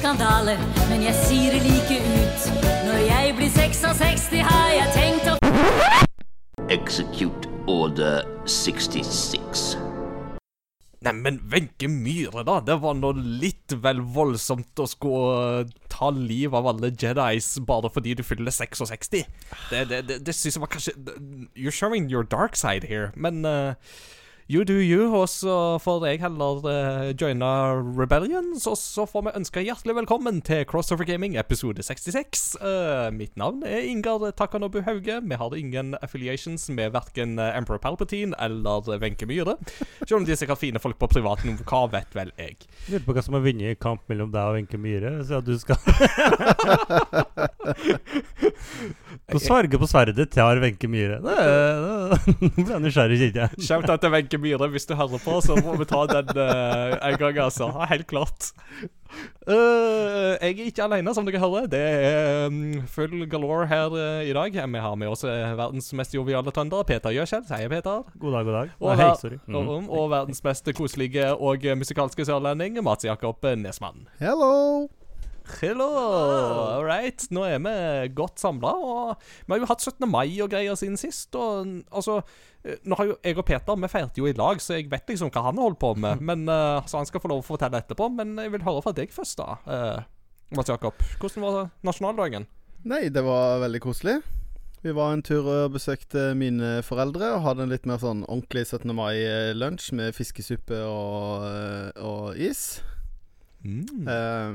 skandale, men jeg sier det like ut. Når jeg blir 66, har jeg tenkt å Execute Order 66. Neimen, Wenche Myhre, da. Det var nå litt vel voldsomt å skulle ta livet av alle Jedis bare fordi du fyller 66. Det, det, det, det syns jeg var kanskje You're showing your dark side here. Men eh, you do you, og så får jeg heller uh, joine Rebellions. Og så får vi ønske hjertelig velkommen til Crossover Gaming episode 66. Uh, mitt navn er Ingar Takanobu Hauge. Vi har ingen affiliations med verken Emperor Palpatine eller Wenche Myhre. Selv om de er sikkert fine folk på privaten, hva vet vel jeg. Lurer på hva som har vunnet kamp mellom deg og Wenche Myhre, så at du skal På sverge på sverdet til Wenche Myhre. Det ble jeg nysgjerrig, kjente jeg. Shout-out til Wenche Myhre hvis du hører på, så må vi ta den uh, en gang, altså. Helt klart. Uh, jeg er ikke alene, som dere hører. Det er um, full galore her uh, i dag. Vi har med oss verdens mest joviale trønder, Peter Gjøskjell. Hei, Peter. God dag, god dag. Og, Nei, hei, sorry. og, Mhm. og verdens mest koselige og musikalske sørlending, Mats Jakob Nesmann. Hello! Hello! All right. Nå er vi godt samla, vi har jo hatt 17. mai og greier siden sist. Og altså eh, Nå har jo jeg og Peter Vi feirte jo i lag, så jeg vet liksom hva han holdt på med. Men uh, Så han skal få lov å fortelle etterpå. Men jeg vil høre fra deg først, da. Uh, Mats Jakob, hvordan var nasjonaldagen? Nei, det var veldig koselig. Vi var en tur og besøkte mine foreldre og hadde en litt mer sånn ordentlig 17. mai-lunsj med fiskesuppe og, eh, og is. Mm. Eh,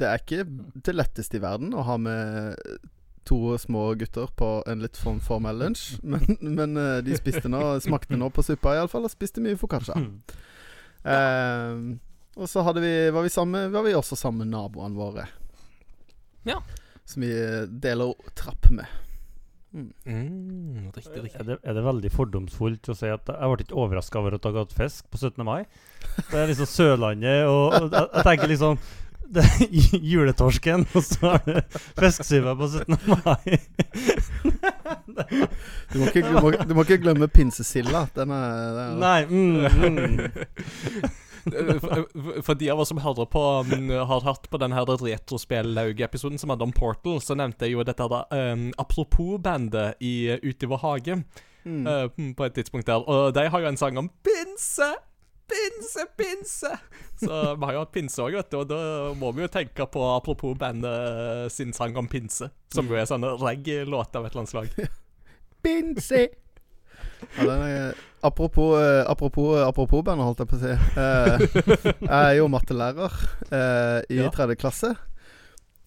det er ikke det letteste i verden å ha med to små gutter på en litt form formell lunsj, men, men eh, de spiste nå, smakte nå på suppa iallfall, og spiste mye foccaccia. Eh, og så hadde vi, var, vi sammen, var vi også sammen med naboene våre. Ja. Som vi eh, deler trapp med. Mm, riktig, riktig. Er det, er det veldig fordomsfullt å si at jeg ble ikke overraska over at dere hadde fisk på 17. mai? Det er liksom Sørlandet, og, og jeg, jeg tenker liksom det er juletorsken, og så er det fiskesyva på 17. mai. Du må ikke, du må, du må ikke glemme pinsesilda. Den er, den er Nei mm, mm. For, for de av oss som hører på mm, har hørt på den her retrospill-episoden som hadde om Portal, så nevnte jeg jo dette da, um, Apropos-bandet i Ute i vår hage mm. Uh, på et tidspunkt der. Og de har jo en sang om pinse! Pinse, pinse! Så vi har jo hatt pinse òg, vet du. Og da må vi jo tenke på apropos bandet sin sang om pinse. Som jo er sånn reggae-låt av et eller annet slag. Pinse! Ja, den er, apropos, eh, apropos, apropos bandet, holdt jeg på å si. Eh, jeg er jo mattelærer eh, i Ja. tredje klasse.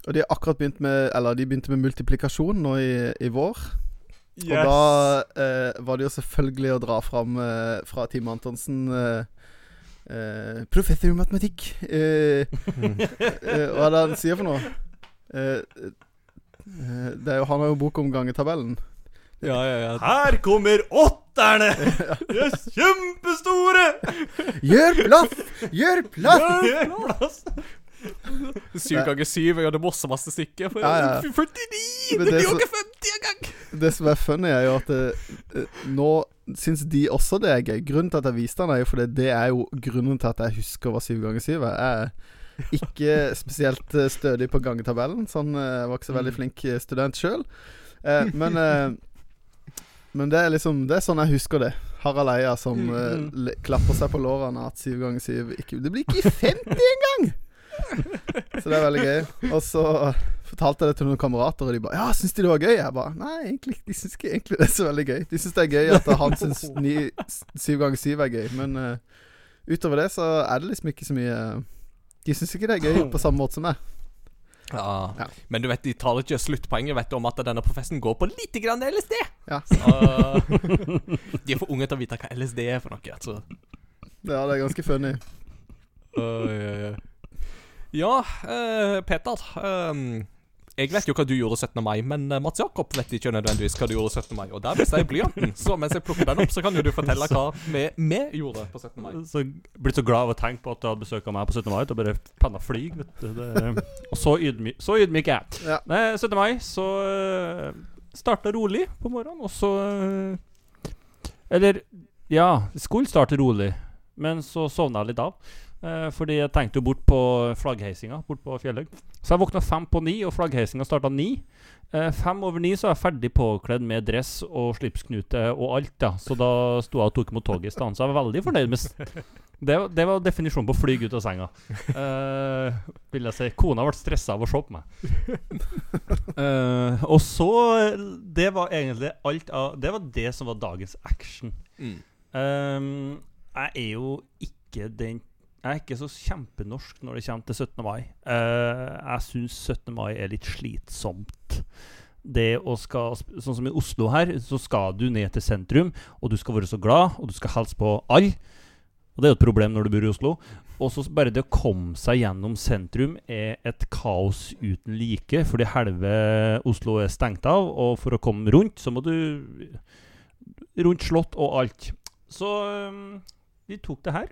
Og de har akkurat begynt med Eller de begynte med multiplikasjon nå i, i vår. Og da eh, var det jo selvfølgelig å dra fram eh, fra Team Antonsen eh, eh, Professor i matematikk. Eh, eh, hva er det han sier for noe? Eh, eh, det er jo, han har jo bok om gangetabellen. Ja, ja, ja. Her kommer åtterne! De er kjempestore! Gjør plass! Gjør plass! Gjør plass! Syv ganger syv jeg hadde det masse. For Ja, ja. 49! Men Det det er er jo så- ikke 50 engang! Det som er funny, er jo at eh, eh, nå syns de også det er gøy. Grunnen til at jeg viste den, er jo fordi det er jo grunnen til at jeg husker hva syv ganger syv er. Jeg er ikke spesielt eh, stødig på gangetabellen. Sånn, jeg var ikke så veldig flink eh, student sjøl. Men Men det er liksom Det er sånn jeg husker det. Harald Eia som eh, klapper seg på lårene at syv ganger syv ikke Det blir ikke 50 engang! Så det er veldig gøy. Og så fortalte det til noen kamerater, og de bare 'Ja, syns de det var gøy?' Jeg bare 'Nei, egentlig de syns ikke egentlig det er så veldig gøy'. De syns det er gøy at han syns ni, syv ganger syv er gøy, men uh, utover det så er det liksom ikke så mye eh, De syns ikke det er gøy på samme måte som meg. Ja. Ja. Men du vet, de tar ikke sluttpoenget vet du, om at denne professoren går på litt grann LSD. Ja. Så, de er for unge til å vite hva LSD er for noe. Altså. Ja, det er ganske funny. Uh, ja, ja. Ja, uh, Peter. ehm, jeg vet jo hva du gjorde 17. mai, men eh, Mats Jakob vet ikke nødvendigvis hva du gjorde 17. mai. Og der mista jeg blyanten. Så mens jeg plukker den opp, så kan jo du fortelle hva vi, vi gjorde på 17. mai. Så blitt så glad av å tenke på at du hadde besøk av meg på 17. mai. da bare penna flyg, vet du. Det, og så ydmy, så ydmyk er jeg. Ja. Nei, 17. mai så uh, starta rolig på morgenen, og så eh, Eller ja, skulle starte rolig. Men så sovna jeg litt av. Eh, fordi jeg tenkte jo bort på flaggheisinga bort på Fjellhaug. Så jeg våkna fem på ni, og flaggheisinga starta ni. Eh, fem over ni så er jeg ferdig påkledd med dress og slipsknute og alt. ja Så da sto jeg og tok imot toget i stedet. Så jeg var veldig fornøyd med det, det var definisjonen på å fly ut av senga. Eh, vil jeg si. Kona ble stressa av å se på meg. Eh, og så Det var egentlig alt av Det var det som var dagens action. Mm. Ehm, jeg er jo ikke den Jeg er ikke så kjempenorsk når det kommer til 17. mai. Eh, jeg syns 17. mai er litt slitsomt. Det å skal Sånn som i Oslo her, så skal du ned til sentrum, og du skal være så glad, og du skal hilse på alle. Og det er jo et problem når du bor i Oslo. Og så bare det å komme seg gjennom sentrum er et kaos uten like, fordi halve Oslo er stengt av, og for å komme rundt, så må du rundt slott og alt. Så vi tok det her.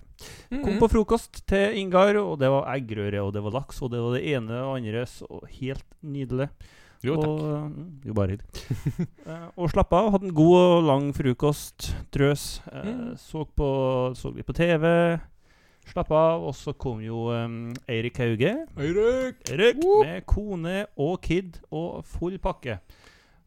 Kom på frokost til Ingar, og det var eggerøre, og det var laks, og det var det ene og andre. Så helt nydelig. Jo, takk. Og, mm, jo, bare hyggelig. uh, og slapp av. Hadde en god og lang frokost. Drøs. Uh, Mm. så, på, så litt på TV. Slapp av. Og så kom jo um, Eirik Hauge. Eirik! Eirik med kone og kid og full pakke.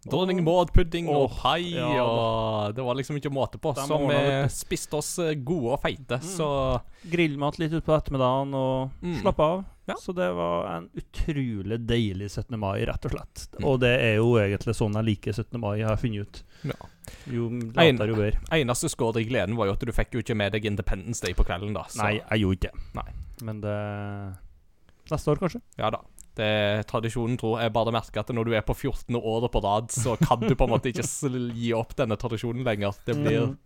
Dronning Maud-pudding og pai, ja og det var liksom ikke måte på. Så vi vet spiste oss eh, gode og feite, Mm. så Grillmat litt utpå ettermiddagen og Mm. slappe av. Ja. Så det var en utrolig deilig 17. mai, rett og slett. Mm. Og det er jo egentlig sånn jeg liker 17. mai, har jeg funnet ut. Ja. Jo latere, jo bedre. eneste skåret i gleden var jo at du fikk jo ikke med deg Independence Day på kvelden, da. Så Nei, jeg gjorde ikke det. Men det Neste år, kanskje? ja da. Det tradisjonen, tror jeg. Bare merker at når du er på 14. året på rad, så kan du på en måte ikke gi opp denne tradisjonen lenger. Det blir Mm.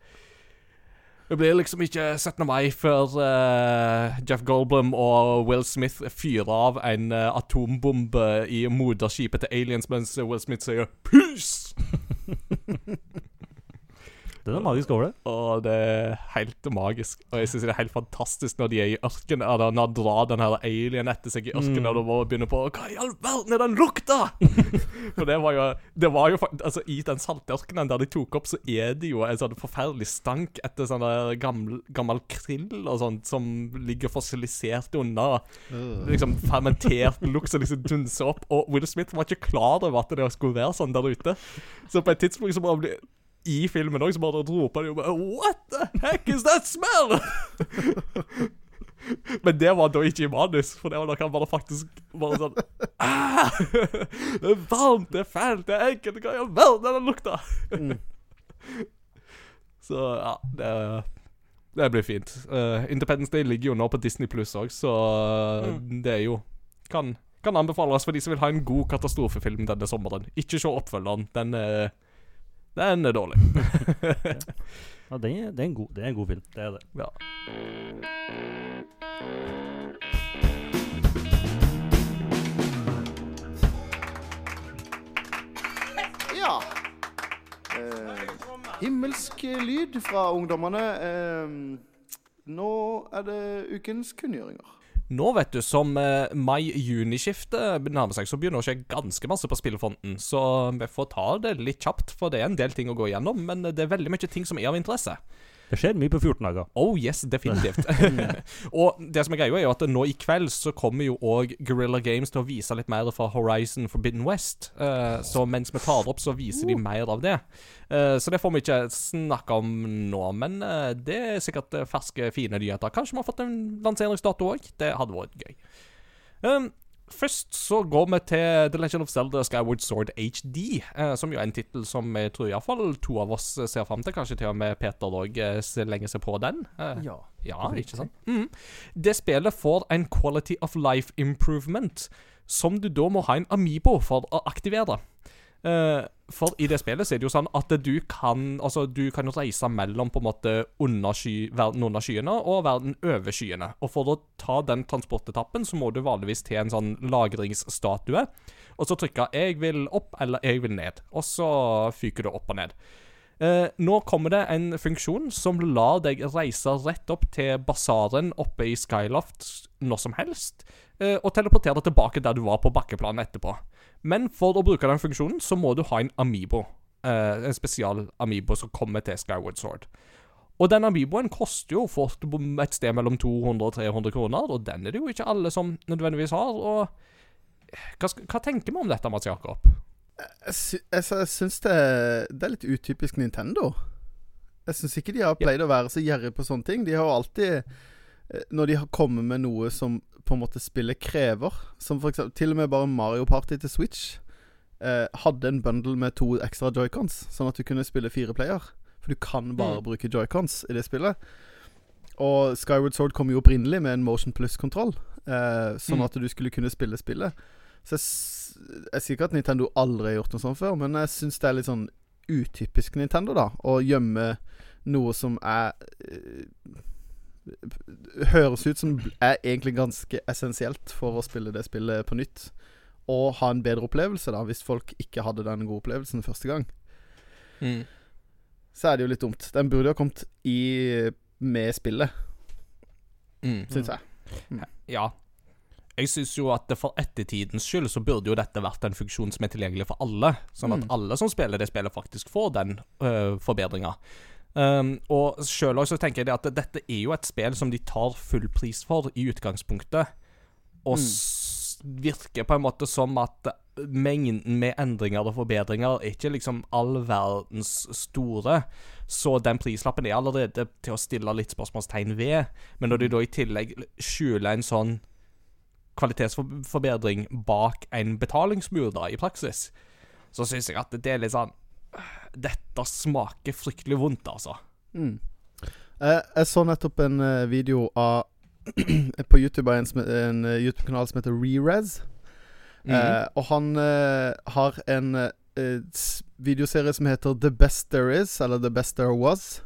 Det blir liksom ikke 17. mai før uh, Jeff Goldblum og Will Smith fyrer av en uh, atombombe i moderskipet til aliens, mens Will Smith sier 'peace'. Den er magisk over det. Og det er helt magisk. Og jeg syns det er helt fantastisk når de er i ørkenen, eller når de drar den her alien etter seg i ørkenen, Mm. og du bare begynner på Hva i all verden er den lukta?! For det var jo Det var jo faktisk, Altså, i den saltørkenen der de tok opp, så er det jo en sånn forferdelig stank etter sånn gammel, gammel krill og sånt som ligger fossilisert unna. Liksom fermentert lukt som liksom dunser opp. Og Will Smith var ikke klar over at det skulle være sånn der ute. Så på et tidspunkt så bare blir i filmen også, så bare roper de jo bare What the heck is that smell? Men det var da ikke i manus, for det var da han bare faktisk bare sånn ah, Det er varmt, det er fælt, det er ekkelt, hva i all verden er den lukta? Så ja, det, det blir fint. Uh, Independence Day ligger jo nå på Disney Pluss òg, så det er jo kan, kan anbefales for de som vil ha en god katastrofefilm denne sommeren. Ikke se oppfølgeren. Den er den er dårlig. Ja, det er, det, er god, det er en god film. Det er det. Ja. Ja. Eh, himmelsk lyd fra ungdommene. Eh, nå er det ukens kunngjøringer. Nå, vet du, som eh, mai-juni-skiftet nærmer seg, så begynner det å skje ganske masse på spillefronten. Så vi får ta det litt kjapt, for det er en del ting å gå igjennom. Men det er veldig mye ting som er av interesse. Det skjer mye på 14 dager. Oh yes, definitivt. og det som er greia, er jo at nå i kveld så kommer jo òg Guerrilla Games til å vise litt mer fra Horizon Forbidden West. Uh, så mens vi tar det opp, så viser de mer av det. Uh, så det får vi ikke snakke om nå, men uh, det er sikkert ferske, fine nyheter. Kanskje vi har fått en lanseringsdato òg. Det hadde vært gøy. Um, Først så går vi til The Legend of Zelda Skyward Sword HD, eh, som jo er en tittel som jeg tror iallfall to av oss ser fram til. Kanskje til og med Peter òg eh, lenger seg på den. Eh, Ja. ja, ikke sant? Mm. Det spillet får en quality of life improvement, som du da må ha en Amibo for å aktivere. For i det spillet så er det jo sånn at du kan Altså, du kan reise mellom på en måte under sky, verden under skyene og verden over skyene. Og for å ta den transportetappen så må du vanligvis til en sånn lagringsstatue, og så trykke 'jeg vil opp' eller 'jeg vil ned', og så fyker du opp og ned. Eh, nå kommer det en funksjon som lar deg reise rett opp til basaren oppe i Skyloft når som helst, eh, og teleportere tilbake der du var på bakkeplanet etterpå. Men for å bruke den funksjonen, så må du ha en Amibo. Eh, en spesial Amibo som kommer til Skyward Sword. Og den Amiboen koster jo fort et sted mellom 200 og 300 kroner, og den er det jo ikke alle som nødvendigvis har. Og hva, hva tenker vi om dette, Mats Jakob? Jeg, sy jeg, syns det, det er litt utypisk Nintendo. Jeg syns ikke de har pleid å være så gjerrige på sånne ting. De har jo alltid eh, Når de har kommet med noe som på en måte spillet krever, som for eksempel Til og med bare Mario Party til Switch eh, hadde en bundle med to ekstra joycons, sånn at du kunne spille fire player. For du kan bare Mm. bruke joycons i det spillet. Og Skyward Sword kom jo opprinnelig med en Motion Plus-kontroll, eh, sånn Mm. at du skulle kunne spille spillet. Så jeg, jeg sier ikke at Nintendo aldri har gjort noe sånt før, men jeg syns det er litt sånn utypisk Nintendo, da. Å gjemme noe som er eh, Høres ut som er egentlig ganske essensielt for å spille det spillet på nytt. Og ha en bedre opplevelse, da, hvis folk ikke hadde den gode opplevelsen første gang. Så er det jo litt dumt. Den burde jo ha kommet i med spillet, Mm. syns jeg. Ja. Jeg syns jo at for ettertidens skyld så burde jo dette vært en funksjon som er tilgjengelig for alle. Sånn at Mm. alle som spiller det spillet, faktisk får den øh, forbedringa. Um, og sjøl også tenker jeg at dette er jo et spill som de tar full pris for i utgangspunktet. Og Mm. virker på en måte som at mengden med endringer og forbedringer er ikke liksom all verdens store. Så den prislappen er allerede til å stille litt spørsmålstegn ved. Men når de da i tillegg skjuler en sånn kvalitetsforbedring bak en betalingsmur, da, i praksis, så syns jeg at det er litt sånn Dette smaker fryktelig vondt, altså. Mm. Jeg, jeg så nettopp en eh, video av På YouTube av en, en eh, YouTube-kanal som heter Rerez. Eh, og han eh, har en eh, videoserie som heter The Best There Is, eller The Best There Was.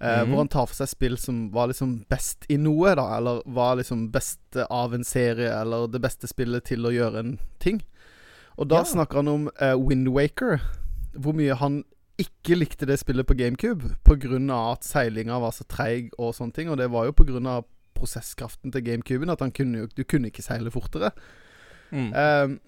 Eh, Mhm. Hvor han tar for seg spill som var liksom best i noe, da. Eller var liksom best av en serie, eller det beste spillet til å gjøre en ting. Og da Ja. snakker han om uh, Windwaker. Hvor mye han ikke likte det spillet på GameCube pga. at seilinga var så treig og sånne ting. Og det var jo pga. prosesskraften til GameCuben. At han kunne du kunne ikke seile fortere. Mm. Um,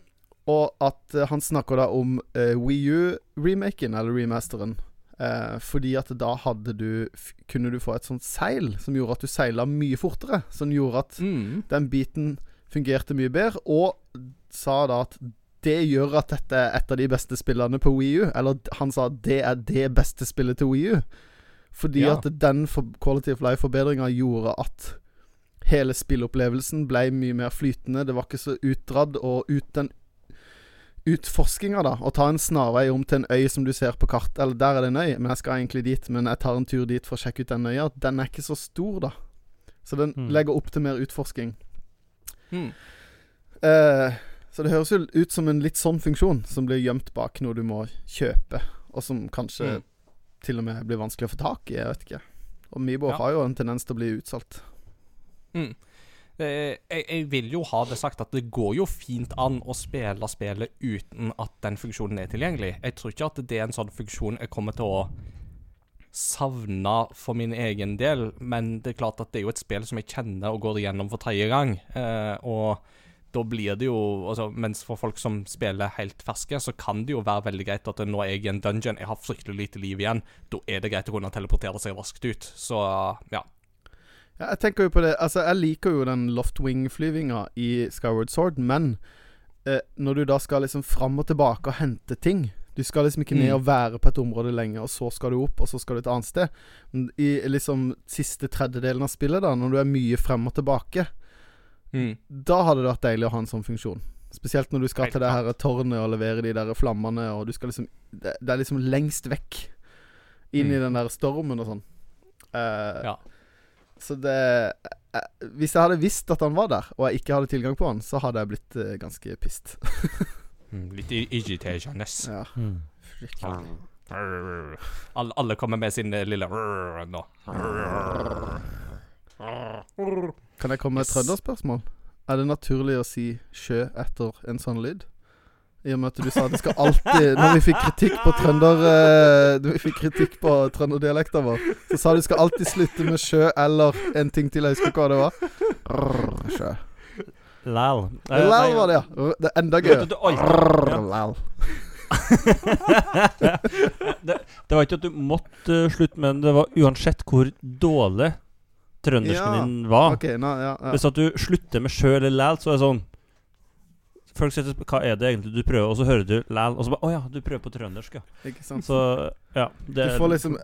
og at uh, han snakker da om uh, Wii U-remaken, eller remasteren. Uh, fordi at da hadde du kunne du få et sånt seil som gjorde at du seila mye fortere. Som gjorde at Mm. den biten fungerte mye bedre, og sa da at det gjør at dette er et av de beste spillene på Wii U. Eller han sa det er det beste spillet til Wii U. Fordi Ja. at den for quality of life-forbedringa gjorde at hele spillopplevelsen ble mye mer flytende. Det var ikke så utdradd. og ut den utforskinga, da. Å ta en snarvei om til en øy som du ser på kart Eller der er det en øy, men jeg skal egentlig dit. Men jeg tar en tur dit for å sjekke ut den øya. Den er ikke så stor, da. Så den Mm. legger opp til mer utforsking. Mm. Eh, så det høres jo ut som en litt sånn funksjon, som blir gjemt bak noe du må kjøpe, og som kanskje Mm. til og med blir vanskelig å få tak i. Jeg vet ikke. Og Mibo Ja. har jo en tendens til å bli utsolgt. Mm. Eh, jeg, jeg vil jo ha det sagt at det går jo fint an å spille spillet uten at den funksjonen er tilgjengelig. Jeg tror ikke at det er en sånn funksjon jeg kommer til å savne for min egen del, men det er klart at det er jo et spill som jeg kjenner og går igjennom for tredje gang. Eh, og da blir det jo altså, Mens for folk som spiller helt ferske, så kan det jo være veldig greit at nå er jeg i en dungeon, jeg har fryktelig lite liv igjen. Da er det greit å kunne teleportere seg raskt ut. Så ja. Ja, jeg tenker jo på det Altså, jeg liker jo den loftwing-flyvinga i Skyward Sword, men eh, når du da skal liksom fram og tilbake og hente ting Du skal liksom ikke ned Mm. og være på et område lenge, og så skal du opp, og så skal du et annet sted. I liksom siste tredjedelen av spillet, da, når du er mye frem og tilbake, Mm. da hadde det vært deilig å ha en sånn funksjon. Spesielt når du skal Helt til det her tårnet og levere de der flammene, og du skal liksom Det, det er liksom lengst vekk inn i Mm. den der stormen og sånn. Uh, Ja. Så det uh, Hvis jeg hadde visst at han var der, og jeg ikke hadde tilgang på han, så hadde jeg blitt uh, ganske pissed. Mm, litt i- irriterende. ja, Mm. fryktelig. Alle, alle kommer med sin lille nå. Kan jeg komme med et trønderspørsmål? Er det naturlig å si sjø etter en sånn lyd? I og med at du sa det skal alltid Når vi fikk kritikk på trønder eh, Når vi fikk kritikk på trønderdialekta vår, så sa du skal alltid slutte med sjø eller en ting til. Jeg husker hva det var. Rrr, sjø. Læl. Eh, Læl var det, ja. Det er enda gøyere. Du- du- Oi. Rrr, læl. det, det var ikke at du måtte slutte slutte, men det var uansett hvor dårlig trøndersken Ja, din var. Okay, na, ja, ja. Hvis at du slutter med sjø eller læl, så er det sånn Folk sier hva er det egentlig du prøver, og så hører du læl, og så bare Å ja, du prøver på trøndersk, ja. Ikke sant? Så ja. Det, Du får liksom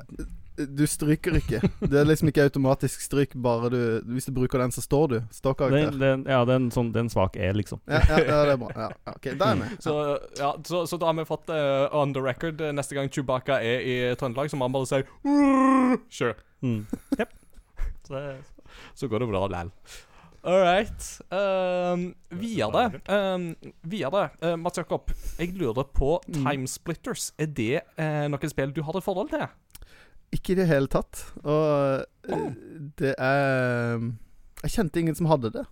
Du stryker ikke. Det er liksom ikke automatisk stryk, bare du Hvis du bruker den, så står du. det, Ståkarakter. det, Ja, det er en sånn Det er svak E, liksom. Ja, ja, ja, det er bra. Ja, ok, da er jeg med. Så, ja, så, så da har vi fått uh, on the record neste gang Chewbacca er i Trøndelag, så må han bare si Sure. Mm. Yep. Så Så går det bra likevel. All right. Um, det um, videre uh, Mats Jakob, jeg lurer på Mm. Timesplitters. Er det uh, noen spill du har et forhold til? Ikke i det hele tatt. Og oh. det er Jeg kjente ingen som hadde det,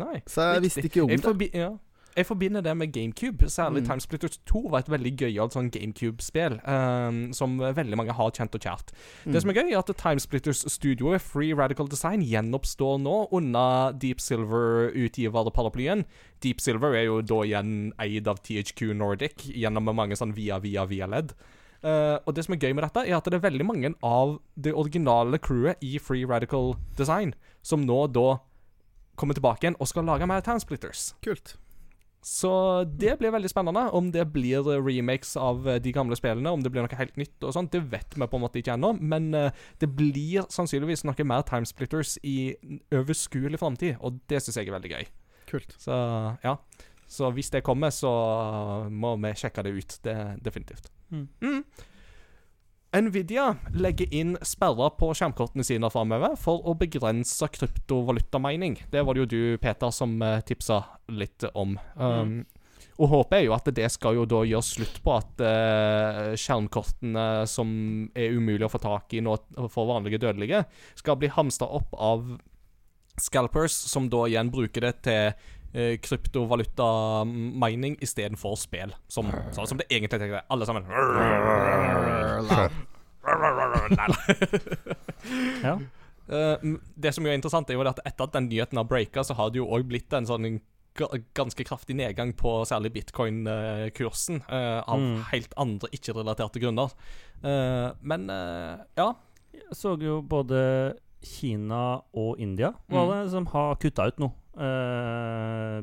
Nei. så jeg Riktig. visste ikke om Jeg, det. forbi ja. Jeg forbinder det med GameCube. Særlig Mm. Timesplitters 2 var et veldig gøyalt sånn GameCube-spill um, som veldig mange har kjent og kjært. Mm. Det som er gøy, er at Timesplitters-studioet Free Radical Design gjenoppstår nå under Deep Silver-utgiverparaplyen. Deep Silver er jo da igjen eid av THQ Nordic gjennom mange sånn via-via-via-ledd. Uh, og det som er gøy med dette, er at det er veldig mange av det originale crewet i Free Radical Design som nå da kommer tilbake igjen og skal lage mer Timesplitters. Kult. Så det blir veldig spennende. Om det blir remakes av eh, de gamle spillene, om det blir noe helt nytt og sånt, det vet vi på en måte ikke ennå. Men eh, det blir sannsynligvis noe mer Timesplitters i overskuelig framtid, og det syns jeg er veldig gøy. Kult. Så ja. Så hvis det kommer, så må vi sjekke det ut. Det definitivt. Mm. Mm. Nvidia legger inn sperrer på skjermkortene sine framover for å begrense kryptovalutamining. Det var det jo du, Peter, som uh, tipsa litt om. Um, Og håpet er jo at det skal jo da gjøre slutt på at uh, skjermkortene som er umulig å få tak i nå for vanlige dødelige, skal bli hamstra opp av scalpers, som da igjen bruker det til uh, kryptovaluta-mining istedenfor spill. Som, sånn som det egentlig tenker. jeg. Alle sammen. ja. Eh, det som jo er interessant, er jo at etter at den nyheten har breaka, så har det jo òg blitt en sånn ganske kraftig nedgang på særlig bitcoin-kursen, eh, av Mm. helt andre ikke-relaterte grunner. Eh, men eh, ja. Jeg så jo både Kina og India var Mm. det som har kutta ut nå eh,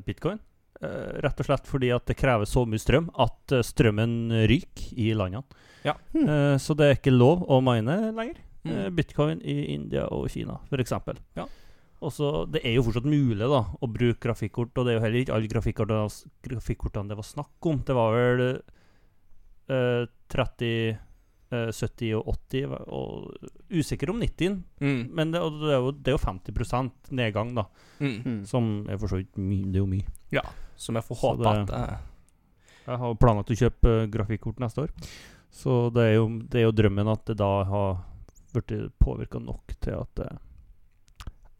bitcoin. Eh, rett og slett fordi at det krever så mye strøm at eh, strømmen ryker i landene. Ja. Eh, så det er ikke lov å mine lenger. Mm. Eh, bitcoin i India og Kina, f.eks. Ja. Og så Det er jo fortsatt mulig da å bruke grafikkort, og det er jo heller ikke alle grafikkortene, grafikkortene det var snakk om. Det var vel eh, 30, eh, 70 og 80, og usikker om 90. Mm. Men det, det, er jo, det er jo 50 nedgang, da. Mm. Mm. Som er for så vidt mye. Det er jo mye. Ja. som jeg får håpe det- at eh, Jeg har planlagt å kjøpe eh, grafikkort neste år. Så det er jo, det er jo drømmen at det da har blitt påvirka nok til at eh,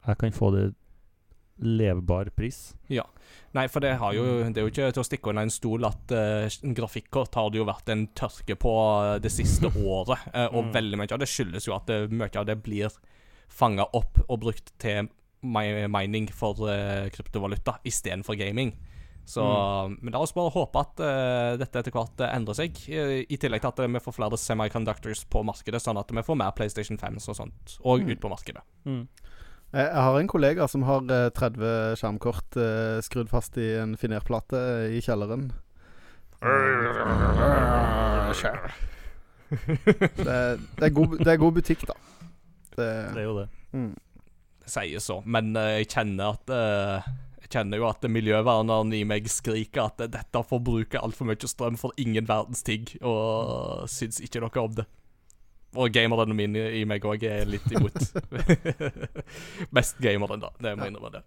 jeg kan få det levbar pris. Nei, for det har jo Det er jo ikke til å stikke under en stol at uh, grafikkort har det jo vært en tørke på eh, det siste året. Uh, og Mm. veldig mye av det skyldes jo at det, mye av det blir fanga opp og brukt til mining for uh, kryptovaluta istedenfor gaming. Så, Men la oss bare håpe at uh, dette etter hvert eh, endrer seg. Uh, I tillegg til at eh, vi får flere semiconductors på markedet, sånn at vi får mer PlayStation 5 og sånt, og Mm. ut på markedet. Mm. Jeg, har en kollega som har eh, 30 skjermkort eh, skrudd fast i en finerplate eh, i kjelleren. Det, er- det, er god, det er god butikk, da. Det, Det er jo det. mm. Det sier så, men eh, jeg kjenner at eh, Jeg kjenner jo at miljøverneren i meg skriker at eh, dette forbruker altfor mye strøm for ingen verdens ting, og syns ikke noe om det. Og gameren min i i meg òg er litt imot. Mest gameren, da. Det må jeg innrømme det.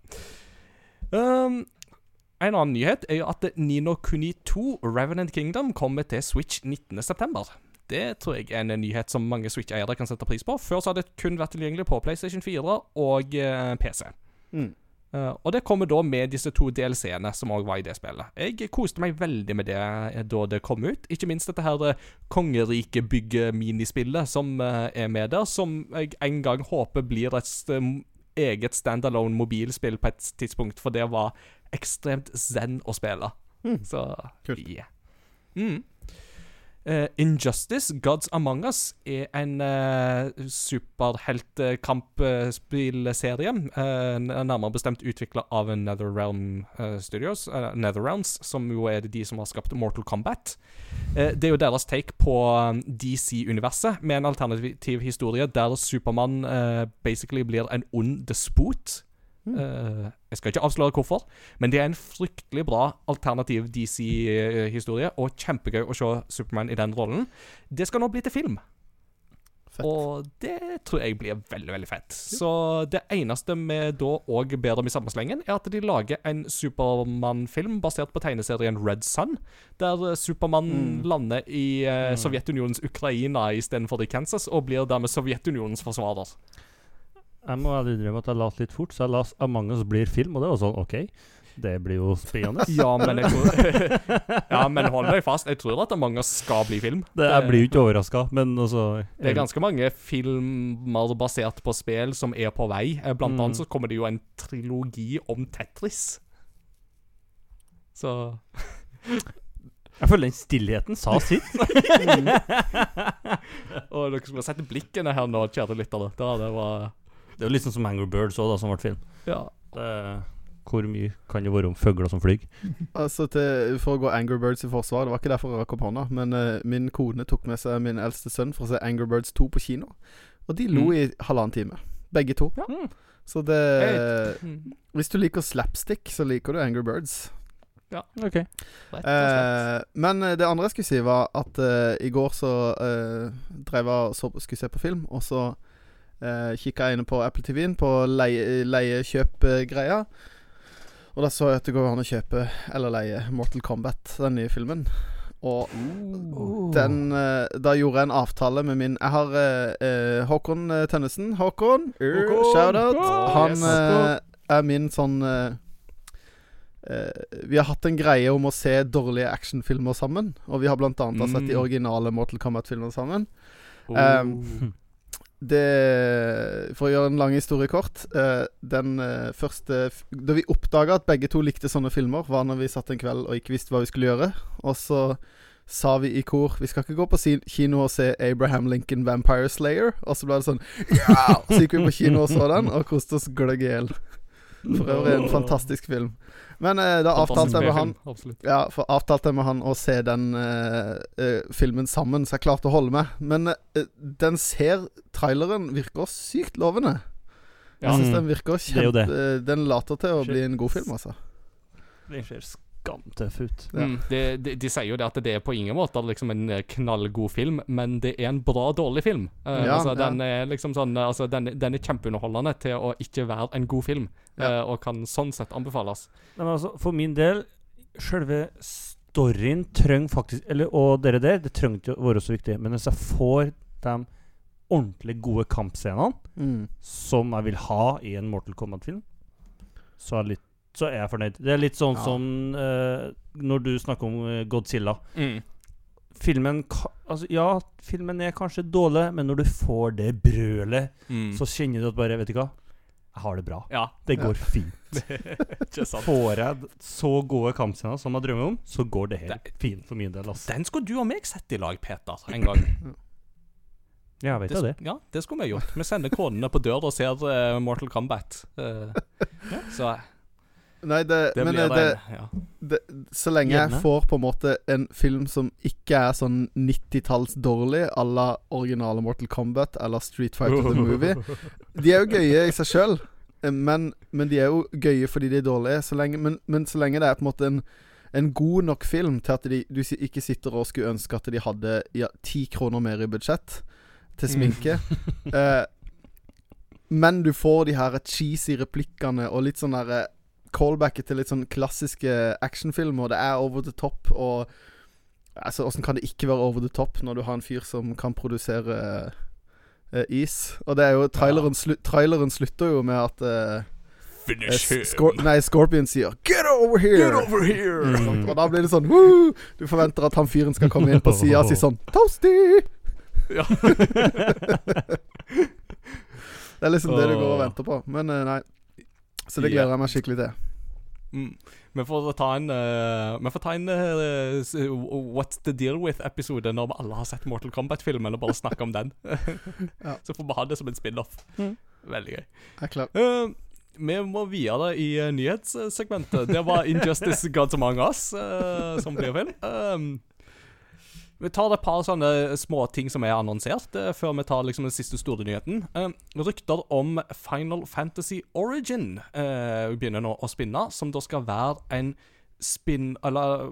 Um, en annen nyhet er jo at Nino Kuni 2 Revenant Kingdom kommer til Switch 19.9. Det tror jeg er en nyhet som mange Switch-eiere kan sette pris på. Før så hadde det kun vært tilgjengelig på PlayStation 4 og eh, PC. Mm. Eh, og det kommer da med disse to DLC-ene som òg var i det spillet. Jeg koste meg veldig med det eh, da det kom ut. Ikke minst dette her eh, kongerikebygge-minispillet som uh, er med der, som jeg en gang håper blir et eget standalone mobilspill på et tidspunkt, for det var ekstremt zen å spille. Mm. Så Kult. yeah. Mm. Eh, Injustice, Gods Among Us, er en uh, superheltkampspillserie. Uh, nærmere bestemt utvikla av Netherrealm uh, Studios, uh, Netherrealms, som jo er de som har skapt Mortal Kombat. Eh, det er jo deres take på um, DC-universet, med en alternativ historie der Supermann eh, basically blir en ond despot. Eh, jeg skal ikke avsløre hvorfor, men det er en fryktelig bra alternativ DC-historie, og kjempegøy å se Supermann i den rollen. Det skal nå bli til film. Fett. Og det tror jeg blir veldig veldig fett. Så det eneste vi da òg ber om i samme slengen, er at de lager en Supermann-film basert på tegneserien Red Sun, der Supermann Mm. lander i uh, Sovjetunionens Ukraina istedenfor i Kansas, og blir dermed Sovjetunionens forsvarer. Jeg må ærlig innrømme at jeg leste litt fort, så jeg leste Among us blir film, og det var sånn OK. Det blir jo spennende. Ja, men jeg tror Ja, men hold deg fast. Jeg tror at mange skal bli film. Det, jeg blir jo ikke overraska, men altså Det er ganske mange filmer basert på spill som er på vei. Eh, Blant Mm. annet så kommer det jo en trilogi om Tetris. Så Jeg føler den stillheten sa sitt. Og dere skulle sett blikkene her nå, kjære lyttere. Da, det var Det er jo litt sånn som Angry Birds òg, som ble film. Ja. Det, hvor mye kan det være om fugler som flyr? Altså til, For å gå Angry Birds i forsvar, det var ikke derfor jeg rakk opp hånda, men uh, min kone tok med seg min eldste sønn for å se Angry Birds 2 på kino. Og de lo Mm. i halvannen time. Begge to. Ja. Så det Mm. Hvis du liker slapstick, så liker du Angry Birds. Ja, Ok. Eh, men eh, det andre jeg skulle si, var at uh, i går så uh, drev jeg og skulle se på film, og så uh, kikka inne på Apple TV-en på leie- leie-kjøp-greia. og da så jeg at det går an å kjøpe eller leie Mortal Kombat, den nye filmen. Og den eh, Da gjorde jeg en avtale med min Jeg har eh, eh, Håkon eh, Tønnesen. Håkon! Uh, Håkon! Shout-out. Han Yes. eh, er min sånn eh, eh, Vi har hatt en greie om å se dårlige actionfilmer sammen. Og vi har blant annet har sett de Mm. originale Mortal Kombat-filmene sammen. Oh. Um, det For å gjøre en lang historie kort eh, Den eh, første Da vi oppdaga at begge to likte sånne filmer, var når vi satt en kveld og ikke visste hva vi skulle gjøre. Og så sa vi i kor Vi skal ikke gå på kino og se Abraham Lincoln Vampire Slayer. Og så ble det sånn Ja! Så gikk vi på kino og så den, og koste oss gløgg i hjel. For øvrig en fantastisk film. Men eh, da avtalte jeg med han ja, for avtalte jeg med han å se den eh, eh, filmen sammen, så jeg klarte å holde meg. Men eh, den ser Traileren virker sykt lovende. Ja. Jeg syns Mm. den virker Det er jo kjempe det. Den later til å Skjer. bli en god film, altså. Den ser skamtøff ut. Ja. Mm, de, de, de sier jo det at det er på ingen måte liksom en eh, knallgod film, men det er en bra dårlig film. Uh, Ja, altså, ja. Den er liksom sånn eh, Altså, den, den er kjempeunderholdende til å ikke være en god film, Ja. eh, og kan sånn sett anbefales. Nei, men altså, for min del, selve storyen trenger faktisk Eller, Og dere der, det trengte å være så viktig, men hvis jeg får de ordentlig gode kampscenene Mm. som jeg vil ha i en Mortal Kombat-film, så, er det litt- så er jeg fornøyd. Det er litt sånn Ja. som uh, når du snakker om eh, Godzilla. Mm. Filmen altså, Ja, filmen er kanskje dårlig, men når du får det brølet, Mm. så kjenner du at bare Vet du hva? Jeg har det bra. Ja, Det Ja. går fint. ikke. Får jeg så gode kampscener som jeg drømmer om, så går det helt Det- fint for min del. Altså. Den skulle du og meg sett i lag, Peter, en gang. Ja, jeg vet Det, det. ja, det skulle vi gjort. Vi sender konene på døra og ser uh, Mortal Kombat. Eh, så Nei, det, det men eh, det, det, ja. Så lenge jeg får på en måte en film som ikke er sånn 90-talls dårlig à la originale Mortal Kombat eller Street Fighter The Movie De er jo gøye i seg sjøl, men, men de er jo gøye fordi de er dårlige. Så lenge, men, men så lenge det er på en måte en en god nok film til at de, du ikke sitter og skulle ønske at de hadde ja, ti kroner mer i budsjett til sminke. eh, men du får de her cheesy replikkene og litt sånn derre callbacket til litt sånn klassiske actionfilmer. Det er over the top og Altså, Åssen kan det ikke være over the top når du har en fyr som kan produsere uh, is? Og det er jo Traileren, slu, traileren slutter jo med at Finish him. Scor nei, Scorpion sier 'Get over here!' Get over here! Mm. Og da blir det sånn Woo! Du forventer at han fyren skal komme inn på sida si sånn 'Toasty!' Ja. Det er liksom det du går og venter på. Men nei. Så det gleder jeg meg skikkelig til. Mm. Vi får ta en uh, Vi får ta en uh, What's the deal with-episode når vi alle har sett Mortal Kombat-filmen, og bare snakke om den. Ja. Så får vi ha det som en spin-off. Mm. Veldig gøy. Jeg. Eh, vi må videre i eh, nyhetssegmentet. Det var Injustice Gods Among Us som blir film. Um, vi tar et par sånne små ting som er annonsert, eh, før vi tar liksom den siste store nyheten. Eh, rykter om Final Fantasy Origin eh, begynner nå å spinne, som da skal være en spin... Eller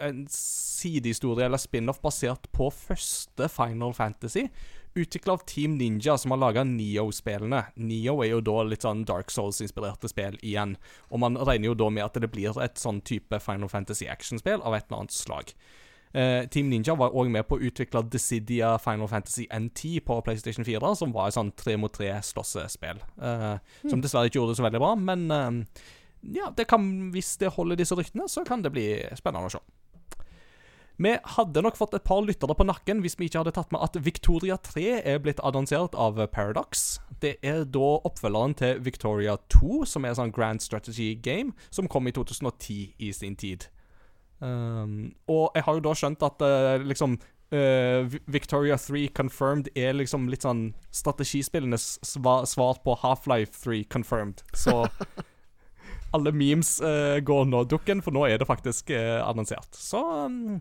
en sidehistorie eller spin-off basert på første Final Fantasy. Utvikla av Team Ninja, som har laga Neo-spillene. Neo er jo da litt sånn Dark Souls-inspirerte spill igjen. Og man regner jo da med at det blir et sånn type Final Fantasy action-spill av et eller annet slag. Eh, Team Ninja var òg med på å utvikle Decidia Final Fantasy NT på PlayStation 4, som var et sånn tre mot tre slåssespill. Eh, Som dessverre ikke gjorde det så veldig bra, men eh, ja, det kan, hvis det holder disse ryktene, så kan det bli spennende å se. Vi hadde nok fått et par lyttere på nakken hvis vi ikke hadde tatt med at Victoria 3 er blitt annonsert av Paradox. Det er da oppfølgeren til Victoria 2, som er en sånn grand strategy game, som kom i 2010 i sin tid. Um, og jeg har jo da skjønt at uh, liksom uh, Victoria 3 Confirmed er liksom litt sånn strategispillenes sva svar på Half-Life 3 Confirmed. Så alle memes uh, går nå dukken, for nå er det faktisk annonsert. Så um,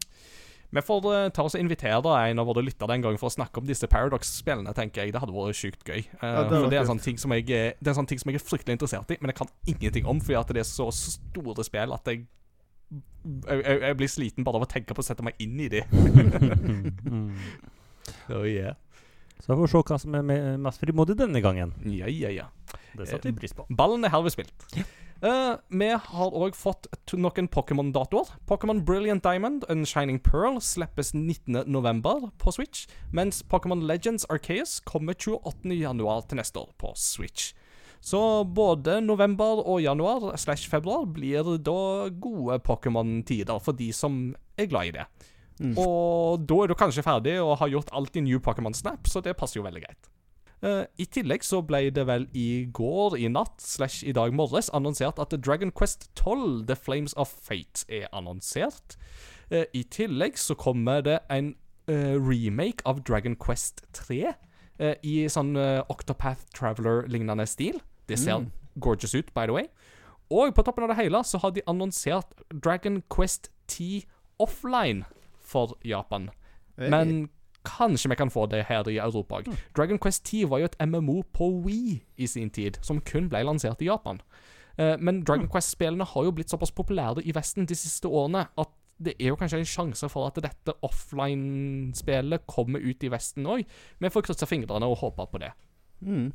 vi får ta oss og invitere en av våre lyttere en gang for å snakke om disse Paradox-spillene, tenker jeg. Det hadde vært sjukt gøy. Ja, det for det er, en sånn ting som jeg, det er en sånn ting som jeg er fryktelig interessert i, men jeg kan ingenting om, fordi at det er så store spill at jeg jeg, jeg, jeg blir sliten bare av å tenke på å sette meg inn i de. Mm. oh, yeah. Så får vi se hva som er me- mest frimodig denne gangen. Ja, ja, ja. Det setter vi pris på. Ballen er herved spilt. Eh, vi har òg fått noen Pokémon-datoer. Pokémon Brilliant Diamond and Shining Pearl slippes 19.11. på Switch, mens Pokémon Legends Arceus kommer 28.1. til neste år på Switch. Så både november og januar slash februar blir da gode Pokémon-tider for de som er glad i det. Mm. Og da er du kanskje ferdig og har gjort alt i New Pokémon Snap, så det passer jo veldig greit. Uh, I tillegg så ble det vel i går, i natt, slash i dag morges, annonsert at Dragon Quest 12, The Flames of Fate, er annonsert. Uh, I tillegg så kommer det en uh, remake av Dragon Quest 3 eh, i sånn Octopath Traveler-lignende stil. Det ser Mm. gorgeous ut, by the way. Og på toppen av det hele så har de annonsert Dragon Quest 10 offline for Japan. Men kanskje vi kan få det her i Europa òg. Dragon Quest 10 var jo et MMO på Wii i sin tid, som kun ble lansert i Japan. Eh, men Dragon Quest-spillene har jo blitt såpass populære i Vesten de siste årene at det er jo kanskje en sjanse for at dette offline-spillet kommer ut i Vesten òg. Vi får krysse fingrene og håpe på det. Mm.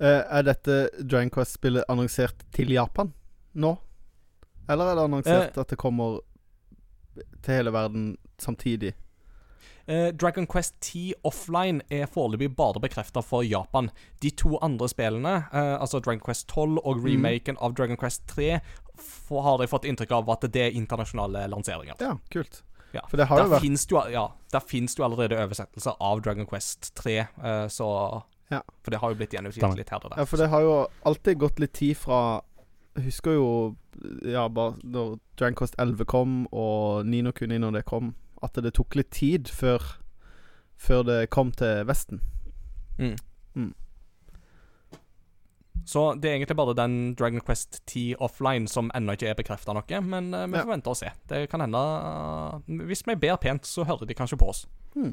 Eh, er dette Dragon Quest-spillet annonsert til Japan nå? Eller er det annonsert at det kommer til hele verden samtidig? Uh, Dragon Quest 10 offline er foreløpig bare bekrefta for Japan. De to andre spillene, uh, altså Dragon Quest 12 og remaken av Dragon Quest 3, f- har jeg fått inntrykk av at det er internasjonale lanseringer. Ja, kult. Ja. For det har jo Der vært finnes jo, ja, der fins det jo allerede oversettelser av Dragon Quest 3, uh, så Ja. For det har jo blitt gjenutgitt litt her og der. Ja, for det har jo alltid gått litt tid fra Jeg husker jo Ja, bare når Dragon Quest 11 kom, og Nino Kuni når det kom, at det tok litt tid før Før det kom til Vesten. Mm. Mm. Så det er egentlig bare den Dragon Quest 10 offline som ennå ikke er bekrefta noe, men uh, vi Ja. får vente og se. Det kan hende uh, Hvis vi ber pent, så hører de kanskje på oss. Mm.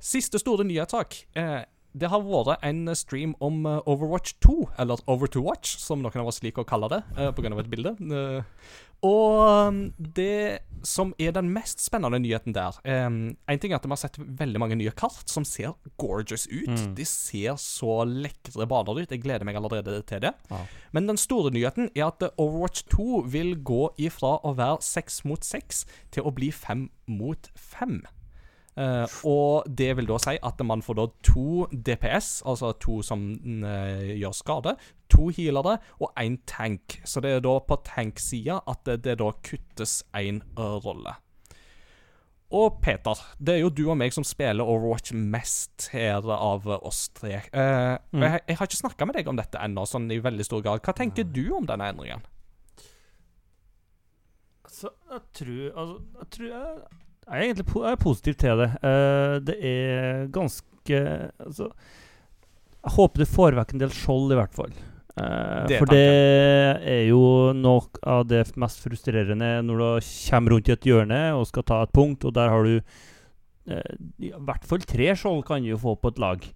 Siste store nyhetssak. Eh, det har vært en stream om eh, Overwatch 2, eller Over to Watch, som noen av oss liker å kalle det, pga. på grunn av et bilde. Eh, og um, det som er den mest spennende nyheten der En ting er at vi har sett veldig mange nye kart som ser gorgeous ut. Mm. De ser så lekre baner ut. Jeg gleder meg allerede til det. Ja. Men den store nyheten er at Overwatch 2 vil gå ifra å være seks mot seks til å bli fem mot fem. Eh, og det vil da si at man får da to DPS, altså to som uh, gjør skade, to healere og én tank. Så det er da på tank-sida at det, det da kuttes én rolle. Og Peter, det er jo du og meg som spiller Overwatch mest her av oss tre. Uh, mm. jeg, jeg har ikke snakka med deg om dette ennå, sånn i veldig stor grad. Hva tenker du om denne endringen? Altså, jeg tror Altså, jeg tror jeg, jeg er egentlig po jeg er positiv til det. Uh, det er ganske Altså Jeg håper det får vekk en del skjold, i hvert fall. Uh, Det for det er jo noe av det mest frustrerende når du kommer rundt i et hjørne og skal ta et punkt, og der har du uh, i hvert fall tre skjold kan du jo få på et lag.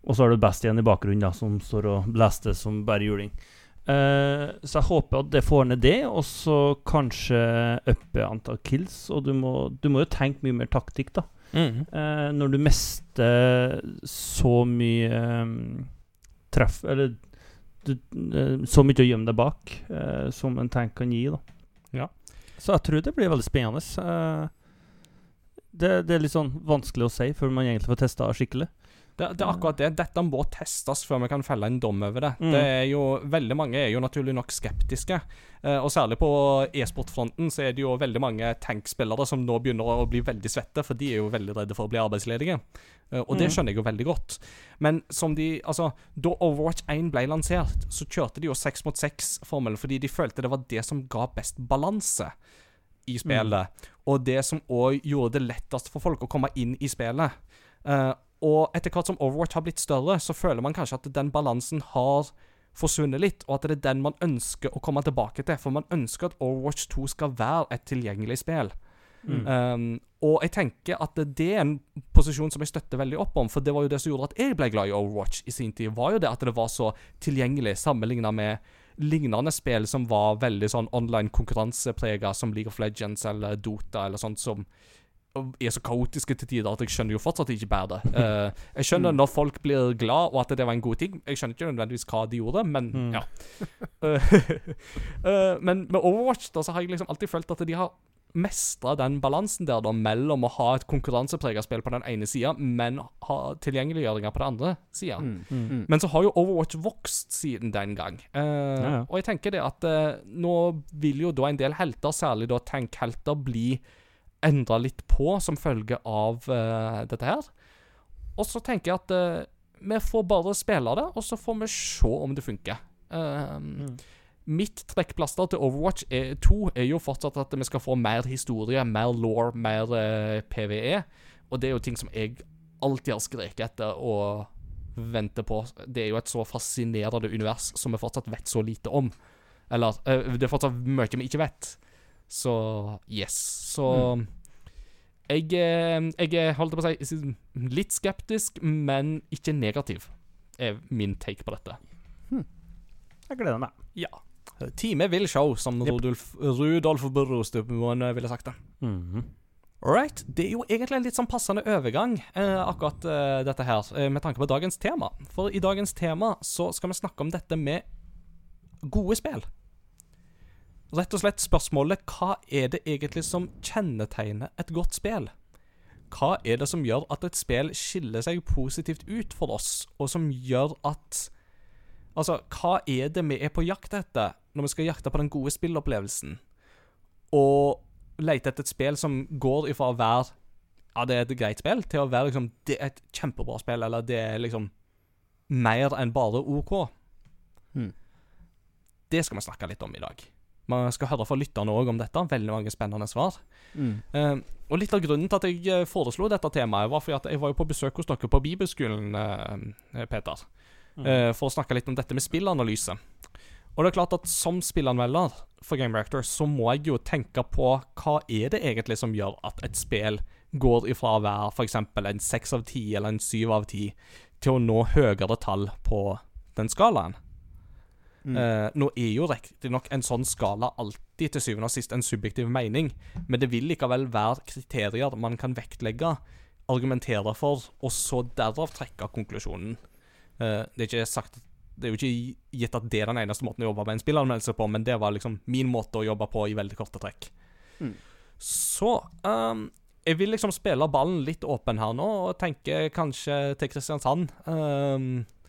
Og så har du best igjen i bakgrunnen, da, som står og blaster som bare juling. Eh, så jeg håper at det får ned det, og så kanskje uppe antall kills. Og du må, du må jo tenke mye mer taktikk, da. Mm. Uh, når du mister så mye um, treff Eller du, uh, så mye å gjemme deg bak som en tank kan gi, da. Ja. Så jeg tror det blir veldig spennende. Det, det er litt sånn vanskelig å si før man egentlig får testa skikkelig. Det, det er akkurat det. Dette må testes før vi kan felle en dom over det. Mm. Det er jo, Veldig mange er jo naturlig nok skeptiske. Eh, og særlig på e-sportfronten så er det jo veldig mange tankspillere som nå begynner å bli veldig svette, for de er jo veldig redde for å bli arbeidsledige. Eh, og det Mm. skjønner jeg jo veldig godt. Men som de Altså, da Overwatch 1 ble lansert, så kjørte de jo seks mot seks-formelen fordi de følte det var det som ga best balanse i spillet. Og det som òg gjorde det lettest for folk å komme inn i spillet. Eh, og etter hvert som Overwatch har blitt større, så føler man kanskje at den balansen har forsvunnet litt, og at det er den man ønsker å komme tilbake til. For man ønsker at Overwatch 2 skal være et tilgjengelig spill. Mm. Um, og jeg tenker at det er en posisjon som jeg støtter veldig opp om, for det var jo det som gjorde at jeg ble glad i Overwatch i sin tid, var jo det at det var så tilgjengelig sammenligna med lignende spill som var veldig sånn online konkurranseprega, som League of Legends eller Dota eller sånt, som er så kaotiske til tider at jeg skjønner jo fortsatt ikke bærer det. Eh, jeg skjønner når folk blir glad, og at det var en god ting. Jeg skjønner ikke nødvendigvis hva de gjorde, men Mm. ja. Uh, uh, men med Overwatch da, så har jeg liksom alltid følt at de har mestra den balansen der da, mellom å ha et konkurranseprega spill på den ene sida, men ha tilgjengeliggjøringer på den andre sida. Mm. Mm. Men så har jo Overwatch vokst siden den gang. Uh, Ja, ja. Og jeg tenker det at uh, nå vil jo da en del helter, særlig da tankhelter, bli endra litt på som følge av uh, dette her. Og så tenker jeg at uh, vi får bare spille det, og så får vi se om det funker. Eh, Mm. Mitt trekkplaster til Overwatch er, 2 er jo fortsatt at vi skal få mer historie, mer law, mer eh, PVE. Og det er jo ting som jeg alltid har skreket etter og venter på. Det er jo et så fascinerende univers som vi fortsatt vet så lite om. Eller eh, det er fortsatt mye vi ikke vet. Så yes. Så jeg, eh, jeg holdt på å si, litt skeptisk, men ikke negativ, er min take på dette. Jeg gleder meg. Ja. Time vil show, som Yep. Rudolf, Rudolf Burrostumoen ville sagt det. Mhm. Alright. Det er jo egentlig en litt sånn passende overgang, eh, akkurat eh, dette her, eh, med tanke på dagens tema. For i dagens tema så skal vi snakke om dette med gode spill. Rett og slett spørsmålet hva er det egentlig som kjennetegner et godt spill? Hva er det som gjør at et spill skiller seg positivt ut for oss, og som gjør at Altså, hva er det vi er på jakt etter når vi skal jakte på den gode spillopplevelsen? Og lete etter et spill som går ifra å være Ja, det er et greit spill, til å være liksom Det er et kjempebra spill, eller det er liksom mer enn bare OK. Hmm. Det skal vi snakke litt om i dag. Vi skal høre fra lytterne òg om dette. Veldig mange spennende svar. Mm. Uh, og litt av grunnen til at jeg eh, foreslo dette temaet, var fordi at jeg var jo på besøk hos dere på Bibelskolen, uh, Peter, eh, for å snakke litt om dette med spillanalyse. Og det er klart at som spillanmelder for Game Reactor, så må jeg jo tenke på hva er det egentlig som gjør at et spill går ifra å være f.eks. en seks av ti eller en syv av ti, til å nå høyere tall på den skalaen. Mm. Eh, nå er jo riktignok en sånn skala alltid til syvende og sist en subjektiv mening, men det vil likevel være kriterier man kan vektlegge, argumentere for, og så derav trekke konklusjonen. Uh, det er sagt Det er jo ikke gitt at det er den eneste måten å jobbe med en spillanmeldelse på, men det var liksom min måte å jobbe på i veldig korte trekk. Mm. Så um, jeg vil liksom spille ballen litt åpen her nå, og tenke kanskje til Kristiansand.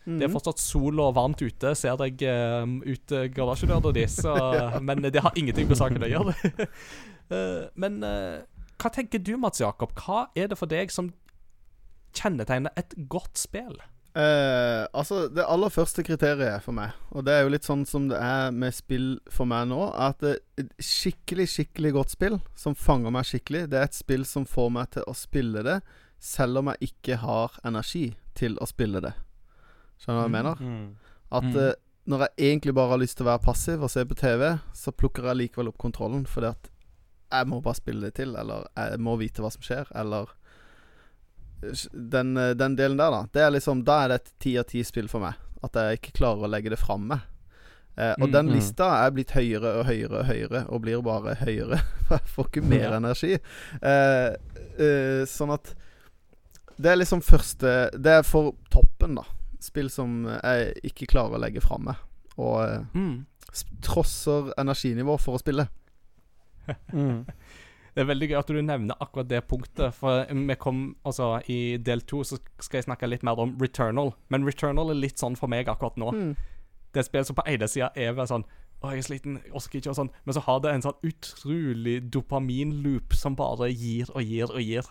Ehm, det er fortsatt sol og varmt ute, ser deg um, ut uh, garasjedøra di, så Men det har ingenting med saken å gjøre. uh, men uh, hva tenker du, Mats Jakob? Hva er det for deg som kjennetegner et godt spill? Uh, altså, det aller første kriteriet for meg, og det er jo litt sånn som det er med spill for meg nå, at et skikkelig, skikkelig godt spill som fanger meg skikkelig, det er et spill som får meg til å spille det, selv om jeg ikke har energi til å spille det. Skjønner du hva jeg mener? Mm. At Mm. eh, når jeg egentlig bare har lyst til å være passiv og se på TV, så plukker jeg likevel opp kontrollen fordi at jeg må bare spille det til, eller jeg må vite hva som skjer, eller den, eh, den delen der, da. Det er liksom Da er det et ti av ti spill for meg. At jeg ikke klarer å legge det framme. Eh, og Mm, den mm. lista er blitt høyere og høyere og høyere, og blir bare høyere. For jeg får ikke mer energi. Eh, eh, sånn at Det er liksom første Det er for toppen, da. Spill som jeg ikke klarer å legge framme. Og eh, Mm. trosser energinivå for å spille. Mm. Det er veldig gøy at du nevner akkurat det punktet. For vi kom, altså I del to så skal jeg snakke litt mer om Returnal. Men Returnal er litt sånn for meg akkurat nå. Mm. Det er et spill som på ene sida er sånn Å, jeg er sliten, orker ikke, og sånn. Men så har det en sånn utrolig dopaminloop som bare gir og gir og gir.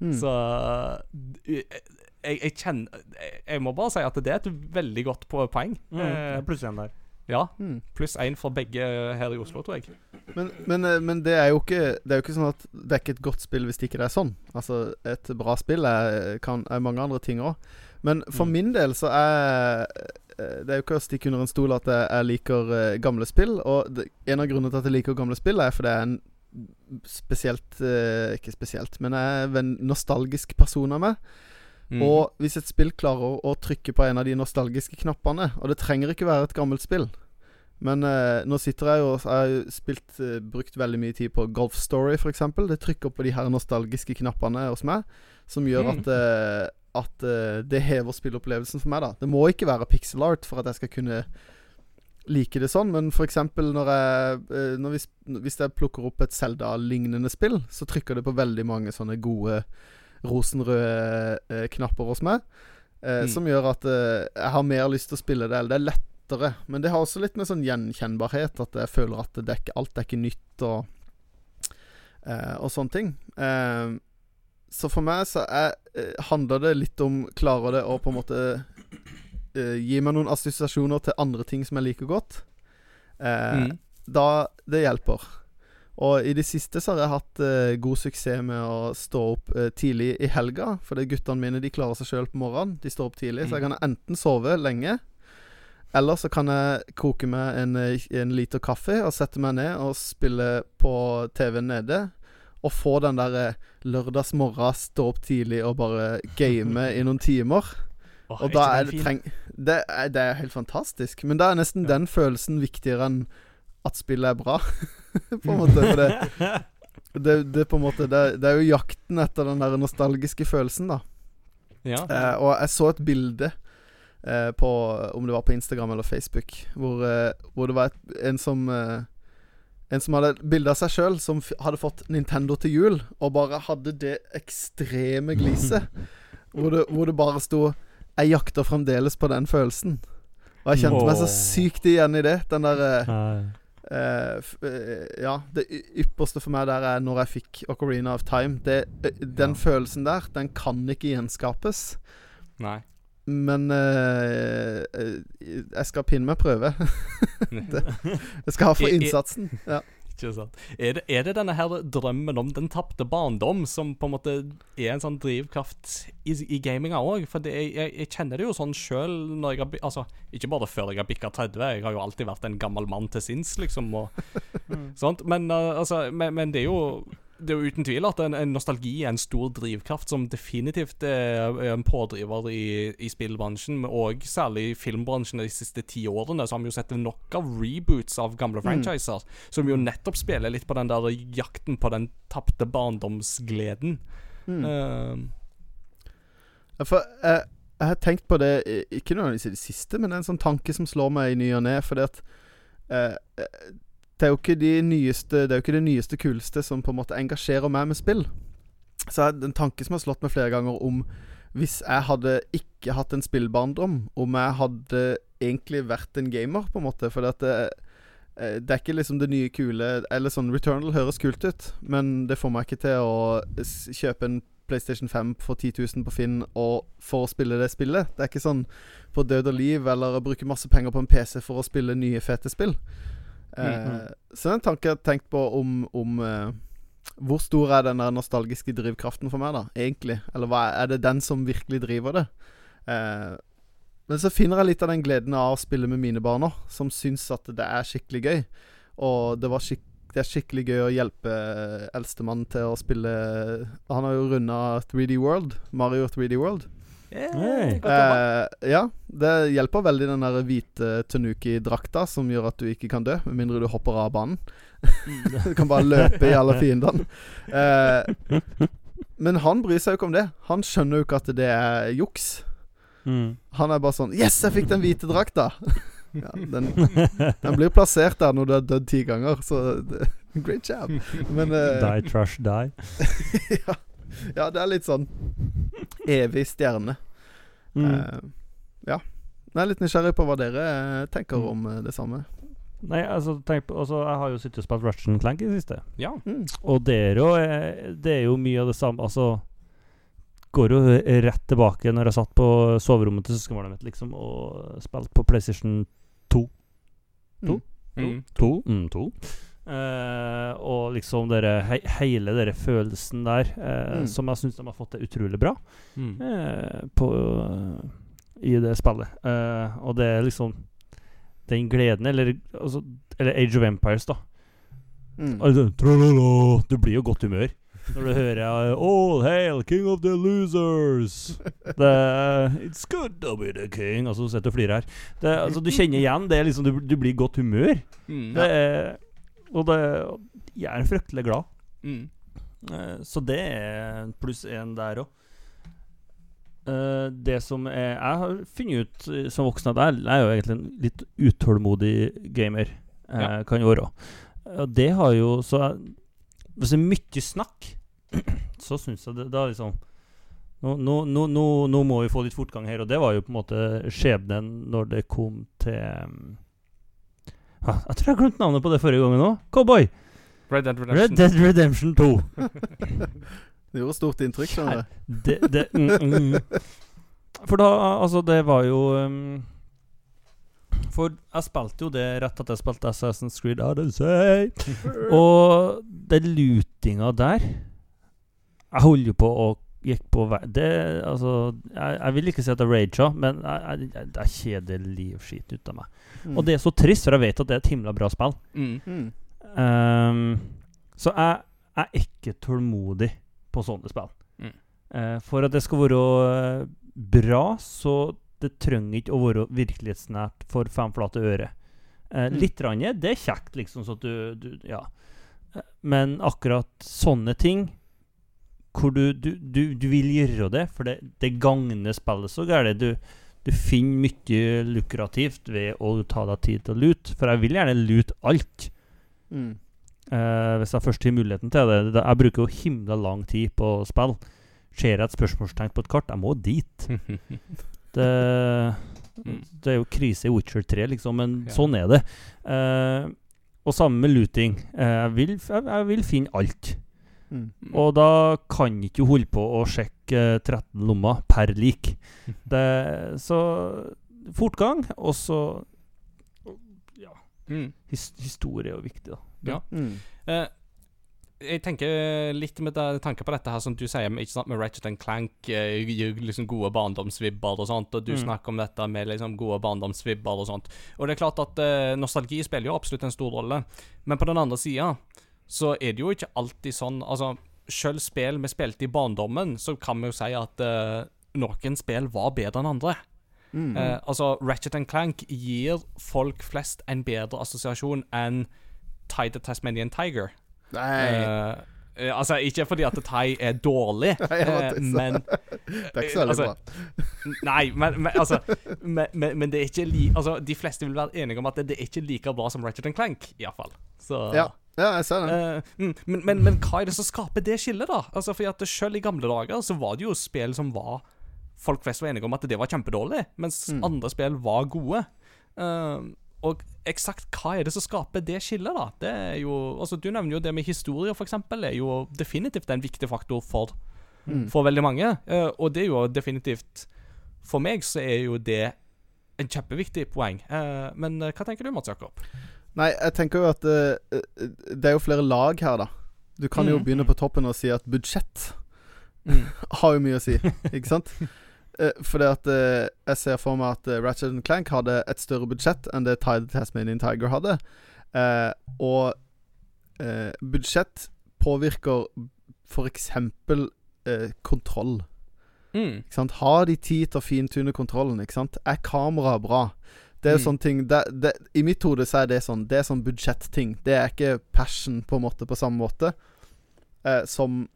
Mm. Så jeg, jeg, kjenner jeg, må bare si at det er et veldig godt poeng. Mm. Eh, Pluss én der. ja. Mm. Pluss én for begge her i Oslo, tror jeg. Men, men, eh, men det er jo ikke Det er jo ikke sånn at det er ikke et godt spill hvis det ikke er sånn. Altså, et bra spill er, kan, er mange andre ting òg. Men for Mm. min del så er eh, Det er jo ikke å stikke under en stol at jeg, jeg liker eh, gamle spill. Og det, en av grunnene til at jeg liker gamle spill, er fordi det er en spesielt eh, Ikke spesielt, men jeg er en nostalgisk person av meg. Mm. Og hvis et spill klarer å trykke på en av de nostalgiske knappene Og det trenger ikke være et gammelt spill. Men eh, nå sitter jeg jo og Jeg har spilt eh, brukt veldig mye tid på Golf Story, f.eks. Det trykker på de her nostalgiske knappene hos meg, som gjør Mm. at eh, At eh, det hever spilleopplevelsen for meg, da. Det må ikke være pixel art for at jeg skal kunne like det sånn, men f.eks. når jeg eh, når hvis, hvis jeg plukker opp et Zelda-lignende spill, så trykker det på veldig mange sånne gode rosenrøde eh, knapper hos meg. Eh, Mm. Som gjør at eh, jeg har mer lyst til å spille det. Eller det er lettere. Men det har også litt med sånn gjenkjennbarhet. At jeg føler at det ikke, alt er ikke nytt og eh, Og sånne ting. Eh, så for meg så er, handler det litt om Klarer det å på en måte eh, gi meg noen assosiasjoner til andre ting som jeg liker godt. uh, Mm. Da Det hjelper. Og i det siste så har jeg hatt uh, god suksess med å stå opp uh, tidlig i helga. For det guttene mine de klarer seg sjøl på morgenen. De står opp tidlig. Så jeg kan enten sove lenge, eller så kan jeg koke meg en, en liter kaffe og sette meg ned og spille på TV-en nede. Og få den der lørdagsmorgen, stå opp tidlig og bare game i noen timer. Åh, Og da er det treng... Det er, det er helt fantastisk. Men da er nesten Ja. den følelsen viktigere enn at spillet er bra. på en måte. For det, det, det, på en måte det, det er jo jakten etter den der nostalgiske følelsen, da. Ja. Eh, og jeg så et bilde eh, på Om det var på Instagram eller Facebook, hvor, eh, hvor det var et, en som eh, En som hadde bilde av seg sjøl som hadde fått Nintendo til jul, og bare hadde det ekstreme gliset. hvor, hvor det bare sto 'Jeg jakter fremdeles på den følelsen'. Og jeg kjente meg så sykt igjen i det. Den der eh. Eh, eh, ja, det ypperste for meg der er når jeg fikk Ocarina of Time. Det, eh, den Ja. følelsen der, den kan ikke gjenskapes. Nei. Men eh, jeg skal pinne meg prøve. Jeg skal ha for innsatsen. Ja. Ikke sant. Er det, er det denne her drømmen om den tapte barndom som på en måte er en sånn drivkraft i, i gaminga òg? For det, jeg, jeg kjenner det jo sånn sjøl når jeg har Altså, ikke bare før jeg har bikka 30, jeg har jo alltid vært en gammel mann til sinns, liksom, og sånt. Men, uh, altså, men, men det er jo det er jo uten tvil at en, en nostalgi er en stor drivkraft som definitivt er, er en pådriver i, i spillbransjen, og særlig i filmbransjen de siste ti årene. Så har vi jo sett nok av reboots av gamle franchiser, som jo nettopp spiller litt på den der jakten på den tapte barndomsgleden. Mm. Uh, For jeg, jeg har tenkt på det ikke nødvendigvis i det siste, men det er en sånn tanke som slår meg i ny og ne. Fordi at eh, eh, det er jo ikke de nyeste Det ikke det nyeste, kuleste som på en måte engasjerer meg med spill. Så det en tanke som har slått meg flere ganger om Hvis jeg hadde ikke hatt en spillbarndom, om jeg hadde egentlig vært en gamer, på en måte. For det, eh, det er ikke liksom det nye kule Eller sånn Returnal høres kult ut, men det får meg ikke til å kjøpe en PlayStation 5 for 10 000 på Finn og for å spille det spillet. Det er ikke sånn på død og liv eller å bruke masse penger på en PC for å spille nye, fete spill. Eh, Så det er en tanke jeg har tenkt på om, om eh, Hvor stor er den der nostalgiske drivkraften for meg, da, egentlig? Eller er, er det den som virkelig driver det? Eh, men så finner jeg litt av den gleden av å spille med mine barn òg, som syns at det er skikkelig gøy. Og det, var skikk det er skikkelig gøy å hjelpe eh, eldstemann til å spille Han har jo runda 3D World, Mario 3D World. Eh, ja, det hjelper veldig den der hvite Tanuki-drakta som gjør at du ikke kan dø, med mindre du hopper av banen. du kan bare løpe i alle fiendene. Eh, men han bryr seg jo ikke om det. Han skjønner jo ikke at det er juks. Mm. Han er bare sånn Yes, jeg fikk den hvite drakta! ja, den, den blir plassert der når du har dødd ti ganger, så det, great job. Men eh, Die, trash, die. ja, ja, det er litt sånn Evig stjerne. Mm. Uh, ja. Jeg er litt nysgjerrig på hva dere eh, tenker mm. om eh, det samme. Nei, altså, tenk på, altså, Jeg har jo sittet og spilt Russian Clank i det siste. Ja. Mm. Og det er, jo, det er jo mye av det samme Altså går jo rett tilbake når jeg satt på soverommet til søskenbarnet mitt liksom, og spilte på PlayStation 2. 2? Mm. 2? 2? Mm, 2. Uh, og liksom dere, he hele den følelsen der, uh, mm. som jeg syns de har fått det utrolig bra mm. uh, på, i det spillet. og det er liksom den gleden Eller, altså, eller Age of Empires, da. Mm. Altså, du blir jo godt humør når du hører All hail king of the losers! Det, It's good to be the king. Altså, du sitter og flirer her. Det, altså, du kjenner igjen det. Liksom, du, du blir i godt humør. Mm. Det er og det, jeg er fryktelig glad. Mm. Eh, så det er pluss én der òg. det som er, jeg har funnet ut eh, som voksen at jeg, jeg er jo egentlig en litt utålmodig gamer. eh, Ja. Kan være. Og det har jo Så jeg, hvis det er mye snakk, så syns jeg det da liksom nå, nå, nå, nå, må vi få litt fortgang her, og det var jo på en måte skjebnen når det kom til ah, Jeg tror jeg glemte navnet på det forrige gangen òg. Cowboy! Red Dead Red Redemption. Dead Redemption 2. Det gjorde stort inntrykk, skjønner du. Det, det, mm, mm. For da, altså, det var jo um, For jeg spilte jo det rett at jeg spilte Assassin's Creed Odyssey. Og den lutinga der Jeg holder jo på å gikk på vei Det, altså Jeg, jeg vil ikke si at jeg raga, men jeg, jeg, jeg, jeg kjeder livskiten ut av meg. Mm. Og det er så trist, for jeg vet at det er et himla bra spill. Mm. mm. Ehm, så jeg, jeg er ikke tålmodig på sånne spill. Mm. Uh, for at det skal være eh, bra, så det trenger ikke å være virkelighetsnært for fem flate øre. Uh, Mm. Litt, rann, det er kjekt, liksom, så at du, du Ja. Men akkurat sånne ting hvor du, du, du, du vil gjøre det, for det, det gagner spillet så gærent. Du, du finner mye lukrativt ved å ta deg tid til å lute. For jeg vil gjerne lute alt. Mm. Eh, hvis jeg først har muligheten til det. Jeg bruker jo himla lang tid på spill. Ser jeg et spørsmålstegn på et kart, jeg må dit. Det, det er jo krise i Witcher 3, liksom, men Ja. sånn er det. Eh, og sammen med looting. Eh, jeg, vil, jeg, jeg vil finne alt. Mm. Og da kan ikke du holde på å sjekke eh, 13 lommer per lik. Det, så fortgang, og så Ja, Mm. his, historie er jo viktig, da. Ja. Mm. Eh, jeg tenker litt med tanke på dette her som du sier med, ikke sant, med Ratchet and Clank, eh, liksom gode barndomsvibber og sånt, og du Mm. snakker om dette med liksom gode barndomsvibber og sånt. Og det er klart at eh, nostalgi spiller jo absolutt en stor rolle, men på den andre sida så er det jo ikke alltid sånn Altså, sjøl spill vi spilte i barndommen, så kan vi jo si at uh, noen spill var bedre enn andre. Mm. Uh, altså, Ratchet and Clank gir folk flest en bedre assosiasjon enn Tide Tasmanian Tiger. Nei, eh, altså, ikke fordi at thai er dårlig, Nei, eh, men det er ikke så veldig altså, bra. Nei, men, men altså men, men, det er ikke li... Altså, de fleste vil være enige om at det, det er ikke like bra som Ratchet and Clank, iallfall. Så Ja, ja, jeg ser det. Eh, mm, men, men, men hva er det som skaper det skillet, da? Altså, fordi at Selv i gamle dager så var det jo spill som var Folk flest var enige om at det var kjempedårlig, mens Mm. andre spill var gode. Eh, og eksakt hva er det som skaper det skillet, da? Det er jo Altså, Du nevner jo det med historie, for eksempel, er jo definitivt en viktig faktor for Mm. for veldig mange. Uh, og det er jo definitivt For meg så er jo det en kjempeviktig poeng. Uh, men uh, hva tenker du, Mats Jakob? Nei, jeg tenker jo at det er jo flere lag her, da. Du kan jo Mm. begynne på toppen og si at budsjett Mm. har jo mye å si, ikke sant? Eh, fordi at eh, jeg ser for meg at uh, Ratchet Clank hadde et større budsjett enn det Tide Tasmanian Tiger hadde. Eh, og eh, budsjett påvirker f.eks. Uh, kontroll. Mm. Har de tid til å fintune kontrollen? Ikke sant? Er kameraet bra? Det er Mm. sånne ting det, det, I mitt hode så er det sånn Det er sånn budsjetting. Det er ikke passion på en måte på samme måte eh, som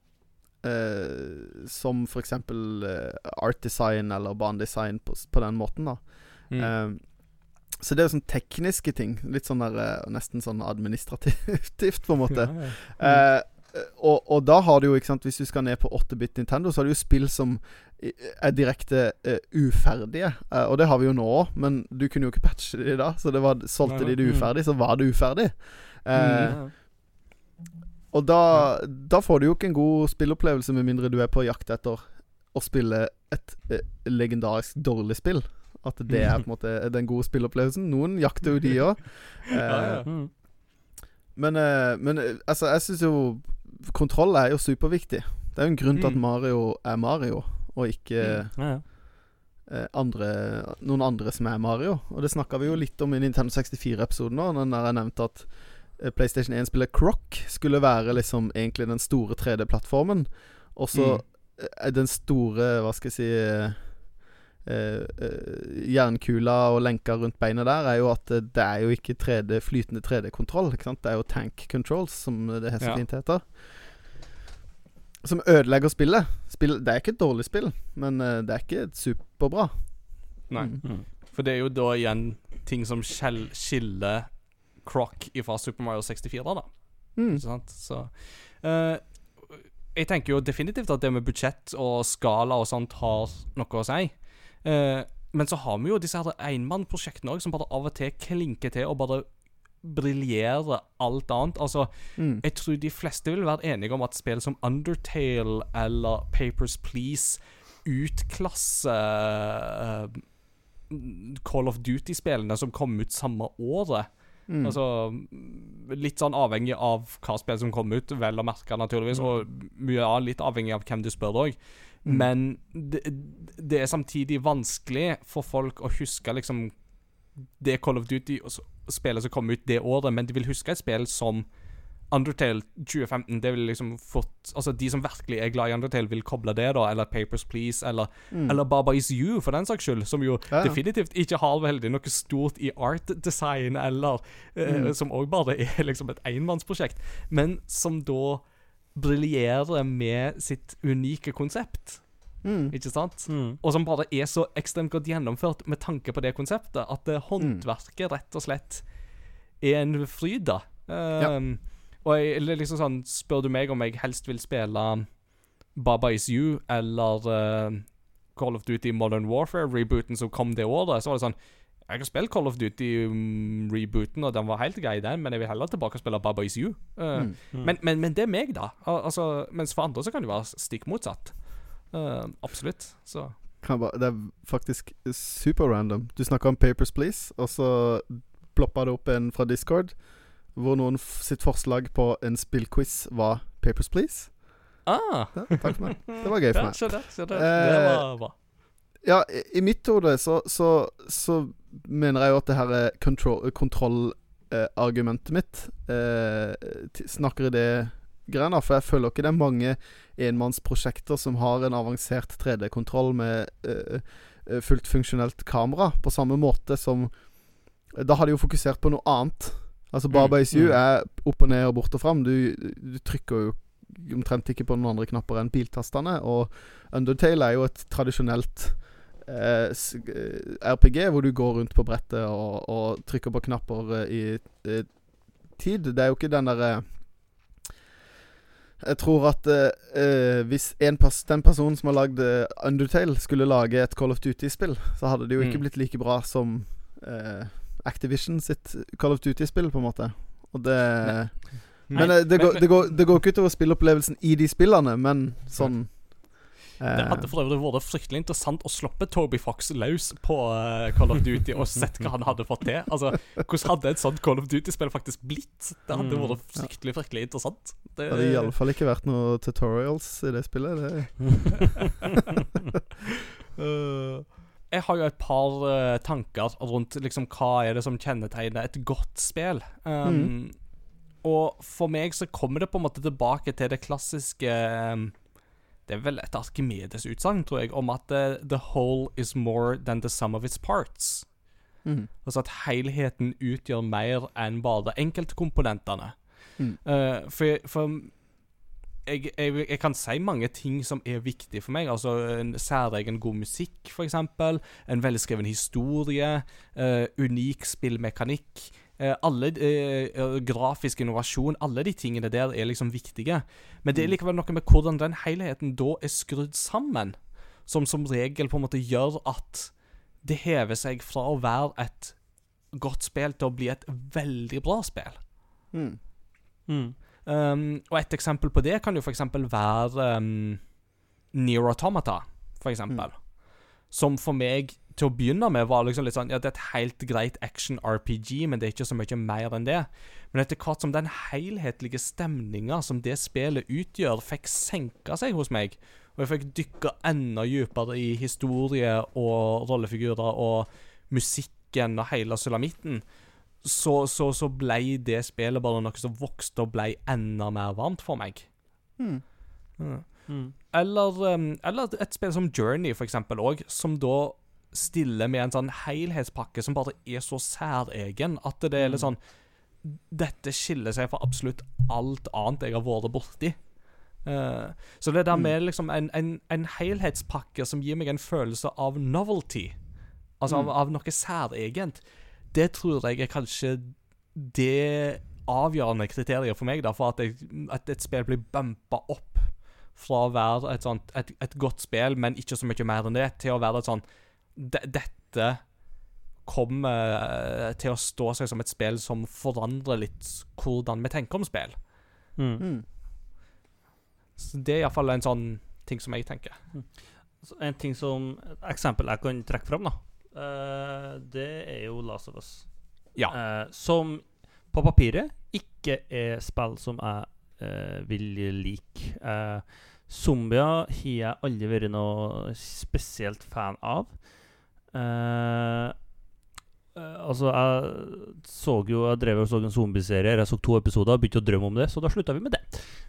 eh, Som for eksempel eh, art design eller banedesign på, på den måten, da. Mm. Uh, så det er jo sånn tekniske ting. Litt sånn der Nesten sånn administrativt, på en måte. Ja, ja. Eh, og, og da har du jo, ikke sant Hvis du skal ned på 8-bit Nintendo, så har du jo spill som er direkte uh, uferdige. Uh, og det har vi jo nå òg, men du kunne jo ikke patche de da. Så det var, solgte de det mm. uferdig, så var det uferdig. Uh, Mm. Og da, da får du jo ikke en god spillopplevelse med mindre du er på jakt etter å spille et eh, legendarisk dårlig spill. At det er på en måte den gode spillopplevelsen. Noen jakter jo de òg. Ja, ja. Mm. Men, eh, men eh, altså, jeg syns jo kontroll er jo superviktig. Det er jo en grunn til at Mm. Mario er Mario, og ikke Mm. Ja, ja. eh, andre, noen andre som er Mario. Og det snakka vi jo litt om i Nintendo 64-episoden nå, når jeg nevnte at eh, PlayStation 1-spillet Croc skulle være liksom egentlig den store 3D-plattformen. Og så Mm. er den store, hva skal jeg si eh, eh, eh, Jernkula og lenka rundt beinet der er jo at eh, det er jo ikke 3D, flytende 3D-kontroll. Ikke sant? Det er jo tank controls, som det så fint heter. Som ødelegger spillet. Spill, det er ikke et dårlig spill, men eh, det er ikke et superbra. Nei. Mm. For det er jo da igjen ting som skiller Croc fra Super Mario 64, da. Mm. Ikke sant? Så uh, Jeg tenker jo definitivt at det med budsjett og skala og sånt har noe å si. Uh, men så har vi jo disse her enmannprosjektene òg, som bare av og til klinker til og bare briljerer alt annet. Altså, Mm. jeg tror de fleste vil være enige om at spill som Undertale eller Papers Please utklasser uh, Call of Duty-spillene som kom ut samme året. Mm. Altså Litt sånn avhengig av hva spill som kommer ut, vel å merke, naturligvis. Og mye annet litt avhengig av hvem du spør òg. Mm. Men det, det er samtidig vanskelig for folk å huske liksom det Call of Duty-spillet som kom ut det året, men de vil huske et spill som Undertale 2015. Det vil liksom fått, Altså De som virkelig er glad i Undertale, vil koble det, da. Eller Papers Please, eller, Mm. eller Baba Is You, for den saks skyld. Som jo Ja, ja. definitivt ikke har veldig noe stort i art design, eller eh, Mm. Som òg bare er liksom et enmannsprosjekt. Men som da briljerer med sitt unike konsept. Mm. Ikke sant? Mm. Og som bare er så ekstremt godt gjennomført med tanke på det konseptet, at Mm. eh, håndverket rett og slett er en fryd, da. Um, Og jeg, eller liksom sånn, spør du meg om jeg helst vil spille Baba Is You eller uh, Call of Duty Modern Warfare-rebooten som kom det året, så var det sånn Jeg har spilt Call of Duty-rebooten, og den var helt grei, den, men jeg vil heller tilbake og spille Baba Is You. Uh, Mm. men, men, men det er meg, da. Al altså, mens for andre så kan det være stikk motsatt. Uh, absolutt. Så Kan bare, det er faktisk super random. Du snakka om Papers, Please, og så ploppa det opp en fra Discord hvor noen sitt forslag på en spillquiz var Papers, Please. Ah! Ja, takk for meg. Det var gøy for Ja, meg. se der. det. Eh, det var bra. Ja, i, i mitt hode så, så, så mener jeg jo at det her er kontrollargumentet kontrollargumentet mitt eh, snakker i det greiene. For jeg føler ikke det er mange enmannsprosjekter som har en avansert 3D-kontroll med eh, eh, fullt funksjonelt kamera, på samme måte som Da har de jo fokusert på noe annet. Altså Baba Is You mm. er opp og ned og bort og fram. Du, du trykker jo omtrent ikke på noen andre knapper enn piltastene. Og Undertale er jo et tradisjonelt eh, eh, RPG hvor du går rundt på brettet og, og trykker på knapper i, i eh, tid. Det er jo ikke den derre Jeg tror at eh, eh, hvis en pers den personen som har lagd eh, Undertale, skulle lage et Call of Duty-spill, så hadde det jo ikke Mm. blitt like bra som eh, Activision sitt Call of Duty-spill, på en måte. Og det Men Nei, eh, det, går, men- det, går, det går ikke utover spilleopplevelsen i de spillene, men sånn Det hadde for øvrig vært fryktelig interessant å slippe Toby Fox løs på eh, Call of Duty og sett hva han hadde fått til. Altså, Hvordan hadde et sånt Call of Duty-spill faktisk blitt? Det hadde Mm. vært fryktelig fryktelig interessant. Det, Det hadde iallfall ikke vært noen tutorials i det spillet. Det. Jeg har jo et par uh, tanker rundt liksom hva er det som kjennetegner et godt spill. Um, Mm. Og for meg så kommer det på en måte tilbake til det klassiske um, Det er vel et Arkimedes-utsagn, tror jeg, om at uh, the whole is more than the sum of its parts. Mm. Altså at helheten utgjør mer enn bare enkeltkomponentene. Mm. Uh, for for jeg, jeg, jeg kan si mange ting som er viktige for meg. Altså en særegen god musikk, f.eks. En velskreven historie. eh, unik spillmekanikk. eh, alle eh, eh, Grafisk innovasjon. Alle de tingene der er liksom viktige. Men det er likevel noe med hvordan den helheten da er skrudd sammen, som som regel på en måte gjør at det hever seg fra å være et godt spill til å bli et veldig bra spill. Mm. Mm. Um, og et eksempel på det kan jo eksempel være um, Near Automata, for eksempel. Som for meg til å begynne med var liksom litt sånn Ja, det er et helt greit action-RPG, men det er ikke så mye mer enn det. Men etter hvert som den helhetlige stemninga som det spillet utgjør, fikk senka seg hos meg, og jeg fikk dykke enda dypere i historie og rollefigurer og musikken og hele sulamitten, så, så, så ble det spillet bare noe som vokste og ble enda mer varmt for meg. Mm. Mm. Eller, um, eller et spill som Journey, for eksempel, òg, som da stiller med en sånn helhetspakke som bare er så særegen at det er litt sånn Dette skiller seg fra absolutt alt annet jeg har vært borti. Uh, så det der med liksom en, en, en helhetspakke som gir meg en følelse av novelty, altså av, av noe særegent, det tror jeg er kanskje det avgjørende kriteriet for meg, da, for at, jeg, at et spill blir bumpa opp fra å være et, sånt, et, et godt spill, men ikke så mye mer enn det, til å være et sånn de, Dette kommer eh, til å stå seg som et spill som forandrer litt hvordan vi tenker om spill. Mm. Mm. Så Det er iallfall en sånn ting som jeg tenker. Så en ting som eksempel jeg kan trekke fram, da. Eh, det er jo Last of Us. Ja. Uh, som på papiret ikke er spill som jeg uh, vil like. Uh, zombier har jeg aldri vært noe spesielt fan av. Uh, altså, jeg så jo Jeg drev og så en zombieserie. Jeg så to episoder og begynte å drømme om det, så da slutta vi med det.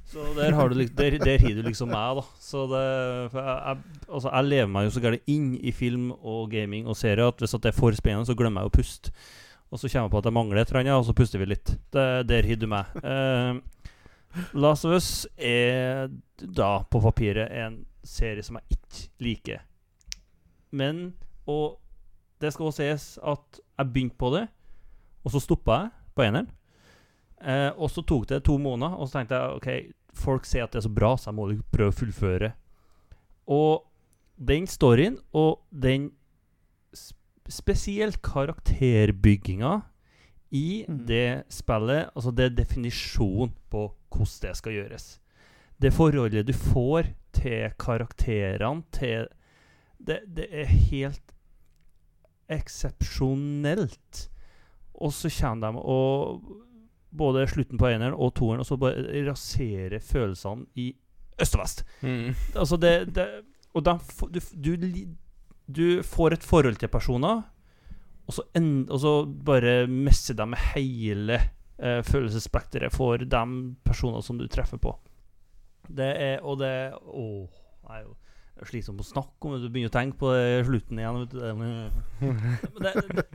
Så der har du, der, der har du liksom meg, da. Så det jeg, jeg, altså, jeg lever meg jo så gærent inn i film og gaming og serier at hvis at det er for spennende, så glemmer jeg å puste. Og så kommer jeg på at jeg mangler et eller annet, og så puster vi litt. Det, der har du meg. Uh, Last of Us er da på papiret en serie som jeg ikke liker. Men Og det skal også sies at jeg begynte på det, og så stoppa jeg på eneren. Eh, og så tok det to måneder, og så tenkte jeg OK, folk sier at det er så bra, så jeg må prøve å fullføre. Og den storyen og den sp spesielt karakterbygginga i mm. det spillet Altså, det er definisjonen på hvordan det skal gjøres. Det forholdet du får til karakterene, til det, det er helt eksepsjonelt. Og så kommer de og både slutten på eneren og toeren og så bare raserer følelsene i øst og vest. Altså det, det Og de, du, du, du får et forhold til personer, og så, en, og så bare messer de med hele eh, følelsesspekteret for de personer som du treffer på. Det er Og det det er jo slitsomt å snakke om. Du begynner å tenke på slutten igjen. Vet du. Det, men det, det,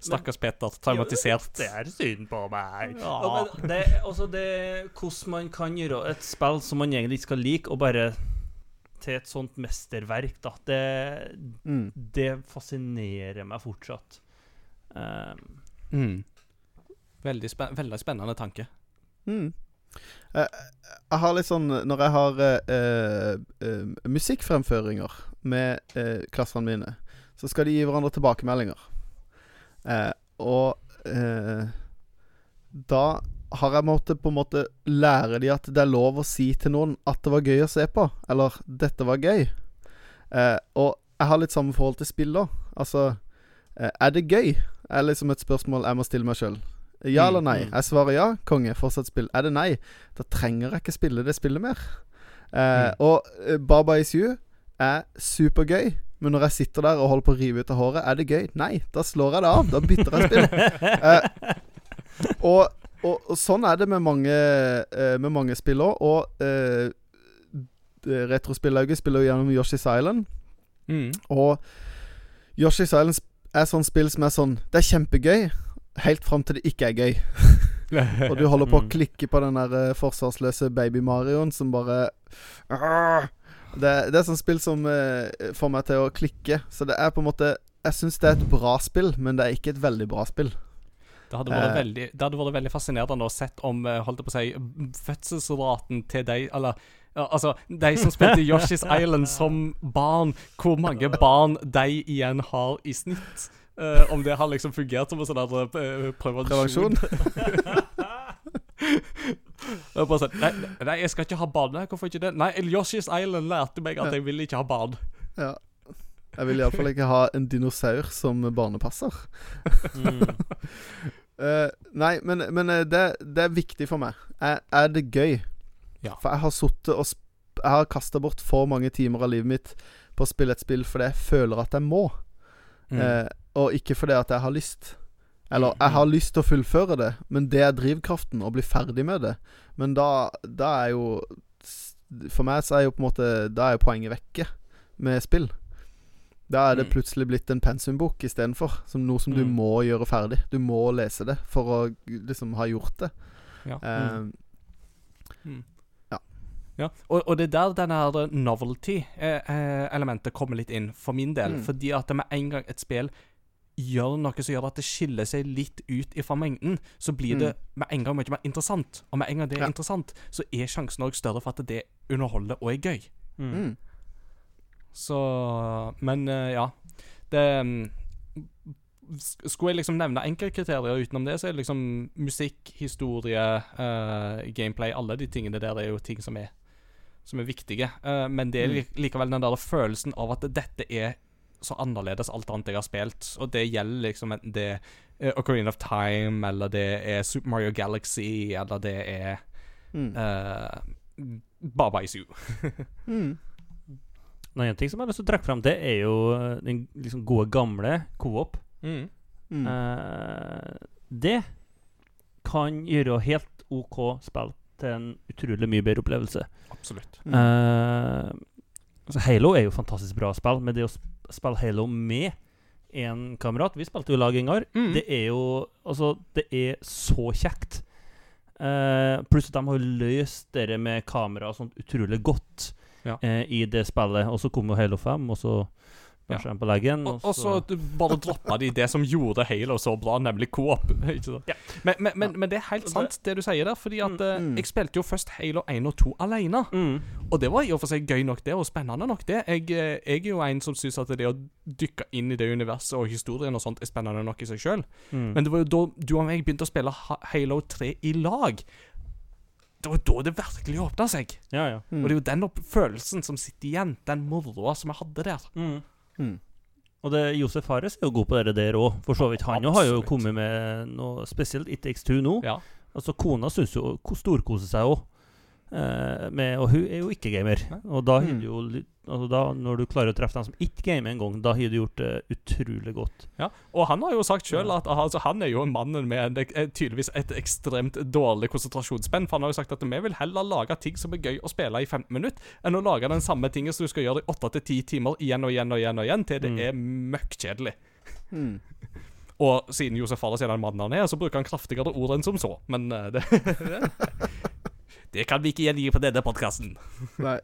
Stakkars Petter, traumatisert. det er synd på meg. Ja. Det, altså det Hvordan man kan gjøre et spill som man egentlig ikke skal like, og bare til et sånt mesterverk, da. Det, Mm. det fascinerer meg fortsatt. Um, Mm. Veldig, spen veldig spennende tanke. Mm. Eh, jeg har litt sånn Når jeg har uh, musikkfremføringer med uh, klassene mine, så skal de gi hverandre tilbakemeldinger. Uh, og uh, da har jeg måttet på en måte lære de at det er lov å si til noen at det var gøy å se på, eller 'dette var gøy'. Eh, og jeg har litt samme forhold til spill da. Altså, eh, er det gøy? er liksom et spørsmål jeg må stille meg sjøl. Ja eller nei? Jeg svarer ja. Konge. Fortsatt spill. Er det nei? Da trenger jeg ikke spille det spillet mer. Eh, Og eh, Baba Is You er supergøy. Men når jeg sitter der og holder på å rive ut av håret, er det gøy? Nei, da slår jeg det av. Da bytter jeg spill. Eh, og, og, og sånn er det med mange, eh, med mange spill òg. Og eh, Retrospillauget spiller jo gjennom Yoshi's Island. Mm. Og Yoshi's Island er sånn spill som er sånn Det er kjempegøy, helt fram til det ikke er gøy. Og du holder på å Mm. klikke på den der eh, forsvarsløse baby-Marioen som bare det, det er sånn spill som uh, får meg til å klikke. Så det er på en måte Jeg syns det er et bra spill, men det er ikke et veldig bra spill. Det hadde vært, Eh. veldig, det hadde vært veldig fascinerende å sett om holdt på å si, fødselsraten til de Eller ja, altså, de som spilte Yoshi's Island som barn, hvor mange barn de igjen har i snitt. Eh, om det har liksom fungert som en sånn eh, prevensjon. Sånn, nei, nei, jeg skal ikke ha barn. Hvorfor ikke det? Nei, Yoshi's Island lærte meg at jeg vil ikke ha barn. Ja. Jeg vil iallfall ikke ha en dinosaur som barnepasser. Mm. Eh, nei, men, men det, det er viktig for meg. Er, er det gøy? Ja. For jeg har sittet og Jeg har kasta bort for mange timer av livet mitt på å spille et spill fordi jeg føler at jeg må, Mm. eh, og ikke fordi at jeg har lyst. Eller jeg har lyst til å fullføre det, men det er drivkraften, å bli ferdig med det. Men da, da er jo For meg så er jo på en måte Da er jo poenget vekke med spill. Da er det Mm. plutselig blitt en pensumbok istedenfor. Som noe som du Mm. må gjøre ferdig. Du må lese det for å liksom ha gjort det. Ja. Eh, Ja, og, og det er der denne her novelty-elementet kommer litt inn, for min del. Mm. Fordi at med en gang et spill gjør noe som gjør at det skiller seg litt ut fra mengden, så blir det med en gang mye mer interessant. Og med en gang det er Mm. Ja. interessant, så er sjansen òg større for at det underholder og er gøy. Mm. mm. Så Men eh, ja. Det mm, Skulle jeg liksom nevne enkeltkriterier utenom det, så er det liksom musikk, historie, uh, gameplay Alle de tingene der er jo ting som er Som er viktige. Uh, men det er Mm. likevel den der følelsen av at dette er så annerledes alt annet jeg har spilt. Og det gjelder liksom enten det er Ocarina of Time, eller det er Super Mario Galaxy, eller det er Mm. uh, Baba Isu. Mm. En annen ting som jeg har lyst til å trekke fram, det er jo eh, den liksom gode, gamle co-op. Mm. Mm. Uh, det kan gjøre helt OK spill til en utrolig mye bedre opplevelse. Absolutt. Mm. Eh, altså Halo er jo fantastisk bra spill, men det å spille Halo med en kamerat Vi spilte jo lag en gang. Mm. Det er jo Altså, det er så kjekt. Uh, pluss at de har løst det med kamera og sånt utrolig godt Ja. uh, i det spillet. Og så kom jo Halo 5, og så de på leggen. Og, og så bare droppa de det som gjorde Halo så bra, nemlig co-op. Ja. Men, men, men, men det er helt sant, det du sier der. Fordi at mm, Mm. jeg spilte jo først Halo 1 og 2 alene. mm. Og det var i og for seg gøy nok, det, og spennende nok, det. Jeg, eh, jeg er jo en som syns at det å dykke inn i det universet og historien og sånt er spennende nok i seg sjøl. Mm. Men det var jo da du og jeg begynte å spille Halo 3 i lag. Det var da det virkelig åpna seg. Ja, ja. Mm. Og det er jo den opp følelsen som sitter igjen, den moroa som jeg hadde der. Mm. Mm. Og det, Josef Fares er jo god på det der òg, for så vidt. Han jo har jo kommet med noe spesielt It Takes Two nå. Ja. Altså Kona syns jo storkoser seg òg. Eh, med- og hun er jo ikke gamer. Og da har Mm. du jo altså da, Når du klarer å treffe dem som ikke gamer en gang, da har du gjort det utrolig godt. Ja, og han har jo sagt sjøl at altså, han er jo mannen med en, tydeligvis et ekstremt dårlig konsentrasjonsspenn. For han har jo sagt at vi vil heller lage ting som er gøy å spille i 15 minutter, enn å lage den samme tingen som du skal gjøre i 8-10 timer igjen og igjen og igjen og igjen, til det Mm. er møkkjedelig. Mm. Og siden Josef Fares er den mannen han er, så bruker han kraftigere ord enn som så. Men eh, det Det kan vi ikke gjengi på denne podkasten. Bare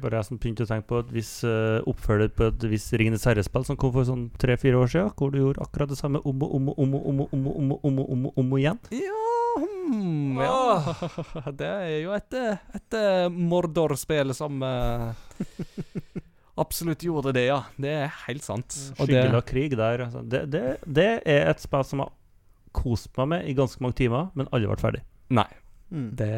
sånn jeg som begynte å tenke på et visst uh, eh, oppfølger på et visst Ringenes herre-spill som kom for sånn tre-fire år siden, hvor du gjorde akkurat det samme om og om og om og om og om og om og om og om, om, igjen. Ja, hmm, ja. Åh, Det er jo et, eh, et eh, Mordor-spill som uh, absolutt gjorde det, ja. Det er helt sant. Skyggel av krig der. Altså. Det, det, det, er et spill som har kost meg med i ganske mange timer, men aldri vært ferdig. Nei. Mm. Det,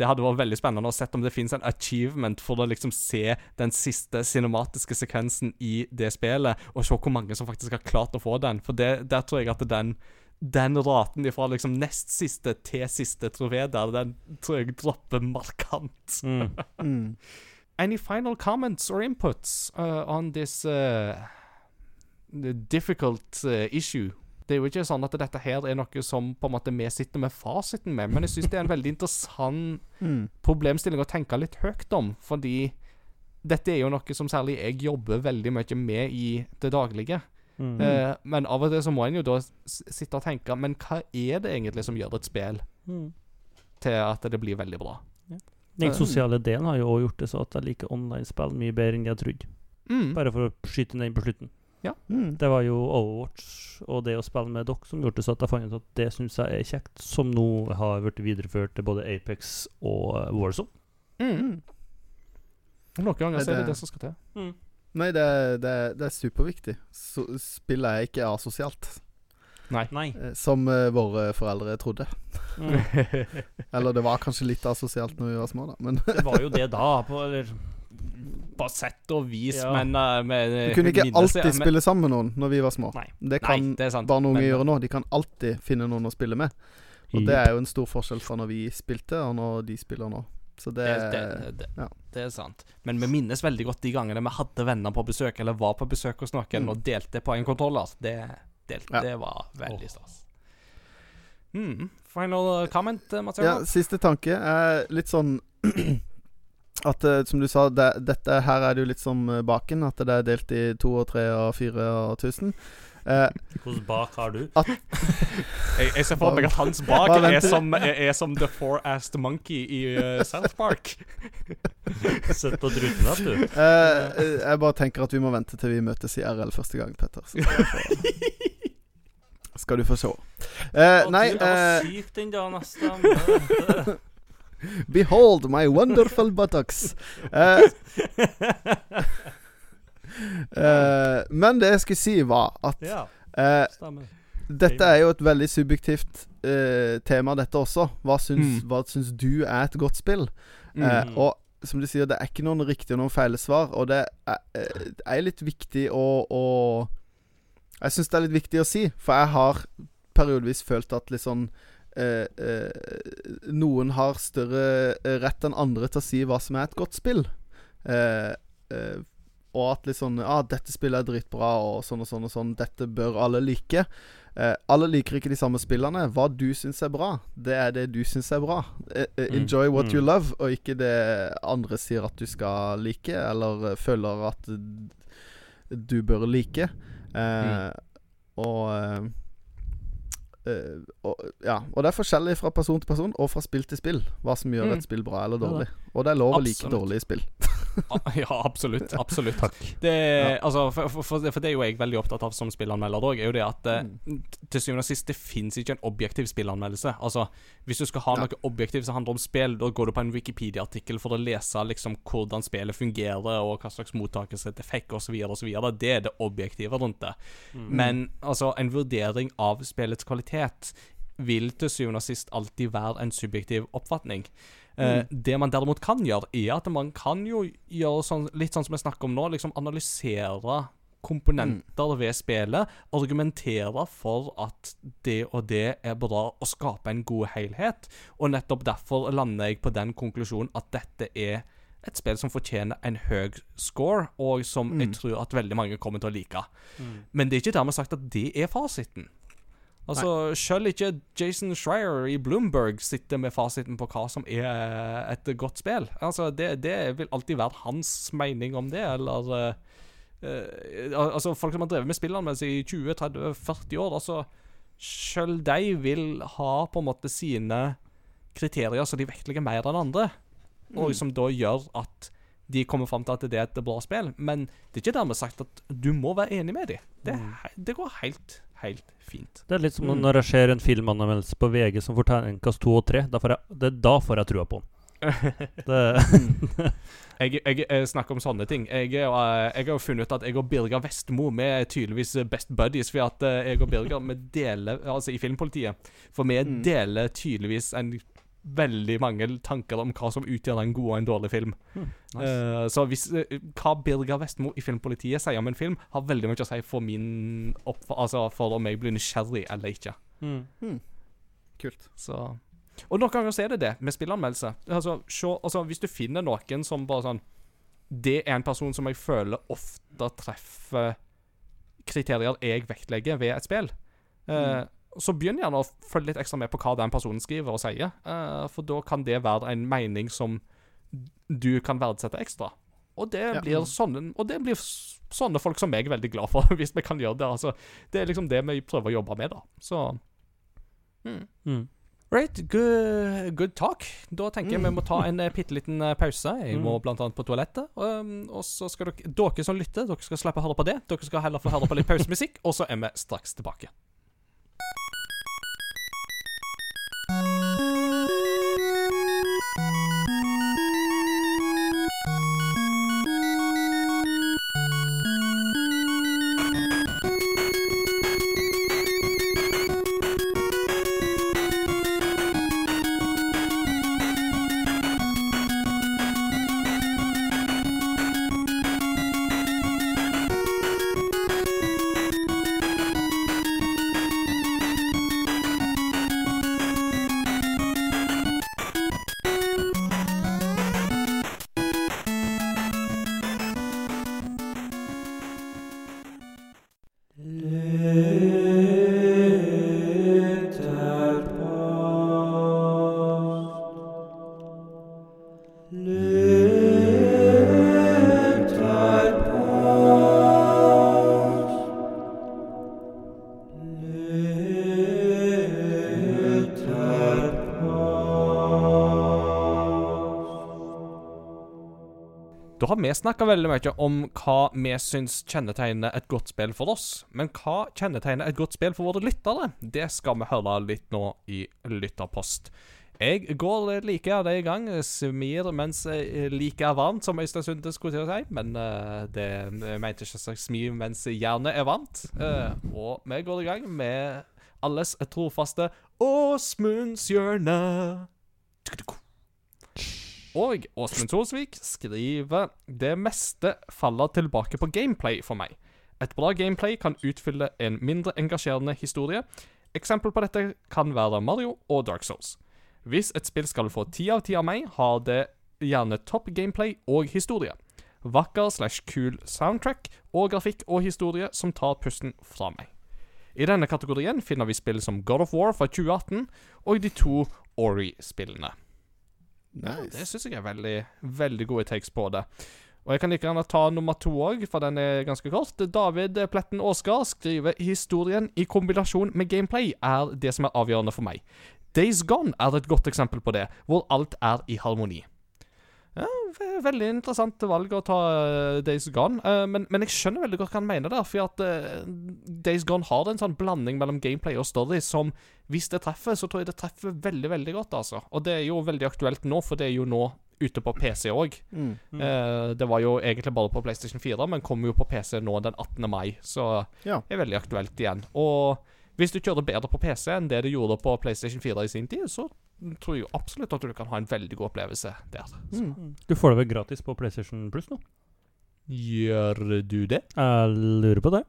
det hadde vært veldig spennende å se om det finnes en achievement for å liksom se den siste cinematiske sekvensen i det spillet, og se hvor mange som faktisk har klart å få den. For det, der tror jeg at den den raten fra liksom nest siste til siste trofé der, den tror jeg dropper markant. Mm. Mm. Any final comments or inputs uh, on this uh, difficult uh, issue? Det er jo ikke sånn at dette her er noe som på en måte vi sitter med fasiten med, men jeg syns det er en veldig interessant Mm. problemstilling å tenke litt høyt om, fordi dette er jo noe som særlig jeg jobber veldig mye med i det daglige. Mm. Eh, men av og til så må en jo da sitte og tenke Men hva er det egentlig som gjør et spill Mm. til at det blir veldig bra? Den sosiale delen har jo også gjort det så at jeg liker online-spill mye bedre enn jeg trodde. Mm. Bare for å skyte den på slutten. Mm. Det var jo Overwatch og det å spille med dere som gjorde så at jeg fant ut at det syns jeg er kjekt, som nå har blitt videreført til både Apex og eh, Warzone. Mm. Noen ganger så er det det- som skal til. Nei, det, det, det er superviktig. Så, spiller jeg ikke asosialt, Nei. Nei. eh, som uh, våre foreldre trodde. Mm. Eller det var kanskje litt asosialt når vi var små, da, men Det var jo det da, på, eller På sett og vis, Ja. men uh, med, Du kunne ikke minnes- alltid men- spille sammen med noen når vi var små. Nei. Det Nei, kan det er sant. barn og unge men- gjøre nå. De kan alltid finne noen å spille med. Og det er jo en stor forskjell fra når vi spilte, og når de spiller nå. Så det, Det, det, det, ja. det er sant. Men vi minnes veldig godt de gangene vi hadde venner på besøk, eller var på besøk hos noen Mm. og delte på en kontroller. Det, det, Ja. det var veldig stas. Mm. Final comment, Mathias? Mats Ja, siste tanke er litt sånn At eh, som du sa, det, dette her er det jo litt som eh, baken. At det er delt i to og tre og fire og tusen. Eh, Hvordan bak har du? Jeg, jeg ser for meg at hans bak er som, er, er som The Four-Assed Monkey i uh, South Park. Sett på druten at du. eh, jeg bare tenker at vi må vente til vi møtes i RL første gang, Petter. Så skal, du få, se. Eh, nei jeg var sykt den dagen, nesten. Behold my wonderful buttocks. Uh, uh, men det jeg skulle si, var at eh. Dette er jo et veldig subjektivt eh, tema, dette også. Hva syns, Mm. hva syns du er et godt spill? Eh, Mm. og som du sier, det er ikke noen riktige og noen feile svar. Og det er, det er litt viktig å, å Jeg syns det er litt viktig å si, for jeg har periodevis følt at litt sånn eh, eh, Noen har større eh, rett enn andre til å si hva som er et godt spill. Eh, eh, og at litt sånn Ja, dette spillet er dritbra, og sånn og sånn og sånn. Dette bør alle like. Eh, alle liker ikke de samme spillene. Hva du syns er bra, det er det du syns er bra. Mm. enjoy what Mm. you love, og ikke det andre sier at du skal like, eller føler at du bør like. Eh, Og eh, og, ja, og det er forskjellig fra person til person og fra spill til spill hva som gjør Mm. et spill bra eller dårlig. Og det er lov å like dårlige spill. Ja, absolutt. Absolutt. Takk. Det, altså, for, for, for, det er jo jeg veldig opptatt av som spillanmelder òg, er jo det at eh, Mm. til syvende og sist det fins ikke en objektiv spillanmeldelse. Altså, Hvis du skal ha ja. noe objektivt som handler om spill, da går du på en Wikipedia-artikkel for å lese liksom hvordan spillet fungerer, og hva slags mottakelse det fikk, osv., osv. Det er det objektive rundt det. Men altså, en vurdering av spillets kvalitet vil til syvende og sist alltid være en subjektiv oppfatning. Eh, det man derimot kan gjøre, er at man kan jo gjøre sånn, litt sånn som jeg snakker om nå, liksom analysere komponenter ved spillet, argumentere for at det og det er bra, og skape en god helhet. Og nettopp derfor lander jeg på den konklusjonen at dette er et spill som fortjener en høy score, og som jeg tror at veldig mange kommer til å like. Men det er ikke dermed sagt at det er fasiten. Altså, Selv ikke Jason Schreier i Bloomberg sitter med fasiten på hva som er et godt spill. Altså, Det, det vil alltid være hans mening om det, eller uh, Altså, Folk som har drevet med spillanmeldelse i 20-30-40 år, altså Selv de vil ha på en måte sine kriterier som de vektlegger mer enn andre, og som da gjør at de kommer fram til at det er et bra spill. Men det er ikke dermed sagt at du må være enig med dem. Det, er det går helt, helt fint. Det er litt som når jeg ser en filmanmeldelse på VG som får terningkast to og tre. Da får jeg, det, da får jeg trua på den. Det, Jeg, jeg, jeg snakker om sånne ting. Jeg, eh, jeg har jo funnet ut at jeg og Birger Vestmo Vi er tydeligvis best buddies. For at eh, jeg og Birger vi deler Altså i Filmpolitiet. For vi Mm. deler tydeligvis en veldig mange tanker om hva som utgjør en god og en dårlig film. Eh, så hvis uh, hva Birger Vestmo i Filmpolitiet sier om en film, har veldig mye å si for min opp, Altså for om jeg blir nysgjerrig eller ikke. mm. Kult. Så Og noen ganger så er det det med spillanmeldelse. Altså, se, altså, hvis du finner noen som bare sånn Det er en person som jeg føler ofte treffer kriterier jeg vektlegger ved et spill. Eh, Så begynn gjerne å følge litt ekstra med på hva den personen skriver og sier. eh, for da kan det være en mening som du kan verdsette ekstra. Og det Ja. blir sånne Og det blir sånne folk som er veldig glad for, hvis vi kan gjøre det. Altså, det er liksom det vi prøver å jobbe med, da. Så Mm. Right, good, good talk. Da tenker jeg vi må ta en uh, bitte liten eh, pause. Jeg må Mm. blant annet på toalettet. Og, og så skal dere, dere som lytter, dere skal slippe å høre på det. Dere skal heller få høre på litt pausemusikk, og så er vi straks tilbake. Da har vi snakka veldig mye om hva vi syns kjennetegner et godt spill for oss. Men hva kjennetegner et godt spill for våre lyttere? Det skal vi høre litt nå i Lytterpost. Jeg går like gjerne i gang. Smir mens like er varmt, som Øystein Sunde skulle til å si. Men uh, det mente ikke å smi mens jernet er varmt. Uh, og vi går i gang med alles trofaste Åsmunds hjørne. Og Åsmund Thorsvik skriver Det meste faller tilbake på gameplay for meg. Et bra gameplay kan utfylle en mindre engasjerende historie. Eksempel på dette kan være Mario og Dark Souls. Hvis et spill skal få ti av ti av meg, har det gjerne topp gameplay og historie. Vakker slash kul soundtrack og grafikk og historie som tar pusten fra meg. I denne kategorien finner vi spill som God of War fra 2018 og de to Ori-spillene. Det Nice. syns jeg er veldig, veldig gode takes på det. Og jeg kan like gjerne ta nummer to òg, for den er ganske kort. David Pletten Aasgaard skriver historien i kombinasjon med gameplay er det som er avgjørende for meg. Days Gone er et godt eksempel på det, hvor alt er i harmoni. Ja, Veldig interessant valg å ta eh, Days Gone, eh, men, men jeg skjønner veldig godt hva han mener der. For at eh, Days Gone har en sånn blanding mellom gameplay og story som, hvis det treffer, så tror jeg det treffer veldig veldig godt. altså. Og det er jo veldig aktuelt nå, for det er jo nå ute på PC òg. Mm. Eh, det var jo egentlig bare på PlayStation 4, men kommer jo på PC nå den 18. mai, så Ja. er veldig aktuelt igjen. Og hvis du kjører bedre på PC enn det du gjorde på PlayStation 4 i sin tid, så tror jeg absolutt at du kan ha en veldig god opplevelse der. Mm. Du får det vel gratis på PlayStation Plus nå? Gjør du det? Jeg lurer på det.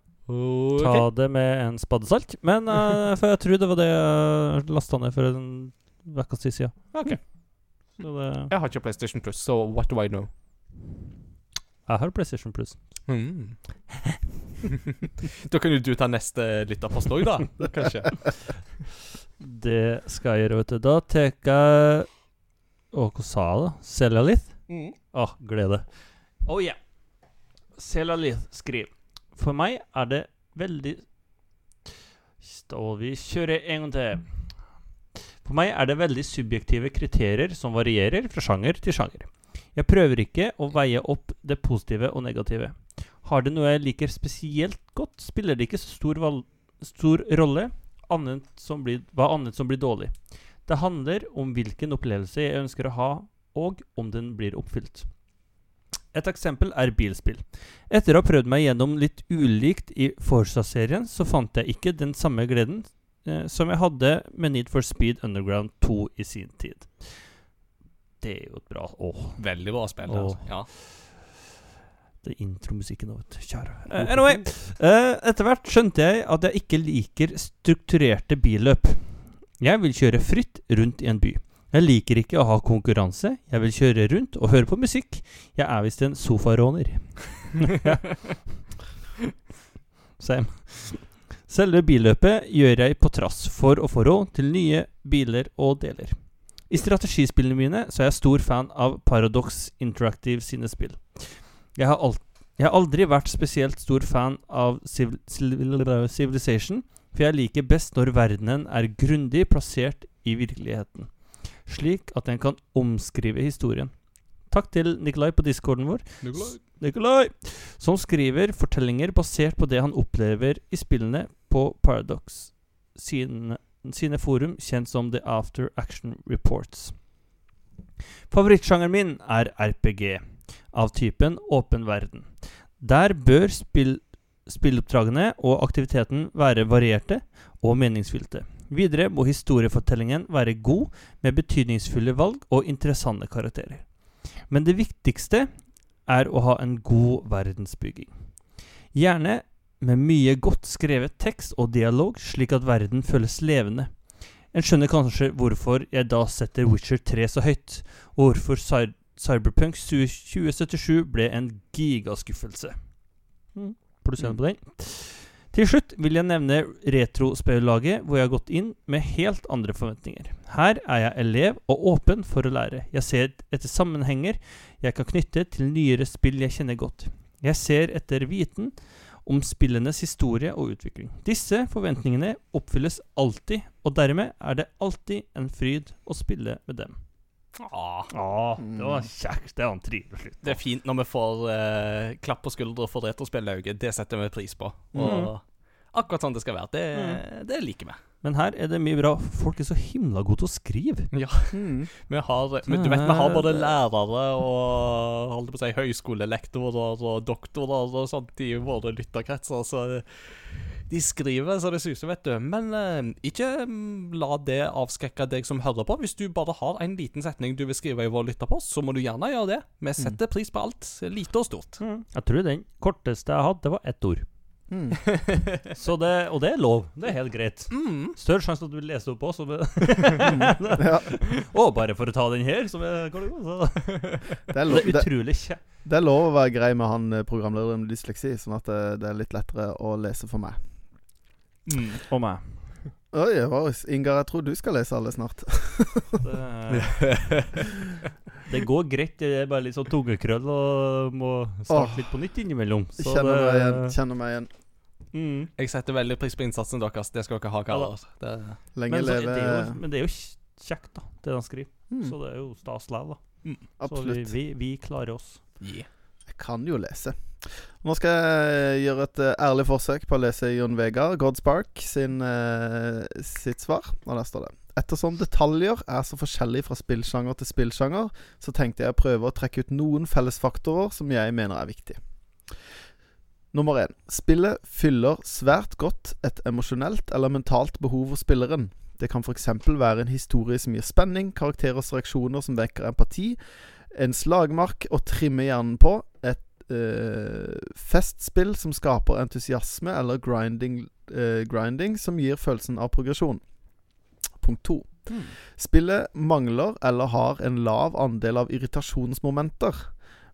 Ta det med en spadesalt. Men uh, for jeg tror det var det jeg lasta ned for en uke siden. Ok. Jeg har ikke PlayStation Plus, så what do I know? jeg har PlayStation Plus. Mm. da kan jo du ta neste lytterpost òg, da. Kanskje. Det skal jeg gjøre, vet du. Da tar jeg Å, hva sa jeg, da? Celalith? Mm. Å, glede. Oh yeah. Celalith skriver For meg er det veldig Stå, vi kjører en gang til. For meg er det veldig subjektive kriterier som varierer fra sjanger til sjanger. Jeg prøver ikke å veie opp det positive og negative. Har det noe jeg liker spesielt godt, spiller det ikke så stor, stor rolle annet som blir, hva annet som blir dårlig. Det handler om hvilken opplevelse jeg ønsker å ha og om den blir oppfylt. Et eksempel er bilspill. Etter å ha prøvd meg gjennom litt ulikt i Forsa-serien, så fant jeg ikke den samme gleden eh, som jeg hadde med Need for Speed Underground 2 i sin tid. Det er jo et bra Åh, Veldig bra spill. Altså. Ja. Det er intromusikken du. Kjære. Uh, anyway, Uh, etter hvert skjønte jeg at jeg ikke liker strukturerte billøp. Jeg vil kjøre fritt rundt i en by. Jeg liker ikke å ha konkurranse. Jeg vil kjøre rundt og høre på musikk. Jeg er visst en sofaråner. Same. Selve billøpet gjør jeg på trass for å få råd til nye biler og deler. I strategispillene mine så er jeg stor fan av Paradox Interactive sine spill. Jeg har, alt, jeg har aldri vært spesielt stor fan av Civil, Civil- Civilization, for jeg liker best når verdenen er grundig plassert i virkeligheten, slik at den kan omskrive historien. Takk til Nikolai på discorden vår, Nikolai, som skriver fortellinger basert på det han opplever i spillene på Paradox sine, sine forum, kjent som The After Action Reports. Favorittsjangeren min er RPG, av typen åpen verden. Der bør spill, spilloppdragene og aktiviteten være varierte og meningsfylte. Videre må historiefortellingen være god, med betydningsfulle valg og interessante karakterer. Men det viktigste er å ha en god verdensbygging. Gjerne med mye godt skrevet tekst og dialog, slik at verden føles levende. En skjønner kanskje hvorfor jeg da setter Witcher 3 så høyt, og hvorfor Cyberpunk 2077 ble en gigaskuffelse. Mm. Produserende på den. Til slutt vil jeg nevne Retrospeillaget, hvor jeg har gått inn med helt andre forventninger. Her er jeg elev og åpen for å lære. Jeg ser etter sammenhenger jeg kan knytte til nyere spill jeg kjenner godt. Jeg ser etter viten om spillenes historie og utvikling. Disse forventningene oppfylles alltid, og dermed er det alltid en fryd å spille med dem. Ah, Ah, det var kjekt. Det var en trivelig slutt. det er fint når vi får eh, klapp på skuldra for retrospillauget. Det setter vi pris på. Og mm. akkurat sånn det skal være. Det, det liker vi. Men her er det mye bra. Folk er så himla gode til å skrive. Ja. Mm. Vi har, men du vet, vi har både lærere og holdt på å si, høyskolelektorer og doktorer og sånt i våre lytterkretser, så de skriver så det suser, vet du. Men eh, ikke mm, la det avskrekke deg som hører på. Hvis du bare har en liten setning du vil skrive i vår lytterpost, så må du gjerne gjøre det. Vi setter pris på alt, lite og stort. Jeg tror den korteste jeg hadde, var ett ord. Mm. Så det, og det er lov. Det er helt greit. Mm. Større sjanse at du vil lese det opp òg. Ja, Og bare for å ta den her, som er, så, det, er Det er utrolig kjekt. det er lov å være grei med han eh, programlederen med dysleksi, sånn at det, det er litt lettere å lese for meg. Mm. Og meg. Oi, Varus. Ingar, jeg tror du skal lese alle snart. Det, det går greit. Det er bare litt sånn tungekrøll og må starte Åh. litt på nytt innimellom. Så Kjenner meg igjen. Kjenner meg igjen. Mm. Jeg setter veldig pris på innsatsen deres. Det skal dere ha, karer. Det, Lenge men, leve det jo, men det er jo kjekt, da, det de skriver. mm, Så det er jo stas likevel, da. Så vi, vi, vi klarer oss. yeah. Jeg kan jo lese. Nå skal jeg gjøre et eh, ærlig forsøk på å lese Jon Vegard Godspark sin, uh, sitt svar. Og der står det Ettersom detaljer er så forskjellige fra spillsjanger til spillsjanger, så tenkte jeg å prøve å trekke ut noen fellesfaktorer som jeg mener er viktige. Nummer én. Spillet fyller svært godt et emosjonelt eller mentalt behov hos spilleren. Det kan f.eks. være en historie som gir spenning, karakterers reaksjoner som vekker empati, en slagmark å trimme hjernen på, et øh, festspill som skaper entusiasme, eller grinding, øh, grinding som gir følelsen av progresjon. Punkt to. Spillet mangler eller har en lav andel av irritasjonsmomenter.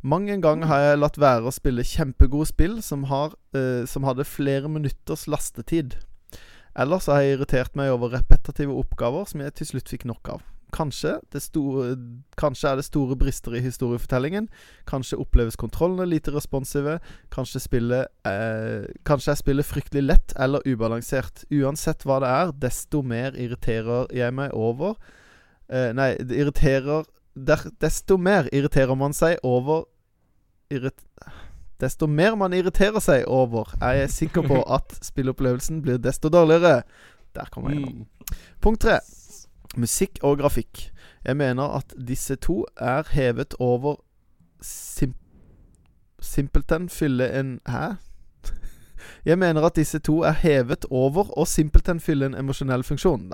Mang en gang har jeg latt være å spille kjempegode spill som, har, eh, som hadde flere minutters lastetid. Ellers har jeg irritert meg over repetitive oppgaver som jeg til slutt fikk nok av. Kanskje, store, kanskje er det store brister i historiefortellingen. Kanskje oppleves kontrollene lite responsive. Kanskje, spillet, eh, kanskje jeg spiller fryktelig lett eller ubalansert. Uansett hva det er, desto mer irriterer jeg meg over eh, Nei, det irriterer der, Desto mer irriterer man seg over irrit, Desto mer man irriterer seg over, er jeg sikker på at spillopplevelsen blir desto dårligere. Der kommer jeg gjennom. Punkt tre. Musikk og grafikk. Jeg mener at disse to er hevet over sim Simpelthen fylle en Hæ? Jeg mener at disse to er hevet over og simpelthen fylle en emosjonell funksjon.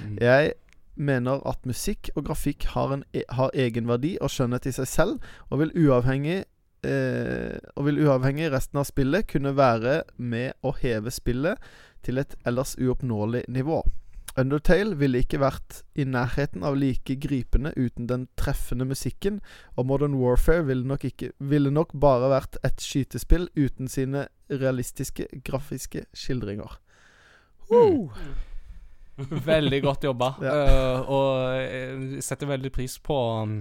Mm. Jeg mener at musikk og grafikk har, en, e- har egenverdi og skjønnhet i seg selv, og vil uavhengig eh, Og vil uavhengig resten av spillet kunne være med å heve spillet til et ellers uoppnåelig nivå. Undertale ville ikke vært i nærheten av like gripende uten den treffende musikken, og Modern Warfare ville nok, ikke, ville nok bare vært et skytespill uten sine realistiske grafiske skildringer. Woo! Veldig godt jobba. Ja. Uh, og jeg setter veldig pris på um,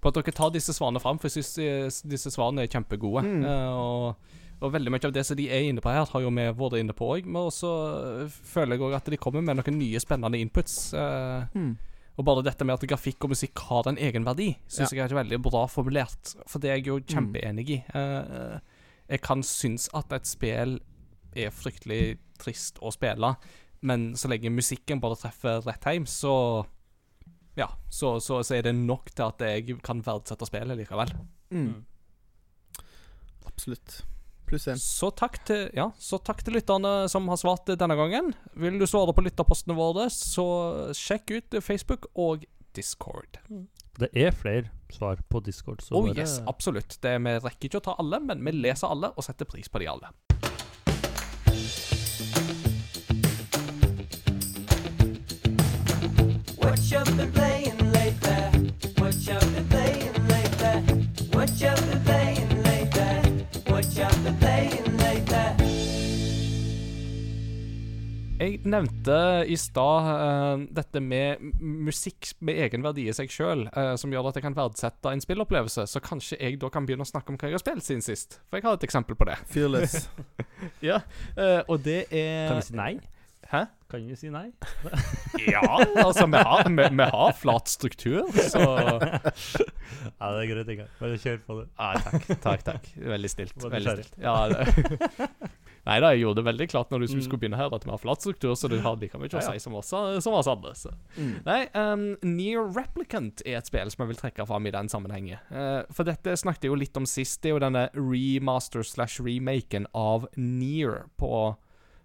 På at dere tar disse svarene fram, for jeg syns disse svarene er kjempegode. Mm. Uh, og, og veldig mye av det som de er inne på her, har jo vi vært inne på òg. Men også eh, føler jeg òg at de kommer med noen nye, spennende inputs. eh, Mm. og bare dette med at grafikk og musikk har en egenverdi, syns jeg er veldig bra formulert. For det er jeg jo kjempeenig i. Eh, jeg kan synes at et spill er fryktelig trist å spille, men så lenge musikken bare treffer rett hjem, så Ja, så, så, så er det nok til at jeg kan verdsette spillet likevel. Mm. Absolutt. Pluss én. Så takk til Ja, så takk til lytterne som har svart denne gangen. Vil du svare på lytterpostene våre, så sjekk ut Facebook og Discord. Det er flere svar på Discord. Så Oh bare- yes, absolutt. Det, vi rekker ikke å ta alle, men vi leser alle og setter pris på de alle. Jeg nevnte i stad uh, dette med musikk med egen verdi i seg sjøl, som gjør at jeg kan verdsette en spillopplevelse. Så kanskje jeg da kan begynne å snakke om hva jeg har spilt siden sist. For jeg har et eksempel på det. Fearless. Ja, uh, Og det er Kan vi si nei? Hæ? Kan vi si nei? Ja, altså, vi har, vi, vi har flat struktur, så Ja, det er greit. Inga. Bare kjør på det. ah, Takk, takk. takk Veldig stilt. Veldig stilt. Ja, det. Nei da, jeg gjorde det veldig klart når du skulle Mm. skulle begynne her, at vi har flat struktur, så det har like mye å Ja, ja. si som oss, som oss andre. Mm. Nei, um, Near Replicant er et spill som jeg vil trekke fram i den sammenhengen. Uh, for dette snakket jeg jo litt om sist. Det er jo denne remaster slash remaken av Near på,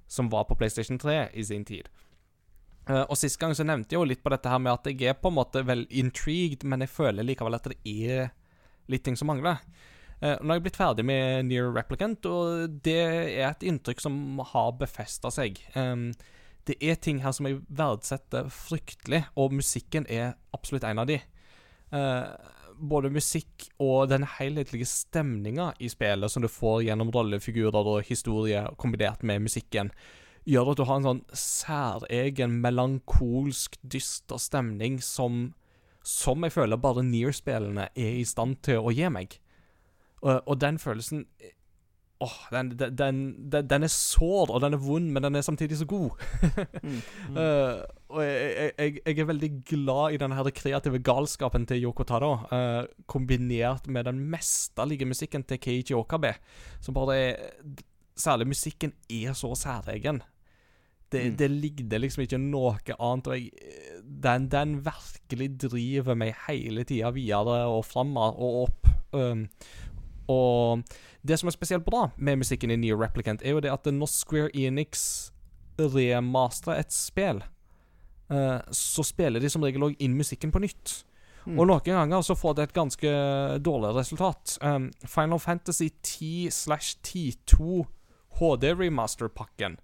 som var på PlayStation 3 i sin tid. Uh, og Sist gang så nevnte jeg jo litt på dette her med at jeg er på en måte vel intrigued, men jeg føler likevel at det er litt ting som mangler. Eh, nå har jeg blitt ferdig med Near Replicant, og det er et inntrykk som har befesta seg. Det er ting her som jeg verdsetter fryktelig, og musikken er absolutt en av de. Eh, både musikk og den helhetlige stemninga i spillet som du får gjennom rollefigurer og historie, kombinert med musikken, gjør at du har en sånn særegen, melankolsk, dyster stemning som som jeg føler bare Near-spillene er i stand til å gi meg. Og, og den følelsen Åh, den, den, den, den, den er sår, og den er vond, men den er samtidig så god. Eh, og jeg, jeg, jeg, er veldig glad i denne her kreative galskapen til Yoko Taro, uh, kombinert med den mesterlige musikken til Keiichi Okabe, som bare er Særlig musikken er så særegen. Det, Mm. det ligner liksom ikke noe annet, og jeg, den, den virkelig driver meg hele tida videre og fram og opp. Um, og det som er spesielt bra med musikken i Neo Replicant, er jo det at når Square Enix remasterer et spill, uh, så spiller de som regel òg inn musikken på nytt. Mm. Og noen ganger så får det et ganske dårlig resultat. Um, Final Fantasy 10 slash 10.2 HD Remaster-pakken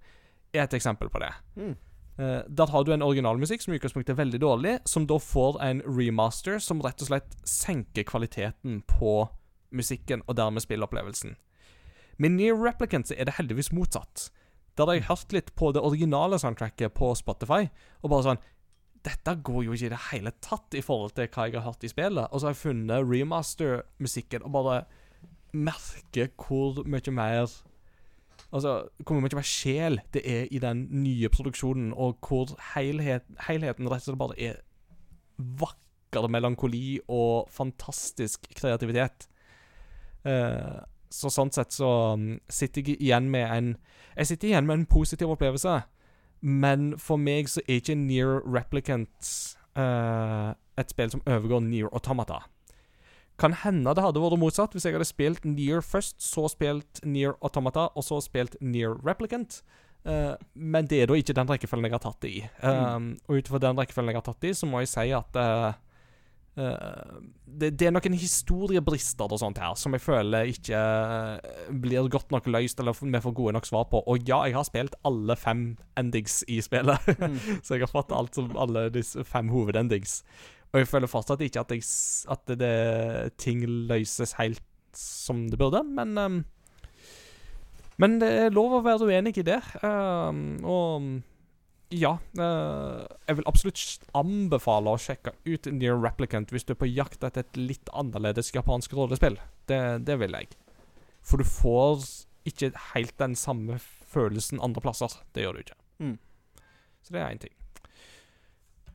er et eksempel på det. Mm. Uh, der har du en originalmusikk som i utgangspunktet er veldig dårlig, som da får en remaster som rett og slett senker kvaliteten på musikken, og dermed spilleopplevelsen. Med Near Replicant er det heldigvis motsatt. Der har jeg hørt litt på det originale soundtracket på Spotify, og bare sånn Dette går jo ikke i det hele tatt i forhold til hva jeg har hørt i spillet. Og så har jeg funnet remaster-musikken og bare merker hvor mye mer Altså, hvor mye mer sjel det er i den nye produksjonen, og hvor helhet, helheten rett og slett bare er vakker melankoli og fantastisk kreativitet. Eh, så sånn sett så um, sitter jeg igjen med en Jeg sitter igjen med en positiv opplevelse. Men for meg så er ikke Near Replicant uh, et spill som overgår Near Automata. Kan hende det hadde vært motsatt hvis jeg hadde spilt Near først, så spilt Near Automata, og så spilt Near Replicant. Uh, men det er da ikke den rekkefølgen jeg har tatt det i. Um, Og ut den rekkefølgen jeg har tatt det i, så må jeg si at eh, eh, det, det er noen historiebrister og sånt her som jeg føler ikke eh, blir godt nok løst, eller vi får gode nok svar på. Og ja, jeg har spilt alle fem endings i spillet, så jeg har fått alt som alle disse fem hovedendings. Og jeg føler fortsatt ikke at, jeg, at det, det, ting løses helt som det burde, men um, Men det er lov å være uenig i det. Um, og ja, eh, jeg vil absolutt anbefale å sjekke ut Near Replicant hvis du er på jakt etter et litt annerledes japansk rollespill. Det, det vil jeg. For du får ikke helt den samme følelsen andre plasser. Det gjør du ikke. Mm. Så det er én ting.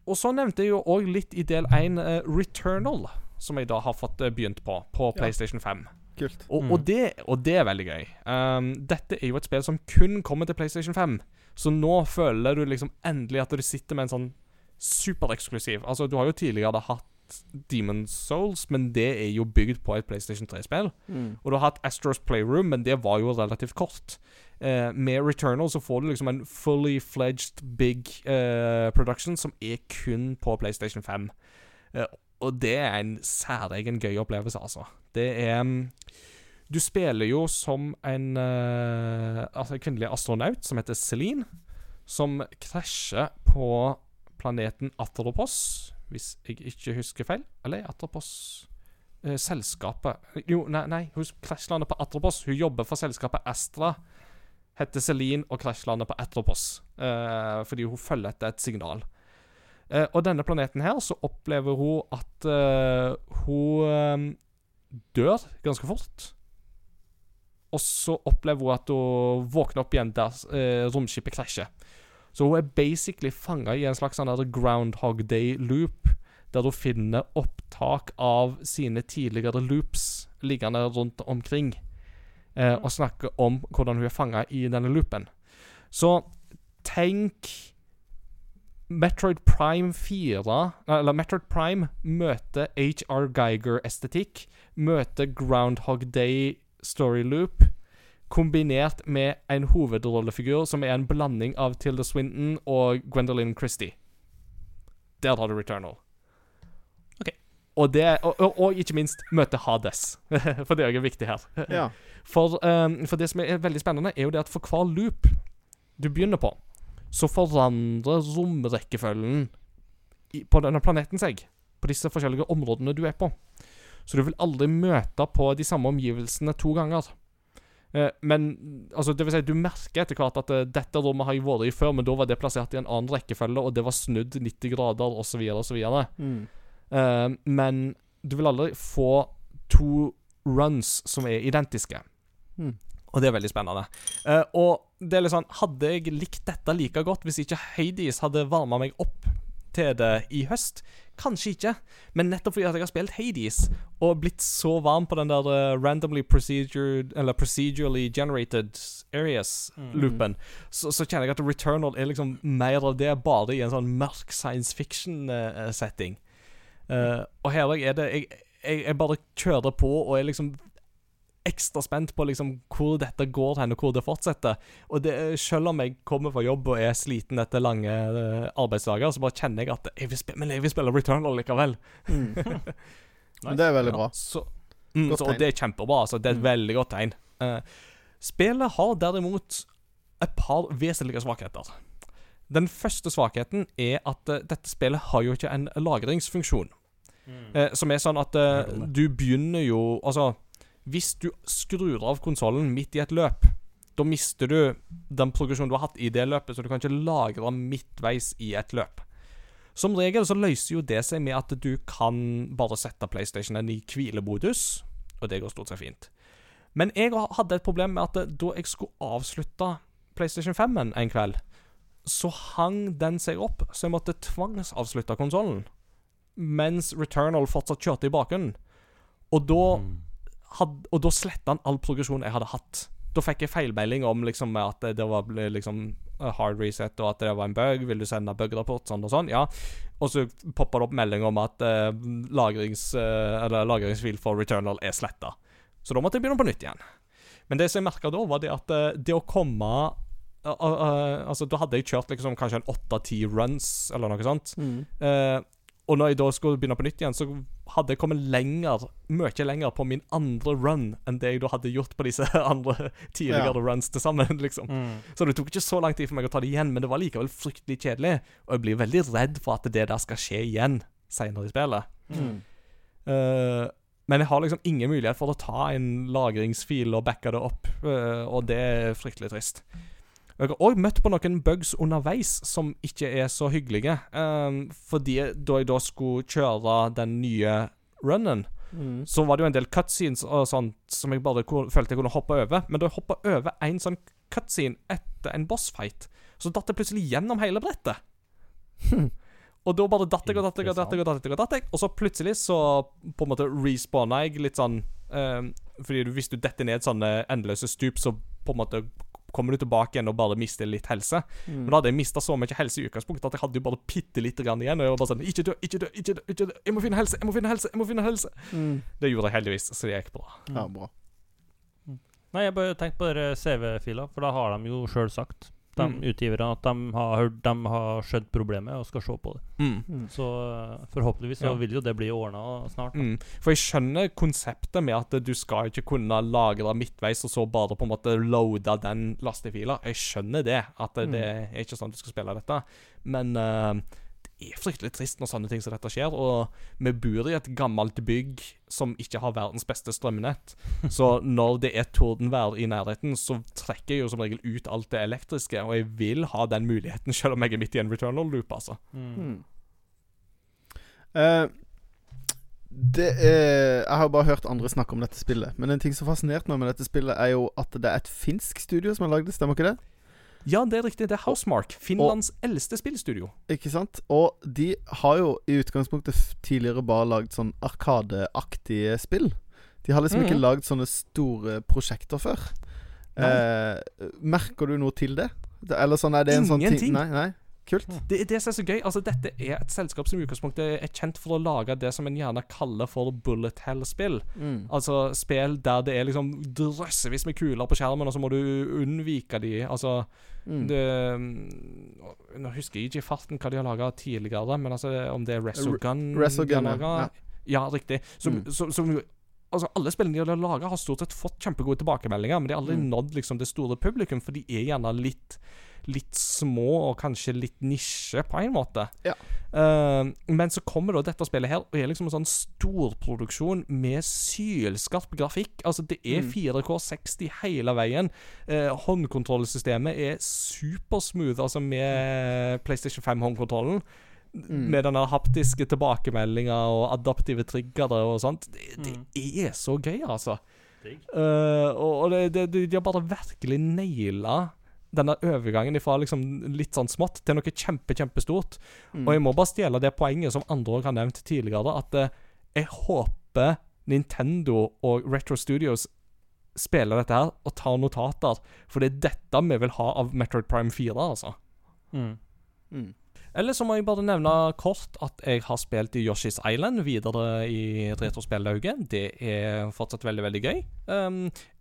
Og så nevnte jeg jo òg litt i del 1 Returnal, som jeg da har fått eh, begynt på, på Ja. PlayStation 5. Kult. Og, Mm. og, det, og det er veldig gøy. Um, dette er jo et spill som kun kommer til PlayStation 5. Så nå føler du liksom endelig at du sitter med en sånn supereksklusiv Altså, du har jo tidligere hatt Demon Souls, men det er jo bygd på et PlayStation 3-spill. Mm. Og du har hatt Astros Playroom, men det var jo relativt kort. Eh, med Returnal så får du liksom en fully fledged big eh, production som er kun på PlayStation 5. Eh, og det er en særegen gøy opplevelse, altså. Det er mm, Du spiller jo som en uh, altså kvinnelig astronaut som heter Celine, som krasjer på planeten Atropos, hvis jeg ikke husker feil. Eller er Atropos uh, selskapet Jo, nei, nei hun krasjlander på Atropos. Hun jobber for selskapet Astra. Heter Celine og krasjlander på Atropos. uh, fordi hun følger etter et signal. Uh, og denne planeten her så opplever hun at uh, hun uh, dør ganske fort. Og så opplever hun at hun våkner opp igjen der eh, romskipet krasjer. Så hun er basically fanga i en slags sånn Groundhog Day-loop, der hun finner opptak av sine tidligere loops liggende rundt omkring, eh, og snakker om hvordan hun er fanga i denne loopen. Så tenk Metroid Prime 4 Eller Metroid Prime møter HR Geiger-estetikk, møter Groundhog Day story loop, kombinert med en hovedrollefigur som er en blanding av Tilda Swinton og Gwendolyn Christie. Der har du Returnal. Og, det, og, og, og ikke minst møte Hades, for det er jo viktig her. Ja. For, um, for det som er veldig spennende, er jo det at for hver loop du begynner på, så forandrer romrekkefølgen på denne planeten seg. På disse forskjellige områdene du er på. Så du vil aldri møte på de samme omgivelsene to ganger. Eh, men altså, det vil si, du merker etter hvert at eh, dette rommet har jeg vært i før, men da var det plassert i en annen rekkefølge, og det var snudd 90 grader, osv., osv. Mm. Uh, men du vil aldri få to runs som er identiske. Mm. Og det er veldig spennende. Uh, og det er litt sånn Hadde jeg likt dette like godt hvis ikke Hades hadde varma meg opp til det i høst? Kanskje ikke. Men nettopp fordi at jeg har spilt Hades og blitt så varm på den der uh, randomly procedured Eller procedurally generated areas-loopen, så, så kjenner jeg at Returnal er liksom mer av det, bare i en sånn mørk science fiction-setting. Uh, og her er det jeg, jeg, jeg bare kjører på og er liksom ekstra spent på liksom hvor dette går hen, og hvor det fortsetter. Og det, selv om jeg kommer fra jobb og er sliten etter lange eh, arbeidsdager, så bare kjenner jeg at jeg vil spille, men jeg vil spille Returnal likevel. Mm. nice. det er veldig bra. Ja, så, mm, så, og det er kjempebra. Altså, det er et Mm. veldig godt tegn. Uh, spillet har derimot et par vesentlige svakheter. Den første svakheten er at uh, dette spillet har jo ikke en lagringsfunksjon. Eh, som er sånn at du begynner jo Altså, hvis du skrur av konsollen midt i et løp, da mister du den progresjonen du har hatt i det løpet, så du kan ikke lagre midtveis i et løp. Som regel så løser jo det seg med at du kan bare sette PlayStationen i hvilemodus, og det går stort sett fint. Men jeg hadde et problem med at da jeg skulle avslutte PlayStation 5-en en kveld, så hang den seg opp, så jeg måtte tvangsavslutte konsollen. Mens Returnal fortsatt kjørte i bakgrunnen. Og da, Mm. Had, og da sletta han all progresjon jeg hadde hatt Da fikk jeg feilmelding om liksom at det var liksom hard reset, og at det var en bug. Vil du sende bug-rapport, sånn og sånn? Ja. Og så poppa det opp melding om at eh, lagrings, eh, eller lagringsfil for Returnal er sletta. Så da måtte jeg begynne på nytt igjen. Men det som jeg merka da, var det at eh, det å komme uh, uh, uh, Altså, da hadde jeg kjørt liksom kanskje en åtte-ti runs, eller noe sånt. Eh, og når jeg da skulle begynne på nytt igjen, så hadde jeg kommet lenger, mye lenger på min andre run enn det jeg da hadde gjort på disse andre tidligere Ja. runs til sammen, liksom. Mm. Så det tok ikke så lang tid for meg å ta det igjen, men det var likevel fryktelig kjedelig. Og jeg blir veldig redd for at det der skal skje igjen senere i spillet. Mm. Uh, men jeg har liksom ingen mulighet for å ta en lagringsfil og backe det opp, uh, og det er fryktelig trist. Jeg har òg møtt på noen bugs underveis som ikke er så hyggelige. Um, fordi da jeg da skulle kjøre den nye runnen, Mm. så var det jo en del cutscenes og sånt som jeg bare følte jeg kunne hoppe over. Men da jeg hoppa over en sånn cutscene etter en bossfight, så datt jeg plutselig gjennom hele brettet. Og da bare datt jeg og datt jeg og datt jeg, og datt jeg, og datt jeg Og så plutselig så på en måte respawna jeg litt sånn um, Fordi hvis du detter ned sånne endeløse stup, så på en måte kommer du tilbake igjen og bare mister litt helse. Men da hadde jeg mista så mye helse i utgangspunktet at jeg hadde jo bare bitte lite grann igjen. Og jeg var bare sånn Ikke dø, ikke dø, ikke dø, ikke dø. Jeg må finne helse, jeg må finne helse, jeg må finne helse. Mm. Det gjorde jeg heldigvis, så det gikk bra. Ja, bra. Nei, jeg bare tenkte på CV-fila, for da har de jo sjøl sagt, de Mm. utgiverne, at de har, hørt, de har skjønt problemet og skal se på det. Mm. Så eh, forhåpentligvis så Ja. vil jo det bli ordna snart. Mm. For jeg skjønner konseptet med at du skal ikke kunne lagre midtveis og så bare på en måte loade den lastefila. Jeg skjønner det, at det, det er ikke sånn du skal spille dette. Men eh, det er fryktelig trist når sånne ting som dette skjer. Og vi bor i et gammelt bygg som ikke har verdens beste strømnett. Så når det er tordenvær i nærheten, så trekker jeg jo som regel ut alt det elektriske. Og jeg vil ha den muligheten, selv om jeg er midt i en returnal loop, altså. Mm. Uh, det er Jeg har bare hørt andre snakke om dette spillet. Men en ting som fascinerte meg med dette spillet, er jo at det er et finsk studio som har lagd det. Stemmer ikke det? Ja, det er riktig. Det er Housemark. Finlands eldste spillstudio. Ikke sant? Og de har jo i utgangspunktet tidligere bare lagd sånn arkadeaktige spill. De har liksom ikke Mhm. lagd sånne store prosjekter før. Eh, merker du noe til det? eller sånn, er det en sånn ting Ingenting. Nei, nei. Kult. Det er det som er så gøy. Altså, dette er et selskap som i utgangspunktet er kjent for å lage det som en gjerne kaller for bullet hell-spill. Mm. Altså spill der det er liksom drøssevis med kuler på skjermen, og så må du unnvike de. Altså Mm. det, Nå husker jeg ikke i farten hva de har laga tidligere, men altså om det er Resogun Resogun, ja. Ja, riktig. Som, Mm. som, som Altså Alle spillene de har laga, har stort sett fått kjempegode tilbakemeldinger, men de har aldri Mm. nådd liksom det store publikum, for de er gjerne litt Litt små og kanskje litt nisje, på en måte. Ja. Uh, men så kommer da dette spillet her, og er liksom en sånn storproduksjon med sylskarp grafikk. Altså, det er Mm. 4K 60 hele veien. Uh, håndkontrollsystemet er supersmooth, altså med PlayStation 5-håndkontrollen. Mm. Med denne haptiske tilbakemeldinga og adaptive triggere og sånt. Det, det er så gøy, altså. Eh, og det, det, de- de har bare virkelig naila denne overgangen fra liksom litt sånn smått til noe kjempe, kjempestort. Mm. Og jeg må bare stjele det poenget som andre òg har nevnt tidligere, at eh, jeg håper Nintendo og Retro Studios spiller dette her og tar notater, for det er dette vi vil ha av Metroid Prime 4, altså. Mm. Mm. Eller så må jeg bare nevne kort at jeg har spilt i Yoshi's Island videre i retrospillauget. Det er fortsatt veldig, veldig gøy. Um,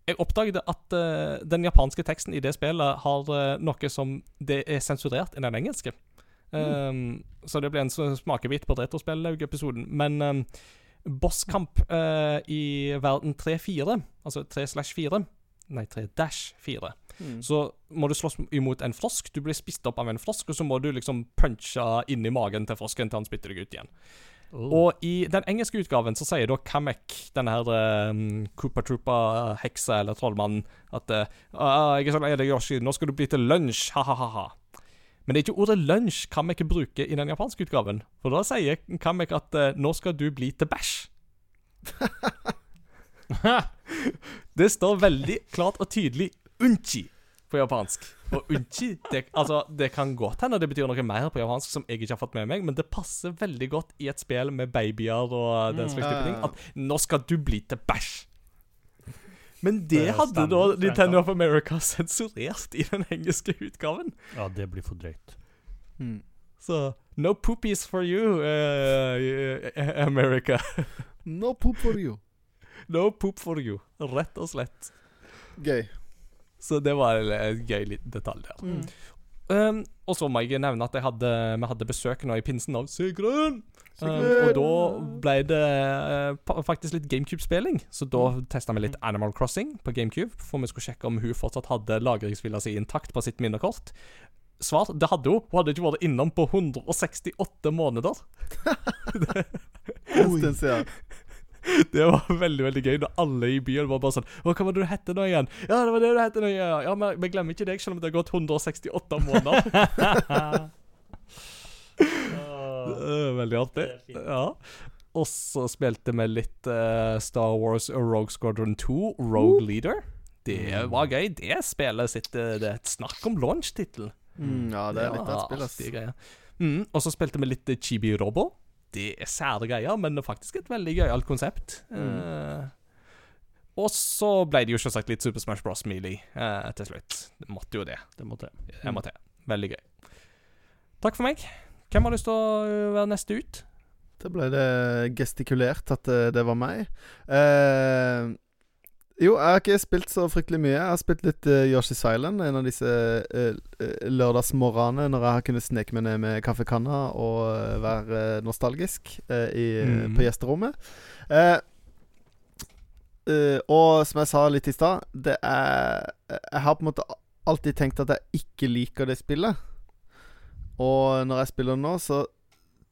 jeg oppdaget at uh, den japanske teksten i det spillet har uh, noe som Det er sensurert i den engelske. Um, Så det ble en smakebit på Retrospellauget-episoden. Men um, bosskamp uh, i verden 3-4, altså 3-4 Nei, 3-4 Mm. så må du slåss imot en frosk. Du blir spist opp av en frosk, og så må du liksom punche inn i magen til frosken til han spytter deg ut igjen. Oh. Og i den engelske utgaven så sier da Kamek, denne her um, Koopa Troopa-heksa eller trollmannen, at uh, ah, 'Jeg er så lei deg, Yoshi. Nå skal du bli til lunsj. Ha-ha-ha'. Men det er ikke ordet lunsj Kamek bruker i den japanske utgaven. For da sier Kamek at uh, 'nå skal du bli til bæsj'. Det står veldig klart og tydelig 'unchi' på japansk. Og unchi det, altså, det kan godt hende det betyr noe mer på japansk som jeg ikke har fått med meg, men det passer veldig godt i et spill med babyer og den slags type ting. At 'nå skal du bli til bæsj'. Men det Det hadde da Nintendo of America sensurert i den engelske utgaven. Ja, det blir for drøyt. Mm. Så no poopies for you, eh, America. No poop for you. No poop for you. Rett og slett. Gøy. Så det var en, gøy liten detalj der. Mm. Um, og så må jeg nevne at jeg hadde, vi hadde besøk nå i pinsen av Sigrun. Um, og da ble det uh, faktisk litt GameCube-spilling. Så da testa vi litt Animal Crossing på GameCube. For vi skulle sjekke om hun fortsatt hadde lagringsfila si intakt på sitt minnekort. Svar det hadde hun. Hun hadde ikke vært innom på 168 måneder. Siden. Det var veldig veldig gøy når alle i byen var bare sånn hva var det du hette nå igjen? Ja, det var det du hette nå igjen. Ja, men vi glemmer ikke deg, selv om det har gått 168 måneder. Veldig artig. Ja. Og så spilte vi litt uh, Star Wars Rogue Squadron 2, Rogue Leader. Det var gøy. Det spillet sitt eh, Det er et snakk om launch-tittel. Mm, ja, det er litt av et spill, ass. Mm, og så spilte vi litt eh, Chibi Robo. Det er sære greier, men det faktisk et veldig gøyalt konsept. Mm. Uh, og så ble det jo selvsagt litt Super Smash Bros. Mealy uh, til slutt. Det måtte jo det. Det måtte jeg. Jeg. Veldig gøy. Takk for meg. Hvem har lyst til å øh, være neste ut? Da ble det gestikulert at eh, det var meg. Eh, jo, jeg har ikke spilt så fryktelig mye. Jeg har spilt litt uh, Yoshi's Island, en av disse uh, lørdagsmorgenene når jeg har kunnet sneke meg ned med kaffekanna og uh, være eh, nostalgisk uh, i, mm. på gjesterommet. Eh, eh, og som jeg sa litt i stad, det er Jeg har på en måte alltid tenkt at jeg ikke liker det spillet. Og når jeg spiller nå, så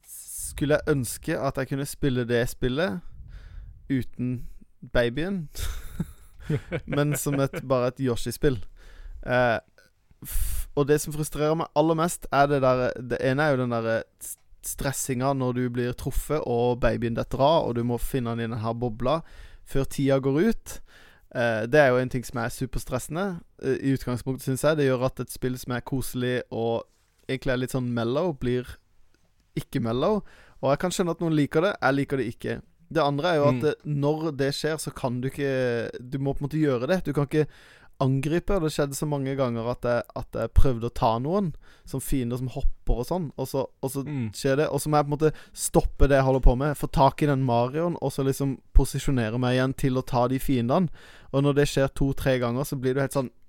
skulle jeg ønske at jeg kunne spille det spillet uten babyen. Men som et, bare et Yoshi-spill. Eh, og det som frustrerer meg aller mest, er det der Det ene er jo den derre s- stressinga når du blir truffet og babyen detter av, og du må finne den i denne bobla før tida går ut. Eh, det er jo en ting som er superstressende. Eh, I utgangspunktet, syns jeg. Det gjør at et spill som er koselig og egentlig er litt sånn mellow, blir ikke mellow. Og jeg kan skjønne at noen liker det. Jeg liker det ikke. Det andre er jo at Mm. når det skjer, så kan du ikke Du må på en måte gjøre det. Du kan ikke angripe. Det skjedde så mange ganger at jeg, at jeg prøvde å ta noen, som fiender som hopper og sånn, og så, og så Mm. skjer det. Og så må jeg på en måte stoppe det jeg holder på med, få tak i den Marioen, og så liksom posisjonere meg igjen til å ta de fiendene. Og når det skjer to-tre ganger, så blir du helt sånn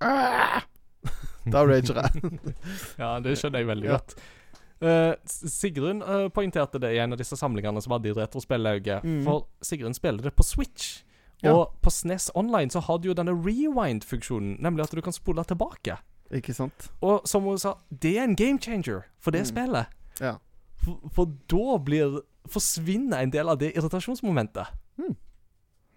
Da rager jeg. Ja, det skjønner jeg veldig godt. Eh, S- Sigrun uh, poengterte det i en av disse samlingene som hadde i Retrospellauget. Mm. For Sigrun spiller det på Switch. Ja. Og på SNES Online så har du jo denne rewind-funksjonen, nemlig at du kan spole tilbake. Ikke sant? Og som hun sa, det er en game changer for det Mm. spillet. Ja. For, for da blir forsvinner en del av det irritasjonsmomentet. Mm.